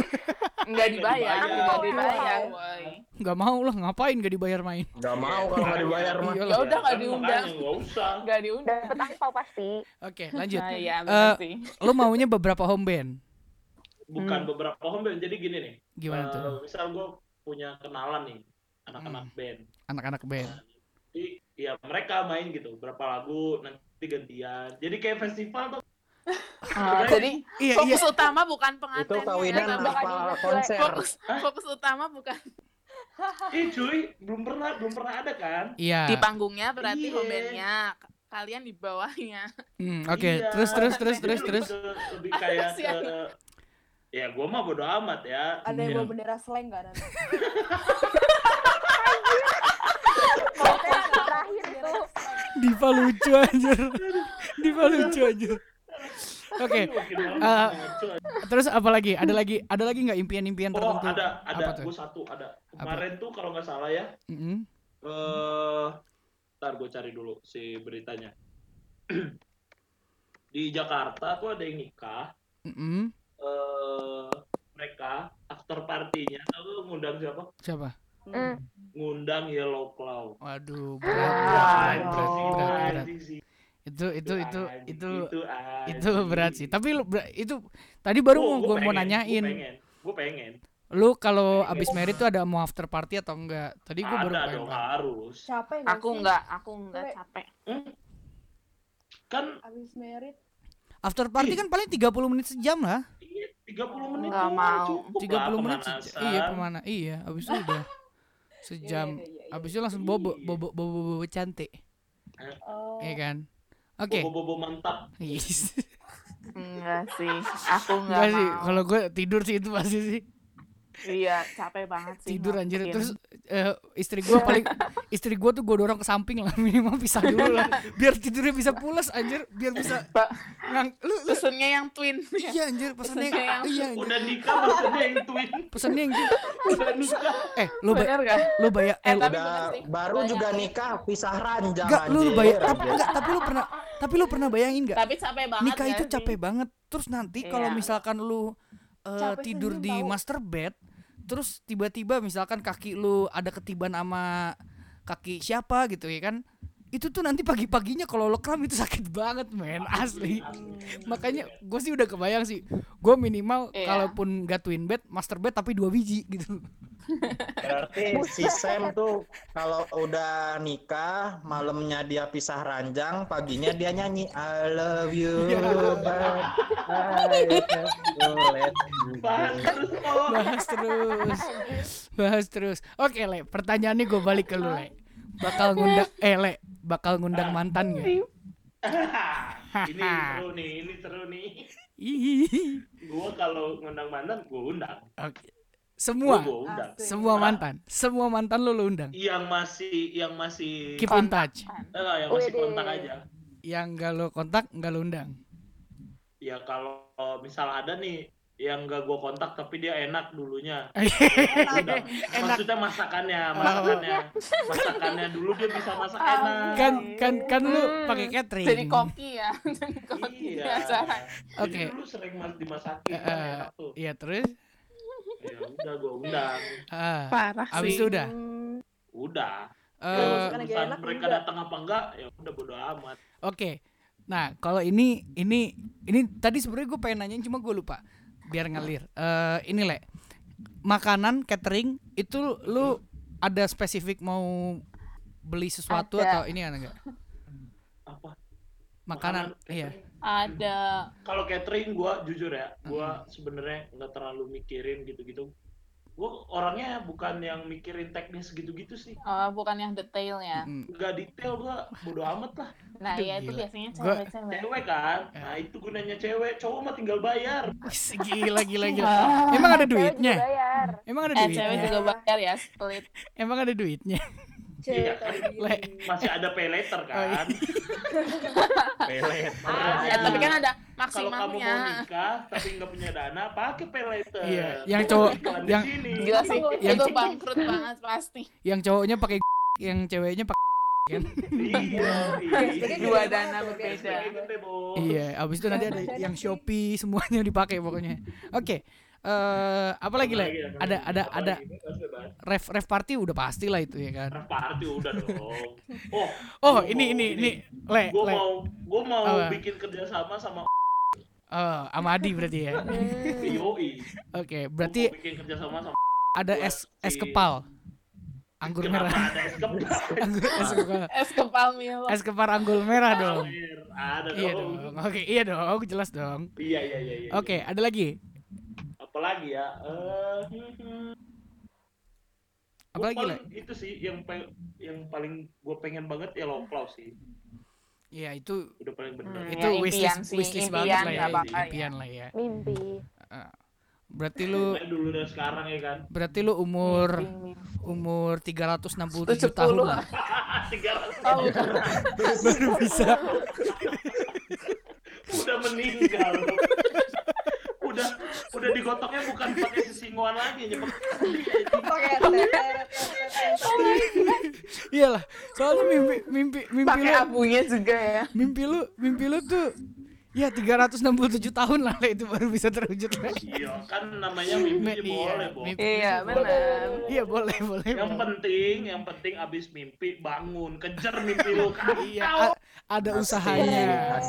Enggak dibayar, Oh, dibayar. Nggak mau lah, ngapain gak dibayar main? Gak mau kalau nggak dibayar mah. Ya udah enggak Kan diundang. nggak usah. Enggak diundang. Dapat angpau pasti. Oke, lanjut. Nah, benar sih. Lo maunya beberapa home band? Bukan Hmm. beberapa home band. Jadi gini nih. Gimana eh, tuh? Misal gue punya kenalan nih, anak-anak band. Anak-anak band. Jadi ya mereka main gitu, berapa lagu nanti gantian. Jadi kayak festival tuh. Ah, jadi Iya, iya. fokus utama bukan pengantin. Itu kawinan tapi apa konser? Fokus fokus utama bukan Eh cuy, belum pernah belum pernah ada kan? Iya. di panggungnya berarti Iya. home band-nya. Kalian di bawahnya. Hmm, Oke, Iya. terus terus terus terus terus. lebih kayak ke ya gue mah bodo amat ya. Ada yang Iya. bawa bendera slang gak nanti? Konten terakhir itu. Diva lucu anjir. Diva lucu anjir. Oke, eh, ngaco. terus apa lagi? Ada lagi ada lagi nggak impian-impian Oh tertentu? ada ada Apa tuh? gue satu ada kemarin tuh kalau nggak salah ya Mm-mm. eh ntar gue cari dulu si beritanya di Jakarta tuh ada yang nikah Mm-mm. eh mereka after partinya tahu ngundang siapa Siapa? Hmm. ngundang Yellow Claw Waduh, berat, berat, berat, berat, berat, berat. Itu itu itu Anjing, itu anjing. itu berat sih. Tapi lu ber- itu tadi baru mau gue mau nanyain. gue pengen pengen Lu kalau abis merit tuh ada mau after party atau enggak? Tadi gue baru ada pengen dong harus Capek gak Aku sih? enggak, aku enggak capek. kan Abis merit After party kan paling 30 menit sejam lah. iya 30 menit Nggak doang, mau. cukup 30 lah menit sejam. Iya, pemana? Iya, abis itu udah sejam. Iya, iya, iya, iya. Abis itu langsung bobo Iya. bobo bobo bobo cantik. Oh, Iya kan? Oke. bobo-bobo mantap Yes. Enggak sih. Aku enggak, Enggak sih, mau. kalau gue tidur sih itu pasti sih. Iya, capek banget sih. Tidur anjir ngelakuin. terus eh, istri gue paling istri gue tuh gue dorong ke samping lah minimal pisah dulu lah biar tidurnya bisa pulas anjir biar bisa Pak, ngang lu, lu pesennya yang twin. iya anjir pesannya Pesennya yang- iya anjir udah nikah maksudnya yang twin pesannya yang udah nikah eh lu ba- Bener gak? lu bayar eh, Eh, lu- Udah baru Banyak. juga nikah pisah ranjang enggak lu anjir. bayar tapi enggak tapi lu pernah tapi lu pernah bayangin enggak Tapi capek banget nikah itu sih? capek banget terus nanti kalau Iya. misalkan lu Capek tidur di master bed terus tiba-tiba misalkan kaki lu ada ketiban sama kaki siapa gitu ya kan itu tuh nanti pagi-paginya kalau lo kram itu sakit banget men asli. makanya gue sih udah kebayang sih. Gue minimal Iya. kalaupun gak twin bed master bed tapi dua biji gitu. Berarti si Sam tuh kalau udah nikah, malamnya dia pisah ranjang, paginya dia nyanyi I love you, Ya. but I have to let you bahas terus. Bahas terus. Bahas terus oke le pertanyaannya gue balik ke lu le bakal ngundang eh le bakal ngundang mantan gak ini seru nih ini seru nih. Ih, gua kalau ngundang mantan gua undang. Oke. Semua? Gua, gua undang semua mantan? Semua mantan lu lu undang? Yang masih yang masih keep in touch. Eh, yang masih Wede. kontak aja. Yang gak lo kontak gak lo undang? Ya kalau misal ada nih yang gak gua kontak tapi dia enak dulunya. Enak maksudnya masakannya masakannya. Masakannya dulu dia bisa masak Ah, enak. kan kan kan lu Hmm. pakai catering. Jadi koki ya. Jadi koki iya. Oke. dulu sering mas dimasakin kan eh, enak tuh. iya terus? Ya udah gua undang. Ah Parah abis sih. itu udah? Udah. Urusan enak, mereka datang apa enggak ya udah bodo amat. Oke. Nah, kalau ini ini ini tadi sebenarnya gue pengen nanyain cuma gue lupa. Biar ngalir. Eh ini le. Makanan catering itu lu ada spesifik mau beli sesuatu Ada. atau ini ada enggak? apa Makanan, Makanan, iya. Ada kalau catering gua jujur ya Hmm. gua sebenarnya nggak terlalu mikirin gitu-gitu gue orangnya bukan yang mikirin teknis gitu-gitu sih Oh, bukan yang detailnya. Mm. nggak detail gue bodo amat lah Nah, iya itu biasanya cewek-cewek. cewek kan Ya. nah itu gunanya cewek cowok mah tinggal bayar gila gila gila. Emang ada Cewek juga duitnya? bayar. Emang ada Eh, cewek duitnya? juga bayar ya, split. Emang ada duitnya? Iya, Le. diri. masih ada pay later Oh, iya. kan Pelet. Makanya, Ya, tapi kan ada kalau kamu mau nikah tapi nggak punya dana pakai pay later Iya, yang cowok- yang-. Gila sih, Yang- itu bangkrut banget pasti. Yang cowoknya pakai yang ceweknya pakai kan? iya iya Dua dana berbeda. Iya, abis itu nanti ada yang Shopee semuanya dipakai pokoknya. Oke. Eh, apa lagi lah? Apalagi, Ada ada apalagi? ada bebas. ref ref party udah pasti lah itu ya kan. Ref party udah dong. Oh, Oh, gua ini mau ini ini le Gue le. mau gue mau Apa? bikin kerjasama sama Oh, sama Adi berarti ya. Yoi. Oke, Gua berarti mau bikin kerjasama sama ada es es kepal. Anggur Kenapa merah. ada es kepal? Anggur es kepal. Es kepal Milo. Es kepal anggur merah dong. Ada Iya dong. dong. Oke, iya dong, jelas dong. Iya iya iya iya. Oke, ada lagi. Apalagi ya? Eh hmm, Apa gua lagi paling- lah? Itu sih yang yang paling gue pengen banget ya low class sih. Iya, itu Udah paling bener. Hmm, itu ya, wishlist impian sih, wishlist impian banget lah ya. apa-apa ya. Impian lah ya. Mimpi. Berarti lu dulu dari sekarang ya kan. berarti lu umur Mimpi. umur 367 Tujuh tahun puluh. lah. Tiga ratus Oh, bukan. baru bisa. udah meninggal. Digotoknya bukan pakai sisinguan lagi ya Pakai Iyalah, soalnya mimpi mimpi mimpi Pakai abunya juga ya. mimpi lu mimpi lu tuh ya 367 tahun lah itu baru bisa terwujud Le. iya kan namanya mimpi boleh iya, Bo. Iya, boleh. benar. Iya boleh boleh. yang boleh. penting yang penting abis mimpi bangun kejar mimpi lu kan Iya, ada usahanya.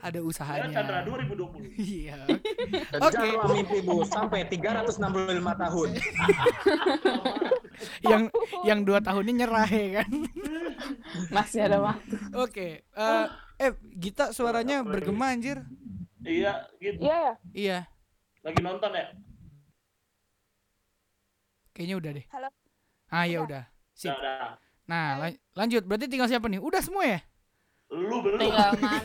Ada ya usahanya. Chandra 2020 Iya. Kejarlah mimpi bu sampai 365 tahun. yang yang dua tahunnya nyerah ya kan. Masih ada waktu. Oke. eh eh Gita suaranya bergema anjir. iya gitu Iya ya. Iya, lagi nonton ya kayaknya udah deh. Halo. Ah ya udah. Sip. udah udah Nah, lan- lanjut. Berarti tinggal siapa nih? Udah semua ya? lu belum Tinggal mana?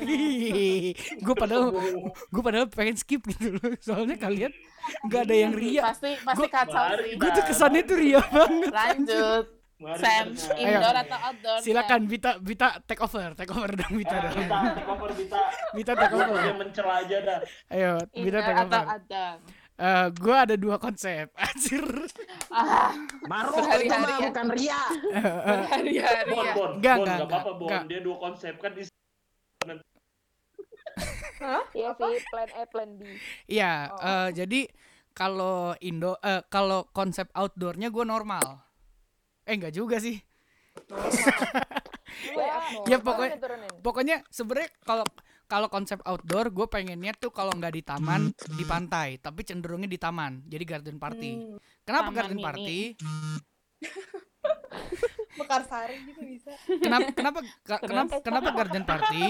gue padahal gue padahal pengen skip gitu loh. Soalnya kalian nggak ada yang ria. Pasti pasti Gua- kacau sih. Gue tuh kesannya tuh ria banget. Lanjut. Sam, Ayo. indoor atau outdoor? Silakan Bita Bita take over, take over dong Bita Eh, dong. bisa take over bisa Bita take dia over. mencela aja dah Ayo, Indoor take atau over. outdoor? Eh, gue ada dua konsep. Anjir. Ah, Maruf itu mah bukan ria. berhari-hari Bon. Bon Enggak, Bon nggak apa-apa Bon dia dua konsep kan di Iya sih, plan A, plan B. Iya, eh, jadi kalau Indo eh kalau konsep outdoornya gue normal. Eh enggak juga sih. Ya, Ya, pokoknya-. Pokoknya sebenarnya kalau kalau konsep outdoor gue pengennya tuh kalau nggak di taman di pantai, tapi cenderungnya di taman. Jadi garden party. Kenapa Taman garden mini. party? Mekarsari gitu bisa. Kenapa kenapa kenapa kenapa garden party?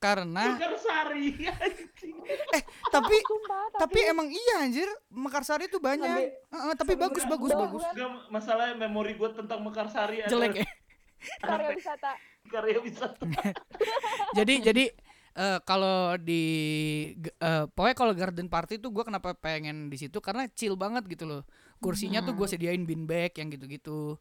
Karena Bukan Sari tapi Sumpah, tapi emang iya anjir Mekarsari tuh banyak. Sampai- Heeh, tapi bagus bagus Doang, bagus. kan? Enggak, masalahnya memori gue tentang Mekarsari Jelek ya. Karya wisata. karya bisa jadi jadi eh, kalau di eh, pokoknya kalau garden party tuh gue kenapa pengen di situ karena chill banget gitu loh kursinya tuh gue sediain bean bag yang gitu-gitu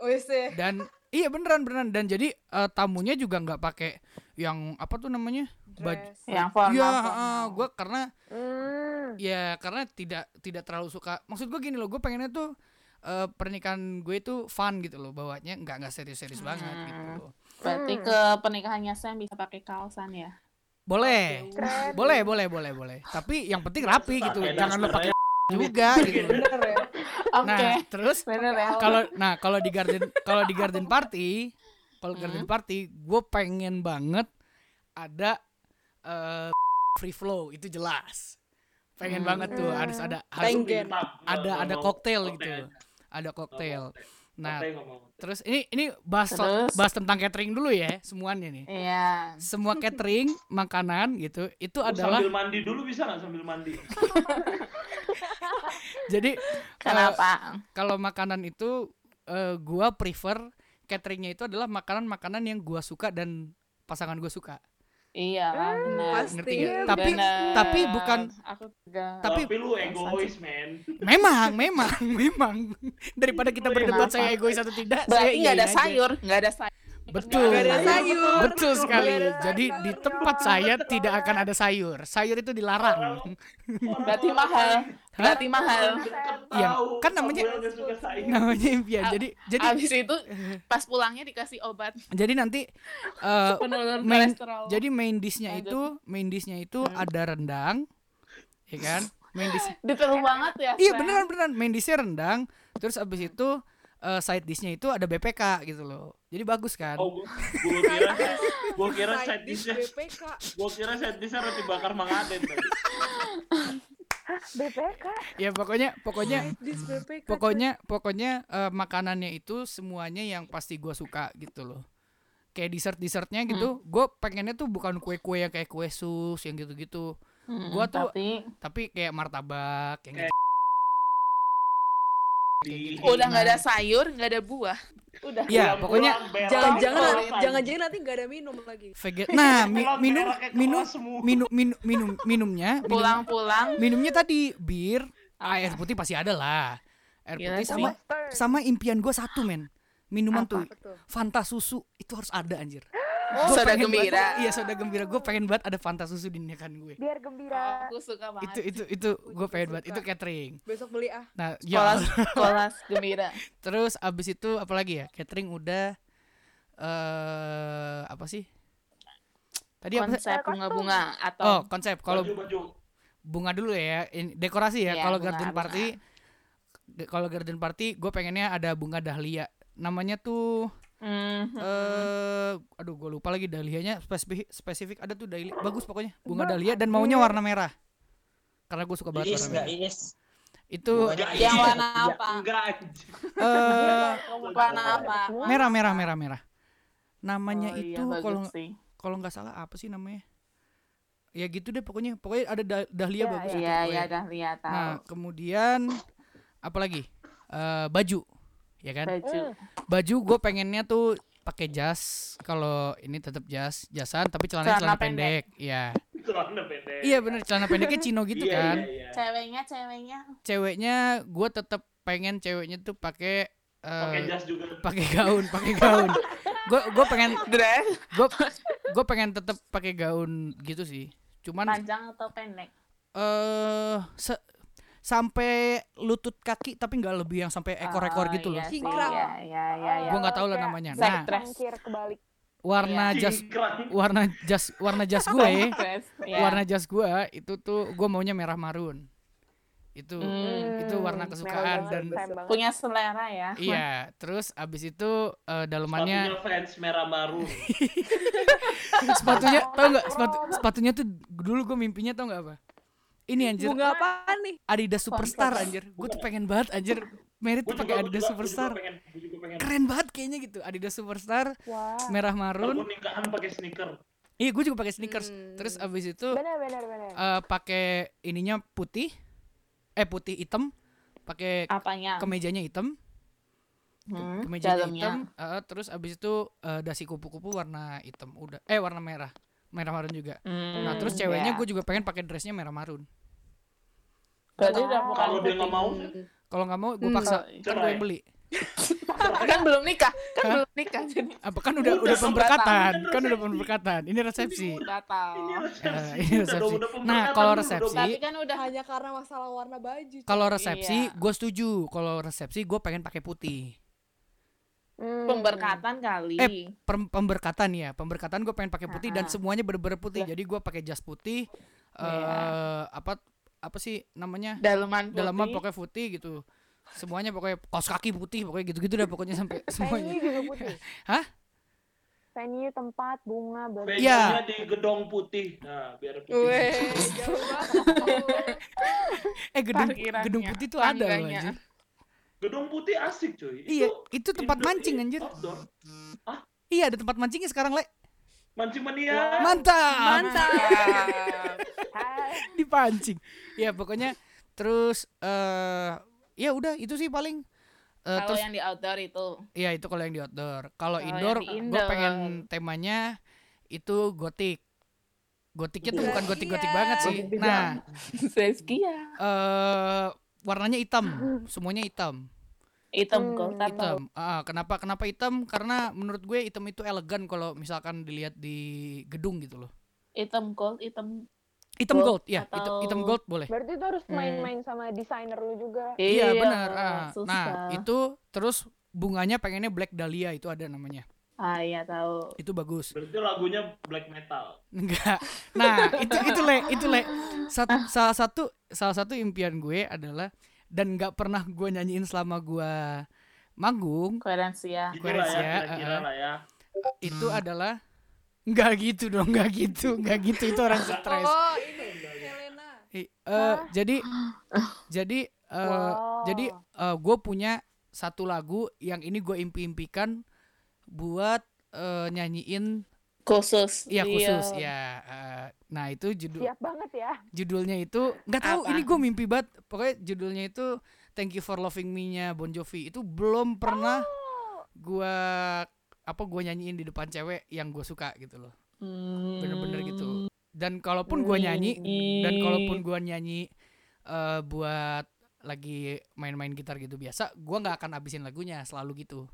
Wis deh. dan iya beneran beneran dan jadi eh, tamunya juga nggak pakai yang apa tuh namanya baju. Yang formal. Iya, formal. gue karena Hmm. ya karena tidak tidak terlalu suka. Maksud gue gini loh, gue pengennya tuh eh, pernikahan gue itu fun gitu loh, bawanya nggak nggak serius-serius banget gitu. loh. Berarti Hmm. ke pernikahannya Sam bisa pakai kaosan ya? Boleh, Keren. boleh, boleh, boleh, boleh. Tapi yang penting rapi gitu, jangan lo pakai juga gitu. Bener ya. Oke. Nah, terus Bener ya. kalau nah kalau di garden kalau di garden party, kalau Hmm. garden party, gue pengen banget ada eh, free flow itu jelas. Pengen Hmm. banget tuh harus ada harus Tenggen. ada ada koktail gitu ada koktail Nah, terus ini ini bahas Terus? bahas tentang catering dulu ya semuanya nih. Iya. Semua catering makanan gitu itu Oh, adalah Sambil mandi dulu bisa nggak sambil mandi? jadi eh, Kenapa? kalau makanan itu eh, gua prefer cateringnya itu adalah makanan-makanan yang gua suka dan pasangan gue suka. Iya Hmm, benar. pasti. Ngerti? Iya, Tapi tapi bukan Aku juga. Tapi- Tapi lu egois, men. memang memang memang daripada kita berdebat saya egois atau tidak, Berarti saya nggak ada sayur, nggak ada sayur. Betul. Ada sayur. Betul sekali. Nggak ada Jadi sayur. di tempat saya tidak akan ada sayur. Sayur itu dilarang. Berarti mahal. Berarti mahal. Iya, kan namanya-. Namanya impian. Jadi jadi Abis itu pas pulangnya dikasih obat jadi nanti eh, penurun main jadi main dishnya itu main dishnya itu ada rendang, ya kan? Main dish detail banget ya. Iya beneran beneran main dishnya rendang. Terus abis itu eh, side dishnya itu ada BPK gitu loh. Jadi bagus kan? Oh, gua kira gua kira Side side dish dishnya BPK. gua kira side dishnya roti bakar Mang Aden BPK Ya pokoknya pokoknya BPK. pokoknya pokoknya eh, makanannya itu semuanya yang pasti gua suka gitu loh kayak dessert dessertnya gitu gue pengennya tuh bukan kue kue yang kayak kue sus yang gitu gitu Mm, Gua tuh- tapi tapi kayak martabak yang Kayak- gitu. Di udah nggak ada sayur, nggak ada buah. Udah. ya pokoknya Jangan-jangan jangan-jangan nanti nggak ada minum lagi. nah mi- minum minum minum minum minum minumnya minum, Pulang-pulang. minumnya tadi bir air putih pasti ada lah air putih sih. sama sama impian gue satu men minuman Apa? tuh. Fanta susu itu harus ada anjir Oh, Soda pengen banget- gembira. iya soda gembira. Gue pengen banget ada Fanta susu di nikahan gue. Biar gembira. Aku suka banget. itu itu itu gue pengen banget. itu catering. Besok beli ah. nah Sekolah, ya. Sekolah gembira. terus abis itu apa lagi ya? Catering udah eh apa sih? Tadi? Konsep bunga-bunga atau oh konsep. Kalau bunga dulu ya. Ini dekorasi ya. Iya, kalau garden bunga. party kalau garden party gue pengennya ada bunga dahlia. Namanya tuh Mhm. eh aduh gue lupa lagi dahlianya spesifik spesifik ada tuh dahlia bagus pokoknya bunga dahlia dan maunya warna merah karena gue suka banget Iis warna merah Iis? itu Iis. yang warna Ya, apa? enggak anjing. eh Warna apa? merah merah merah merah namanya Oh, iya, itu bagus kalau kalau nggak salah apa sih namanya ya gitu deh pokoknya pokoknya ada dah- dahlia Iya, bagus itu Iya, iya pokoknya. dah lihat tahu. nah kemudian apa lagi Eh baju ya kan Baju. Baju gue pengennya tuh pakai jas kalau ini tetap jas jasan tapi celananya Celana celana pendek iya Celana pendek. iya bener celana pendeknya cino gitu Iya, kan iya, iya. Ceweknya, ceweknya. ceweknya gue tetap pengen ceweknya tuh pakai Pakai eh, jas juga. pakai gaun pakai gaun gue gue pengen Dress gue gue pengen tetap pakai gaun gitu sih cuman panjang atau pendek? eh se- sampai lutut kaki tapi nggak lebih yang sampai ekor-ekor Oh, gitu loh Iya, sih, Cingkrang. iya, iya, iya, iya. Gua nggak tahu lah namanya. Nah, kebalik warna Iya. jas warna jas warna jas gue iya. warna jas gue itu tuh gue maunya merah marun itu Hmm. itu warna kesukaan dan punya selera ya. iya terus abis itu eh, dalemannya Sepatunya fans merah maru. sepatunya tau nggak sepatu sepatunya tuh dulu gue mimpinya tau nggak apa ini anjir. Bunga apaan nih? Adidas Superstar anjir. Gue tuh pengen banget anjir. Merit tuh pakai Adidas juga- Superstar juga pengen, juga pengen. keren banget kayaknya gitu Adidas Superstar. Wah. Merah marun. Gua nikahan pakai sneaker. iya gue juga pakai sneakers. Hmm. terus abis itu eh, pakai ininya putih. Eh putih hitam. Pakai kemejanya hitam. Hmm, kemejanya dalamnya. hitam. Eh, terus abis itu eh, dasi kupu-kupu warna hitam udah. Eh warna merah. Merah marun juga. Hmm, nah terus ceweknya iya. gue juga pengen pakai dressnya merah marun Berarti udah bukan Kalau dia nggak mau, kalau nggak mau gue Hmm, paksa. Oh, kan gue yang beli. Kan belum nikah, kan Hah? belum nikah jadi. Apa kan udah Udah, pemberkatan. kan udah pemberkatan. Ini resepsi. Ini Eh, resepsi. ini resepsi. Udah- udah Nah, kalau resepsi- Tapi kan udah Hanya karena masalah warna baju. kalau resepsi Iya. gue setuju. Kalau resepsi gue pengen pakai putih. Hmm. pemberkatan kali. Eh, Pem- pemberkatan ya. Pemberkatan gue pengen pakai putih dan semuanya bener-bener putih. Jadi gue pakai jas putih eh Iya. apa apa sih namanya Daleman putih. dalaman pokoknya putih gitu semuanya pokoknya kaos kaki putih pokoknya gitu-gitu dah pokoknya sampai semuanya venue juga putih Hah? venue tempat bunga ber Iya. Venue-nya di gedong putih. Nah, biar putih. Weh, jauh banget. eh gedung Parkirannya, gedung putih tuh ada loh anjir Gedung Putih asik cuy. Iya, itu tempat indoor- mancing anjir. Outdoor. Iya, ada tempat mancingnya sekarang, Le. Mancing mania. Mantap. Mantap. Hai. Dipancing. Ya, pokoknya terus eh ya udah itu sih paling Eh, Kalau terus yang di outdoor itu Iya itu kalau yang di outdoor. Kalau indoor, gue pengen temanya itu gotik. Gotiknya tuh Iya. bukan gotik-gotik Iya. banget sih. Nah, Seskia. eh warnanya hitam, semuanya hitam. Hitam Hmm, gold atau Hitam. Ah, kenapa kenapa hitam? Karena menurut gue hitam itu elegan kalau misalkan dilihat di gedung gitu loh. hitam gold, hitam Hitam Gold gold, ya. Hitam, atau- hitam gold boleh. Berarti itu harus Hmm. main-main sama desainer lu juga. Iya, benar. Ah, susah. nah, itu terus bunganya pengennya black dahlia itu ada namanya. Ah iya tahu. Itu bagus. Berarti lagunya black metal. Enggak. Nah, itu itu le, itu le. Sat- salah satu salah satu impian gue adalah dan nggak pernah gue nyanyiin selama gue manggung Koherensi ya. Lah ya, lah ya. itu adalah nggak gitu dong, nggak gitu, nggak gitu itu orang stres. Oh, ini Helena. I- eh, jadi jadi eh, Wow. jadi gue punya satu lagu yang ini gue impi-impikan buat eh, nyanyiin Khusus. ya Iya. khusus ya. eh, nah itu judul Siap banget ya. judulnya itu nggak tahu Apa? ini gue mimpi banget pokoknya judulnya itu Thank You for Loving Me-nya Bon Jovi itu belum pernah Oh, gua apa gue nyanyiin di depan cewek yang gue suka gitu loh Hmm. bener-bener gitu dan kalaupun gue nyanyi dan kalaupun gue nyanyi eh, buat lagi main-main gitar gitu biasa gua nggak akan abisin lagunya selalu gitu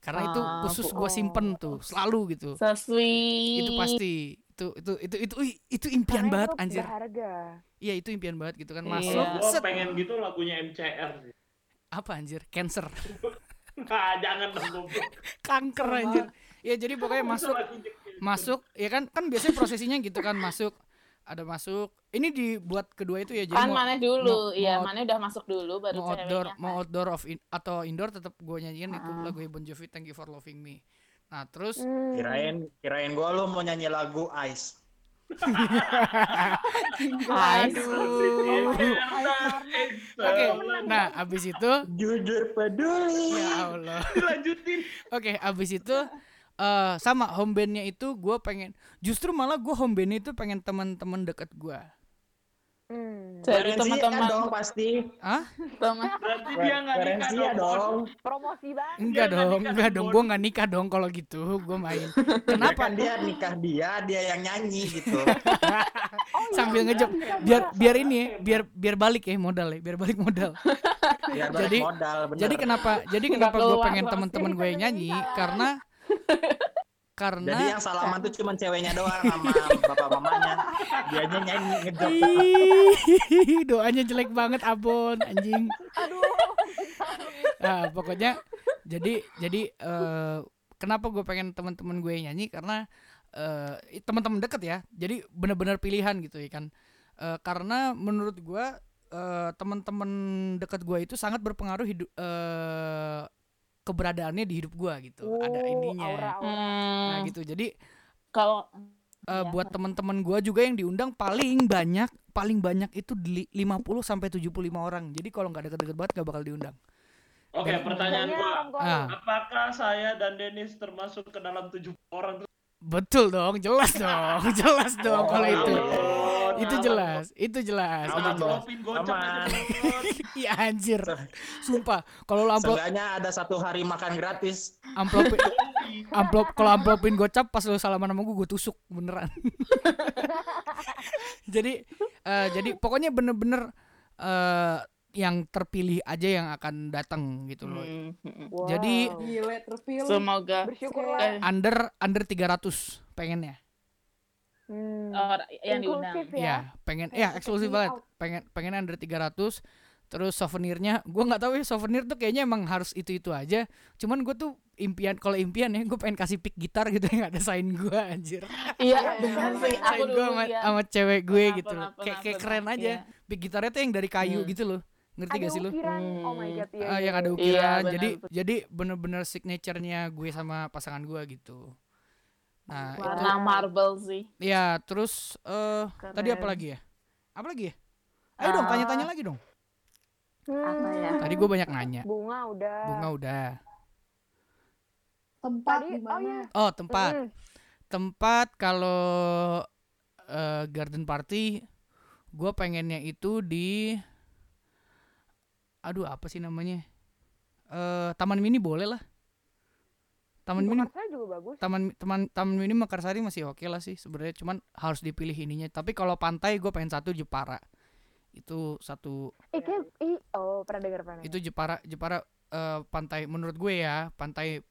karena itu Ah, khusus bu- gue simpen tuh selalu gitu. So sweet. itu pasti. Itu itu itu itu ih, itu impian karena banget itu anjir. iya itu impian banget gitu kan Iya. masuk Gua set. pengen gitu lagunya MCR sih. apa anjir? Cancer. Nah, jangan dong kanker anjir. Ya jadi pokoknya masuk masuk ya kan kan biasanya prosesinya gitu kan masuk ada masuk ini dibuat kedua itu ya jadi Kan mau, mana dulu, iya mau- mana udah masuk dulu baru mau outdoor ceweknya. mau outdoor of in, atau indoor tetap gue nyanyiin itu Ah. lagu Bon Jovi Thank You for Loving Me nah terus Hmm. Kirain kirain gua lu mau nyanyi lagu Ice. aduh oke nah abis itu Jujur peduli. ya Allah Lanjutin. Oke, abis itu eh sama home bandnya itu gue pengen justru malah gue home bandnya itu pengen teman-teman deket gue. Hmm. Dari teman-teman dong pasti. Ah? teman Berarti dia nggak nikah dong. dong. Promosi banget. Enggak nggak dong, enggak dong. Gue nggak nikah dong kalau gitu. Gue main. Kenapa? Kan dia nikah dia, dia yang nyanyi gitu. Sambil ngejok. Biar biar ini, ya, biar biar balik ya modal ya, biar balik modal. Biar balik Jadi- modal, bener. Jadi kenapa? Jadi kenapa gue pengen teman-teman gue yang nyanyi? Karena Jadi karena yang salaman tuh cuma ceweknya doang sama bapak mamanya. Dianya nyanyi ngejok. Ih, doanya jelek banget abon anjing. Aduh. Nah, pokoknya jadi jadi eh, kenapa gue pengen teman-teman gue yang nyanyi karena eh, teman-teman deket ya. Jadi benar-benar pilihan gitu ya kan. Eh, karena menurut gue eh, teman-teman deket gue itu sangat berpengaruh hidup eh, keberadaannya di hidup gue gitu. Ada Oh, ininya. aura-aura. Nah Hmm, gitu. Jadi kalau eh, Iya, buat teman-teman gue juga yang diundang paling banyak paling banyak itu di 50 sampai 75 orang. Jadi kalau nggak deket-deket banget gak bakal diundang. Oke, Dan- pertanyaan tua Ah. Apakah saya dan Dennis termasuk ke dalam tujuh orang? Betul dong, jelas dong, jelas dong kalau Oh, itu. ampun, Itu jelas, itu jelas, itu Aman, jelas. Amplopin gocap Aman. Iya anjir. Sumpah, kalau lo amplop Seenggaknya ada satu hari makan gratis. amplopin amplop kalau amplopin gocap pas lo salaman sama gue gue tusuk beneran. jadi eh, jadi pokoknya bener-bener eh, yang terpilih aja yang akan datang gitu loh. Hmm, hmm. Wow. Jadi- Gile terpilih. semoga bersyukurlah. eh, Under under 300 pengennya. Hmm. orang yang diundang. Iya, ya. pengen ya eksklusif banget. out. Pengen pengen under 300 terus souvenirnya gue nggak tahu ya souvenir tuh kayaknya emang harus itu itu aja cuman gue tuh impian kalau impian ya gue pengen kasih pick gitar gitu yang ada sign gue anjir Iya, benar sih. Aku sign gue dulu sama, ya. sama cewek gue gitu loh kayak keren aja Iya. pick gitarnya tuh yang dari kayu Hmm. gitu loh ngerti Ada gak sih ukiran. Oh my Hmm. god, iya. Ah, iya, yang ada iya. ukiran Iya, benar, jadi betul. jadi bener-bener signaturenya gue sama pasangan gue gitu nah itu Warna marble sih. ya terus eh tadi apa lagi ya apa lagi ya ayo dong Ah. tanya-tanya lagi dong Apa ya? Tadi gue banyak nanya. Bunga udah. Bunga udah. Tempat Tadi- di oh mana? iya. Oh tempat. Mm. Tempat kalau eh, garden party, gue pengennya itu di, aduh apa sih namanya? Eh Taman Mini boleh lah. Taman Mini, juga bagus. Taman Taman Taman Mini Mekarsari masih oke lah sih sebenarnya. Cuman harus dipilih ininya. Tapi kalau pantai gue pengen satu Jepara. Itu satu Eh, kayak, oh pernah dengar pernah. itu Jepara Jepara eh, pantai menurut gue ya pantai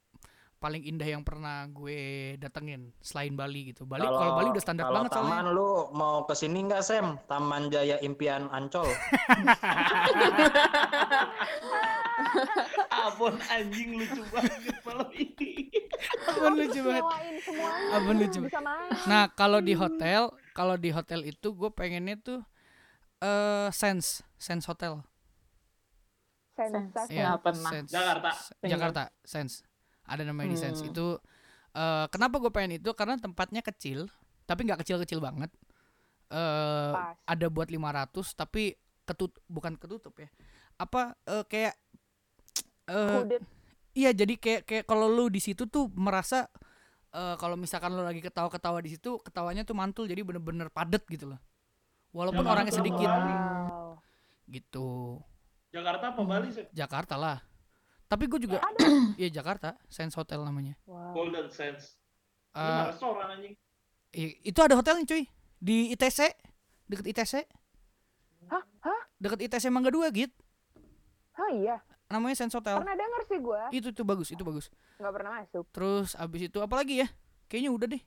paling indah yang pernah gue datengin selain Bali gitu. Bali kalau Bali udah standar kalau banget taman soalnya. lu mau ke sini nggak Sam? Taman Jaya Impian Ancol. Abon anjing lucu banget malam ini. Abon lucu banget. Abon lucu. Main. Nah kalau di hotel kalau di hotel itu gue pengennya tuh eh sense sense hotel. Sense. Jakarta. Pengen. Jakarta sense. Ada namanya di sense Hmm. itu. eh kenapa gue pengen itu karena tempatnya kecil tapi nggak kecil-kecil banget. eh Pas. ada buat 500 tapi ketut bukan ketutup ya. Apa eh, kayak eh Hooded. Iya jadi kayak kayak kalau lu di situ tuh merasa eh, kalau misalkan lu lagi ketawa-ketawa di situ ketawanya tuh mantul jadi bener-bener padet gitu loh. Walaupun Jakarta orangnya sedikit. Wow. gitu. Jakarta apa Bali sih? Jakarta lah. Tapi gue juga Iya Jakarta, Sense Hotel namanya. Wow. Golden Eh, mah restoran anjing. itu ada hotelnya cuy di ITC deket ITC. Hah? Hah? Deket ITC Mangga 2 gitu. Oh iya. Namanya Sense Hotel. Pernah denger sih gue. Itu tuh bagus, itu bagus. Nggak pernah masuk. Terus abis itu apa lagi ya? Kayaknya udah deh.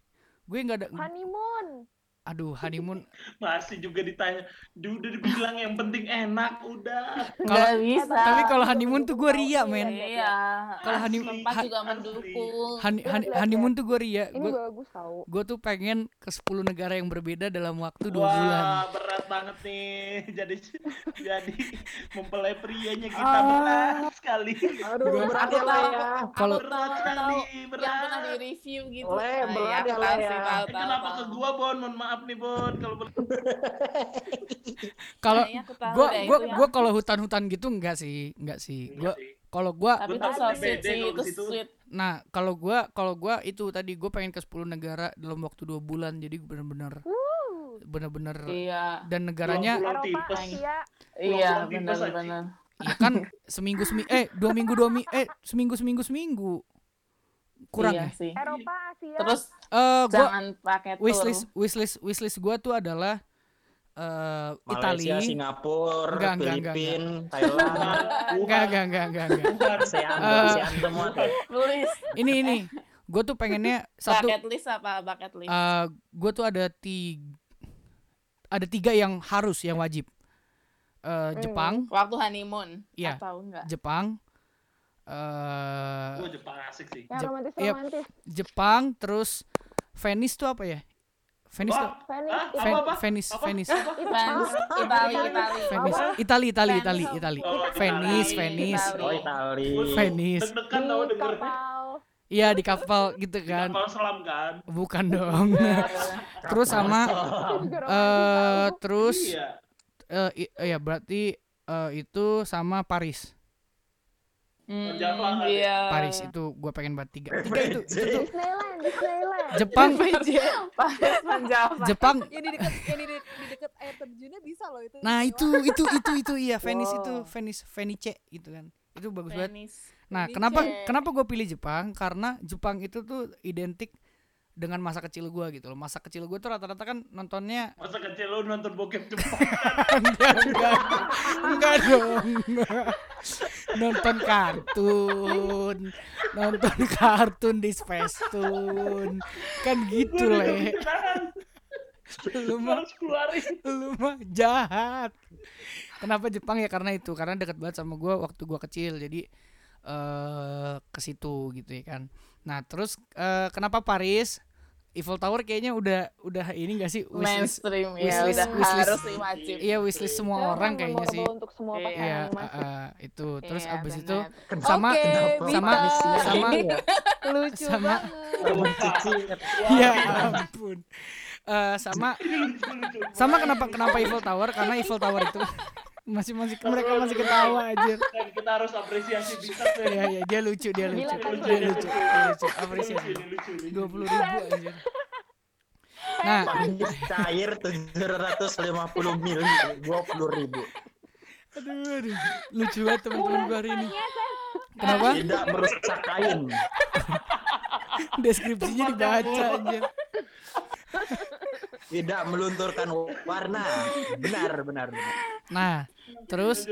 Gue nggak ada. Honeymoon. Aduh honeymoon. Masih juga ditanya. Duh, udah dibilang yang penting enak udah. Kalau- Nggak bisa. Tapi kalau honeymoon tuh gue ria men. Iya. Kalau Asli. honeymoon ha- juga mendukung. Honey- lihat, honeymoon tuh gue ria. Ini Gue bagus tau. gue tuh pengen ke 10 negara yang berbeda dalam waktu dua Wah, bulan. berat banget nih. Jadi jadi mempelai prianya kita Ah. berat sekali. Aduh, berat Aku ya lah ya. Kalau berat sekali, berat. Yang pernah di review gitu. Le, Nah, berat ya, sih, ya. tahu, kenapa ke gua Bon? Mohon maaf nih Bon kalau boleh. kalau gue gue itu gue kalau hutan-hutan gitu enggak sih, enggak sih. Gue kalau gue Tapi itu Gua so tahu sweet sih, itu sweet. nah kalau gue kalau gue itu tadi gue pengen ke 10 negara dalam waktu dua bulan jadi bener-bener Wuh. bener-bener Iya. dan negaranya Eropa. Asia. Iya, benar-benar. ya kan seminggu seminggu eh dua minggu dua minggu eh seminggu seminggu seminggu kurang iya ya sih. Eropa, Asia. Terus eh gue jangan pakai tour. wishlist wishlist wishlist gue tuh adalah eh Malaysia, Italia Singapura, Enggak, enggak, enggak, Filipin, Thailand, enggak enggak enggak enggak enggak ASEAN. ASEAN semua tuh. Please. ini ini gue tuh pengennya satu Bucket list apa bucket list? eh gue tuh ada tiga ada tiga yang harus yang wajib Eh Jepang Waktu honeymoon Iya. atau enggak? Jepang eh Jepang asik sih. Yang Jep- romantis iya. romantis. Jepang terus Venice tuh apa ya Venice tuh Venice. Venice Apa? Venice Itali, Itali. Venice? Itali Itali Itali Venice. Itali Oh, Venice Itali. Venice. Oh, Itali. Venice. Deg-degan tau Di iya di kapal gitu kan Kapal selam kan. bukan dong Iya. terus sama eh terus Iya. eh ya berarti eh, itu sama Paris Hmm, Java kan? iya. Paris itu gue pengen banget tiga tiga itu, itu tuh Disneyland, Disneyland. Jepang Paris. Jepang Yang di dekat yang di, di dekat air terjunnya bisa loh itu. nah itu itu itu itu iya Venice Wow. itu Venice Venice gitu kan itu bagus banget nah Venice. kenapa kenapa gue pilih Jepang karena Jepang itu tuh identik dengan masa kecil gue gitu loh. Masa kecil gue tuh rata-rata kan nontonnya Masa kecil lu nonton bokep Jepang. enggak enggak. Enggak dong. Nonton kartun. Nonton kartun di Space Tune. Kan gitu le. lu mah lu mah jahat. Kenapa Jepang ya? Karena itu. Karena deket banget sama gua waktu gua kecil. Jadi eh ke situ gitu ya kan nah terus eh, kenapa Paris Eiffel Tower kayaknya udah udah ini gak sih wishlist mainstream ya wishlist- udah wishlist. harus wajib. iya wishlist semua Karena orang kan kayaknya sih untuk semua Iya. pasangan iya eh, itu terus Iya, abis benar. itu sama sama Bita. sama lucu sama- banget. Temen Cici. ya ampun Eh, sama sama kenapa kenapa Eiffel Tower karena Eiffel Tower itu masih masih mereka masih ketawa anjir. Dan kita harus apresiasi bisa Iya iya dia lucu dia lucu. Kan, Dia lucu. Dia lucu. Lucu Apresiasi. Dua puluh ribu anjir. Nah, Cair 750 mil, 20 ribu. aduh, aduh. lucu banget teman-teman gue hari ini. Kenapa? Tidak merusak kain. Deskripsinya dibaca anjir. Tidak melunturkan warna. Benar, benar, benar. Nah, terus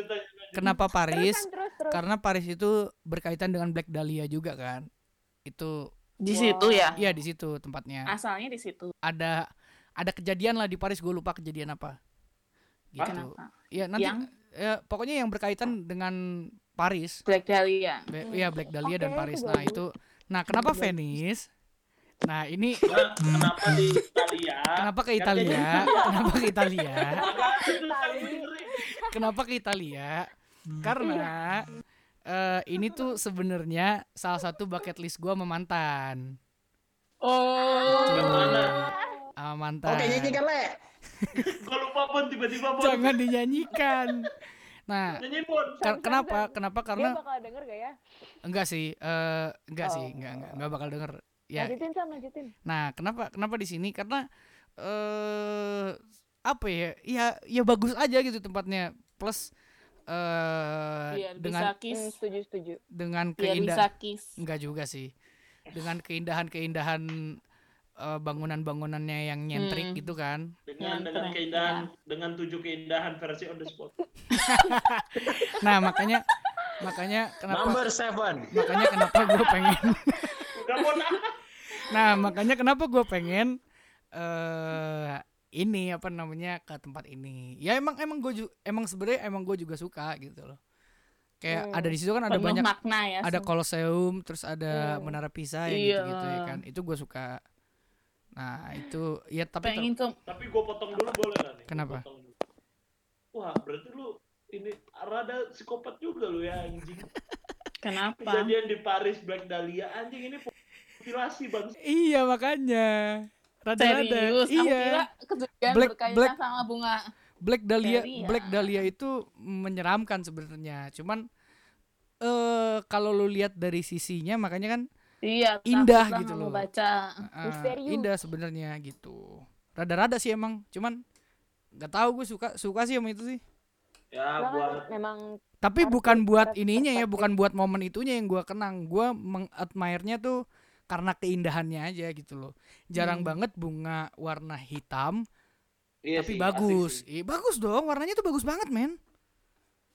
kenapa Paris? Terus, terus, terus. Karena Paris itu berkaitan dengan Black Dahlia juga kan. Itu Di situ ya. iya di situ tempatnya. Asalnya di situ. Ada ada kejadian lah di Paris gue lupa kejadian apa. Gitu. Kenapa? Ya nanti Yang? ya, pokoknya yang berkaitan dengan Paris. Black Dahlia. Be- Iya Black Dahlia dan Oke, itu Paris. Nah itu. Nah kenapa Venice? Nah ini Nah, kenapa di Italia? kenapa ke Italia? Kenapa ke Italia? Kenapa ke Italia? Karena eh, ini tuh sebenarnya salah satu bucket list gua sama mantan. Oh. Mana? Sama mantan. Oke, nyanyikan, Le. Gue lupa pun tiba-tiba pun. Jangan dinyanyikan. Nah. Kar- kenapa? Kenapa? Dia Karena bakal denger gak ya? enggak sih, eh enggak Oh. sih, enggak enggak enggak bakal denger. Ya. Lanjutin Sam, lanjutin. Nah, kenapa kenapa di sini? Karena eh apa ya? Ya ya bagus aja gitu tempatnya. Plus eh Biar dengan bisa kiss. Hmm, setuju, setuju. dengan bisa keindahan enggak juga sih. Dengan keindahan-keindahan eh, bangunan-bangunannya yang nyentrik Hmm. gitu kan. Dengan dengan keindahan dengan tujuh keindahan versi on the spot. Nah, makanya makanya kenapa Number seven. makanya kenapa gue pengen nah. Makanya kenapa gue pengen eh ini apa namanya ke tempat ini. Ya emang emang gue emang sebenarnya emang gue juga suka gitu loh. Kayak Hmm. ada di situ kan ada Penuh banyak makna ya. ada semua. Colosseum, terus ada Hmm. Menara Pisa yang Iya. gitu-gitu ya kan. Itu gue suka. Nah, itu ya tapi pengen ke Tapi gue potong dulu boleh nggak nih? Kenapa? dulu. Wah, berarti lu ini rada psikopat juga lu ya anjing. kenapa? Kejadian di Paris Black Dahlia anjing ini mutilasi bang. iya makanya. Rada-rada. Serius, aku kira Iya. kejadian Black- berkaitan Black- sama bunga. Black Dahlia, Dahlia. Black Dahlia itu menyeramkan sebenarnya. Cuman eh kalau lu lihat dari sisinya makanya kan Iya, Indah gitu loh. baca. Misterius. indah sebenarnya gitu. Rada-rada sih emang, cuman nggak tahu gue suka suka sih sama itu sih. Ya buat memang Tapi bukan buat ininya ya, bukan buat momen itunya yang gua kenang. Gua mengadmire-nya tuh karena keindahannya aja gitu loh. Jarang Hmm. banget bunga warna hitam iya tapi sih, bagus. Ih, bagus dong, warnanya tuh bagus banget, men.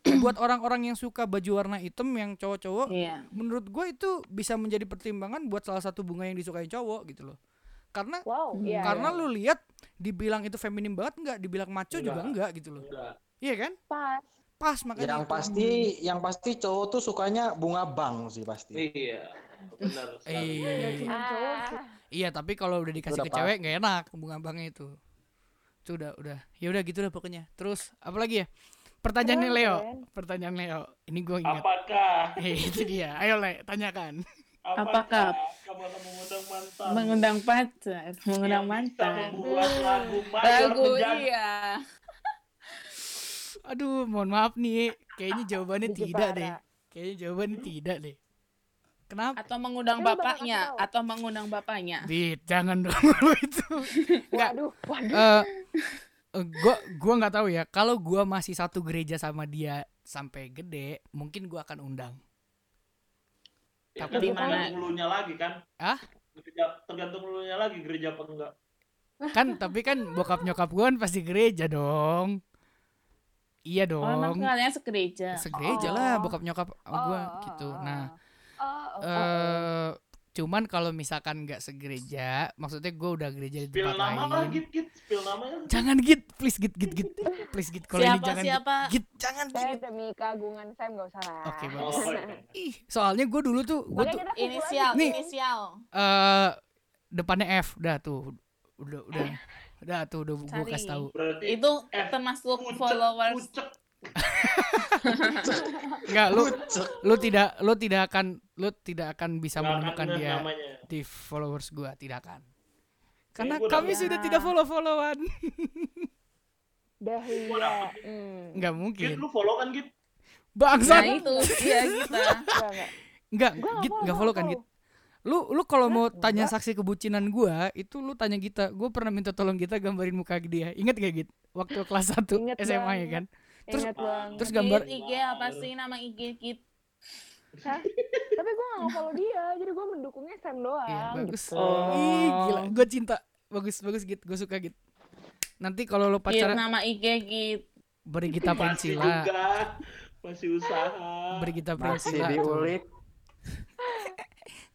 buat orang-orang yang suka baju warna hitam yang cowok-cowok, Iya. menurut gue itu bisa menjadi pertimbangan buat salah satu bunga yang disukai cowok gitu loh. Karena wow, Hmm. iya. karena iya. lu lihat dibilang itu feminim banget enggak, dibilang maco juga Enggak. enggak gitu loh. Enggak. Iya kan? pas. Pas makanya Yang itu. pasti, yang pasti cowok tuh sukanya bunga bang sih pasti. Iya. Benar sekali. Eh, Ah, iya, tapi kalau udah dikasih Udah ke cewek nggak enak bunga bangnya itu. Itu udah udah. Ya udah gitu lah pokoknya. Terus apa lagi ya? Pertanyaannya Leo. Pertanyaan Leo. Ini gue ingat. Apakah Eh, itu dia. Ayo Le, tanyakan. Apakah kamu akan mengundang mantan? Mengundang pacar, mengundang mantan. membuat lagu iya. Aduh, mohon maaf nih. Kayaknya jawabannya tidak deh. Kayaknya jawabannya tidak deh. Kenapa? Atau mengundang bakal bapaknya, atau mengundang bapaknya. Dit, jangan dong lu itu. Enggak. waduh, waduh. Eh eh, gua gua nggak tahu ya. Kalau gua masih satu gereja sama dia sampai gede, mungkin gua akan undang. Ya, Tapi kan di mana? tergantung lunya lagi kan? Ah? Tergantung lunya lagi gereja apa enggak. Kan tapi kan bokap nyokap gua kan pasti gereja dong. Iya Oh, emang dong. kalian segereja. Segereja Oh. lah bokap nyokap sama Oh, gitu. oh, Nah, oh, oh, oh, eh cuman kalau misalkan nggak segereja, maksudnya gua udah gereja di Spill tempat nama lah lain. git git, spill namanya. Jangan git, please git git git. Please git kalau ini jangan git. siapa? git. jangan Saya git. demi keagungan Sam gak usah lah. Oke, Oh, bagus. oke. Ih, soalnya gua dulu tuh gua Makanya tuh Inisial, Nih. inisial. eh depannya F udah tuh udah udah udah tuh udah gue kasih tahu Berarti Itu F, termasuk followers. pucek. Nggak lu lu tidak lu tidak akan lu tidak akan bisa Nggak akan menemukan dia namanya. di followers gua tidak akan karena udah kami lihat. sudah tidak follow followan Dahlia. Hmm. Nggak Git, mungkin. lu follow kan Git? Nah Bangsat. itu, iya kita. Enggak, enggak. Enggak, Git follow, nggak gua follow kan Git. Lu lu kalau mau tanya saksi kebucinan gua, itu lu tanya Gita. Gua pernah minta tolong Gita gambarin muka dia. Ingat gak Git? Waktu kelas 1 Ingat SMA ya banget. kan? Terus- terus gambar Git, IG apa sih nama IG Git? Hah? Tapi gue gak follow dia, jadi gue mendukungnya Sam doang. Iya, bagus. gitu. Ih, gila. Gua cinta. Bagus, bagus Git. Gua suka Git. Nanti kalau Git pacaran nama IG Git. beri Masih Prinsila. juga. Masih usaha. Beri Gita Masih Prinsila. tuh. diulik.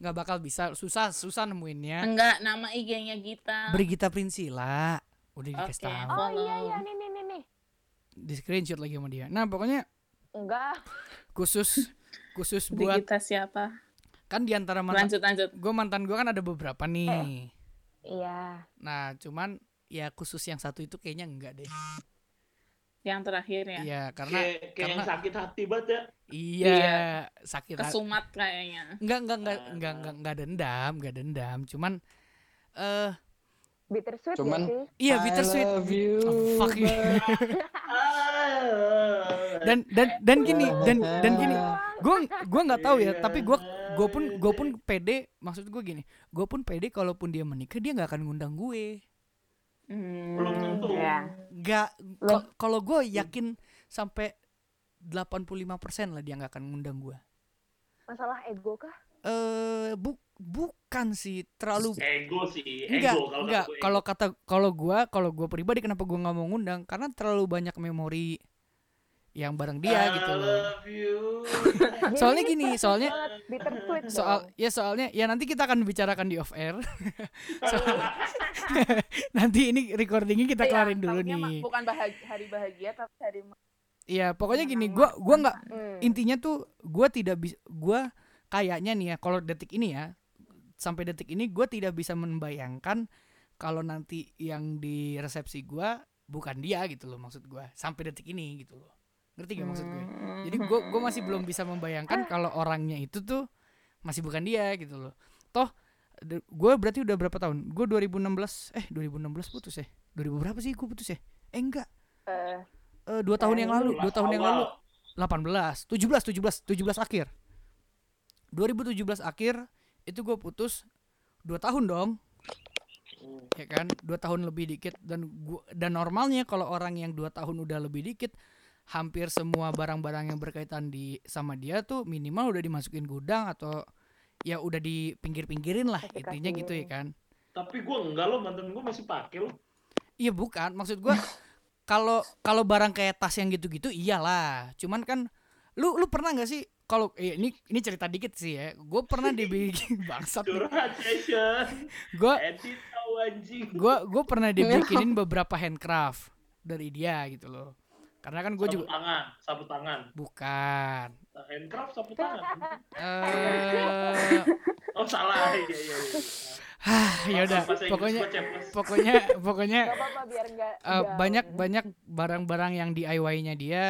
Nggak bakal bisa. Susah, susah nemuinnya. Enggak, nama IG-nya Gita. Beri Gita Prinsila. Udah dikasih Oke. tahu. Oh iya iya nih nih nih nih. Di screenshot lagi sama dia. Nah, pokoknya Enggak. khusus khusus buat Gita siapa? kan di antara mantan Lanjut lanjut. gue mantan gue kan ada beberapa nih Iya. nah cuman ya khusus yang satu itu kayaknya enggak deh Yang terakhir ya. iya karena Kayak, kayak yang karena- sakit hati banget ya. iya sakit hati Kesumat kayaknya. enggak enggak enggak enggak enggak enggak dendam enggak dendam cuman eh Bittersweet Cuman- ya sih? iya I bittersweet love you, Oh, fuck you. Dan dan dan gini dan dan gini gue gue nggak tahu ya tapi gue gue pun gue pun pede maksud gue gini gue pun pede kalaupun dia menikah dia nggak akan ngundang gue Hmm, Belum tentu. Ya. nggak kal- kalau gue yakin sampai 85% lah dia nggak akan ngundang gue Masalah ego kah? eh bu bukan sih terlalu ego sih, enggak ego kalau enggak. kalau kata kalau gue kalau gue pribadi kenapa gue nggak mau ngundang? Karena terlalu banyak memori yang bareng dia I gitu loh. love you. soalnya gini soalnya soal ya soalnya ya nanti kita akan bicarakan di off air. Soal- nanti ini recordingnya kita Iya, kelarin dulu nih. Bukan bahagia, hari bahagia tapi hari Iya pokoknya gini gua gua nggak Hmm. intinya tuh gua tidak bisa gua kayaknya nih ya kalau detik ini ya sampai detik ini gua tidak bisa membayangkan kalau nanti yang di resepsi gua bukan dia gitu loh maksud gua sampai detik ini gitu loh. Ngerti gak maksud gue? Jadi gua gua masih belum bisa membayangkan kalau orangnya itu tuh masih bukan dia gitu loh. Toh gue berarti udah berapa tahun? Gue 2016 eh 2016 putus ya? 2000 berapa sih gue putus ya? Eh enggak. Eh, Eh, dua tahun yang lalu dua tahun yang lalu. Awal. 18 17 17 17 akhir. 2017 akhir itu gue putus dua tahun dong. Ya kan? Dua tahun lebih dikit dan gua dan normalnya kalau orang yang dua tahun udah lebih dikit hampir semua barang-barang yang berkaitan di sama dia tuh minimal udah dimasukin gudang atau ya udah di pinggir-pinggirin lah intinya gitu ya kan? Tapi gue enggak loh, mantan gue masih pakai loh. Iya bukan, maksud gua kalau kalau barang kayak tas yang gitu-gitu iyalah. Cuman kan lu lu pernah nggak sih kalau eh, ini ini cerita dikit sih ya. Gue pernah dibikin bangsat nih. Curhat session. Gue Edit tahu anjing. gua gue pernah dibikinin beberapa handcraft dari dia gitu loh. Karena kan gue juga tangan, sapu tangan. bukan. Nah, Handcraft sapu tangan. Eh Oh salah, iya iya. iya. ya udah Bahasa Inggris pokoknya pokoknya pokoknya Gak apa-apa biar enggak eh, banyak banyak barang-barang yang DIY-nya dia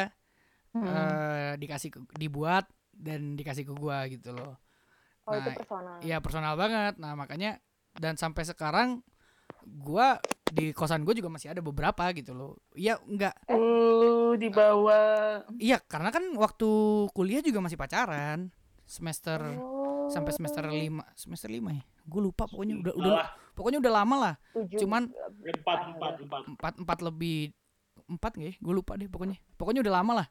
eh dikasih ke- dibuat dan dikasih ke gua gitu loh. Oh itu nah, personal. Iya personal banget. Nah makanya dan sampai sekarang gua di kosan gue juga masih ada beberapa gitu loh. Iya enggak. Uh, di bawah. Iya karena kan waktu kuliah juga masih pacaran semester Oh, sampai semester lima semester lima ya. Gue lupa pokoknya udah udah Salah. pokoknya udah lama lah. tujuh. Cuman Empat, empat, empat. empat empat lebih empat nggak ya? Gue lupa deh pokoknya. Pokoknya udah lama lah.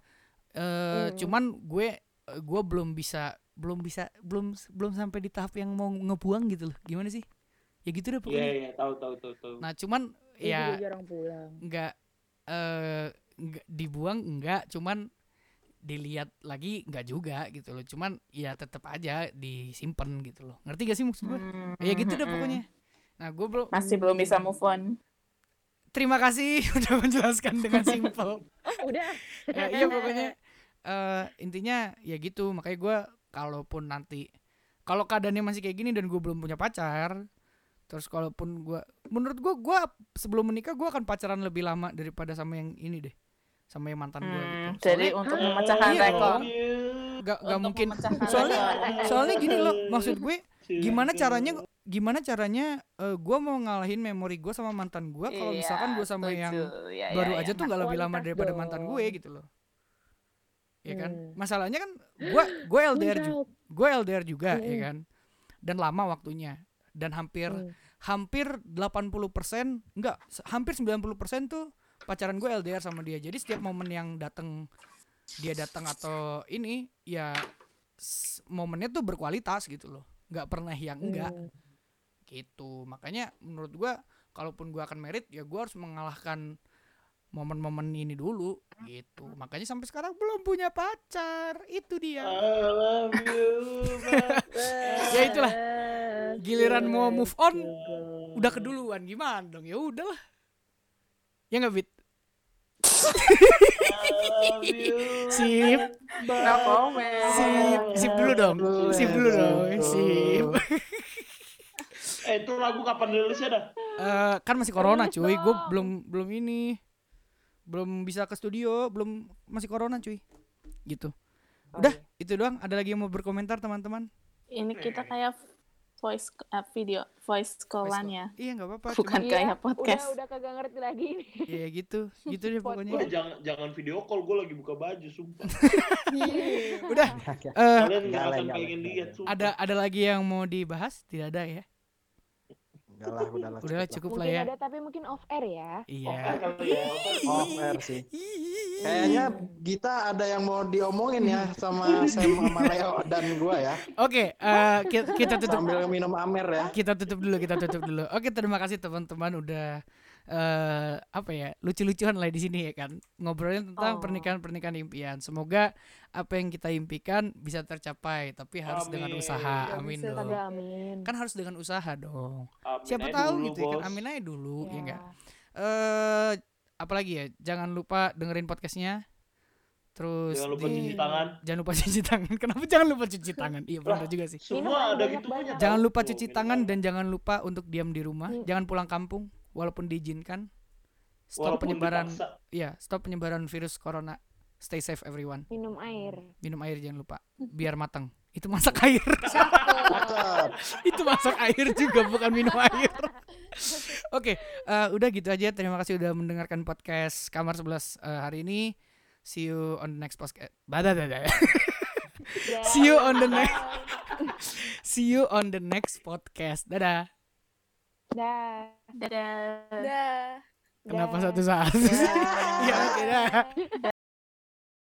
Eh Hmm. cuman gue gue belum bisa belum bisa belum belum sampai di tahap yang mau ngebuang gitu loh. Gimana sih? Ya gitu deh Iya, pokoknya. iya, tahu, tahu, tahu, tahu. Nah, cuman Dia juga ya jarang pulang. nggak eh nggak dibuang enggak, cuman dilihat lagi nggak juga gitu loh. Cuman ya tetap aja disimpan gitu loh. Ngerti gak sih maksud gue? Ya gitu deh pokoknya. Nah, gue belum Masih belum bisa move on. terima kasih udah menjelaskan dengan simpel. Udah. ya, iya pokoknya eh intinya ya gitu. Makanya gue kalaupun nanti kalau keadaannya masih kayak gini dan gue belum punya pacar terus kalaupun gue menurut gue gue sebelum menikah gue akan pacaran lebih lama daripada sama yang ini deh sama yang mantan gue gitu. Hmm, jadi soalnya untuk memecahkan Iya rekor. gak, gak mungkin. soalnya rekor. soalnya gini loh maksud gue gimana caranya gimana caranya eh, gua mau ngalahin memori gua sama mantan gua kalau Iya, misalkan gua sama yang Iya, iya, baru iya. aja tuh nggak lebih lama daripada mantan gue gitu loh ya kan Hmm. masalahnya kan gua gue LDR juga gue LDR juga ya Mm-mm. kan dan lama waktunya dan hampir Hmm. hampir 80% enggak se- hampir 90% tuh pacaran gue LDR sama dia jadi setiap momen yang datang dia datang atau ini ya momennya tuh berkualitas gitu loh nggak pernah yang enggak Hmm. gitu makanya menurut gua kalaupun gua akan merit ya gua harus mengalahkan momen-momen ini dulu gitu. Makanya sampai sekarang belum punya pacar. Itu dia. You, Ya itulah. giliran mau move on udah keduluan. Gimana dong? Ya udahlah. Ya nggak bit? Sip. No comment. sip. Sip dulu dong. Sip dulu dong. sip. Eh itu lagu kapan rilisnya dah? Eh, kan masih corona cuy. Gue belum belum ini belum bisa ke studio belum masih corona cuy. Gitu. Udah itu doang. Ada lagi yang mau berkomentar teman-teman? Ini kita kayak voice uh, video voice callan ya. iya nggak apa-apa Bukan cuma Iya, kayak podcast. Udah udah kagak ngerti lagi nih. ya gitu. Gitu deh pokoknya. Jangan jangan video call gue lagi buka baju sumpah. udah eh Kalian nggak akan pengen lihat sumpah. ada ada lagi yang mau dibahas? Tidak ada ya Enggak lah, udahlah. udahlah cukup cukup lah ya ada tapi mungkin off air ya. Iya kali ya. lah. Off air sih. Kayaknya Gita ada yang mau diomongin ya sama Sam sama Leo dan gua ya. oke eh, kita, kita tutup Sambil minum Amer ya. kita tutup dulu kita tutup dulu oke terima kasih teman-teman udah eh apa ya lucu-lucuan lah di sini ya kan ngobrolin tentang Oh. pernikahan pernikahan impian semoga apa yang kita impikan bisa tercapai tapi harus dengan Amin. usaha Ya, amin bisa, dong Amin. kan harus dengan usaha dong Amin siapa tahu dulu, gitu ya kan amin aja dulu ya Ya. enggak eh apalagi ya jangan lupa dengerin podcastnya terus Jangan lupa di- cuci tangan. jangan lupa cuci tangan kenapa jangan lupa cuci tangan iya benar juga sih Semua ada gitunya. jangan lupa cuci minum tangan air. dan jangan lupa untuk diam di rumah Hmm. jangan pulang kampung walaupun diizinkan stop Walaupun penyebaran dipaksa. iya stop penyebaran virus corona. Stay safe everyone. Minum air. minum air jangan lupa. Biar matang itu masak air. Itu masak air juga bukan minum air. Oke eh, udah gitu aja. Terima kasih udah mendengarkan podcast kamar 11 eh, hari ini. See you on the next podcast Bada, bada. see you on the next see you on the next podcast. Dadah Dah. Dadah. Dah. kenapa satu saat ya oke dah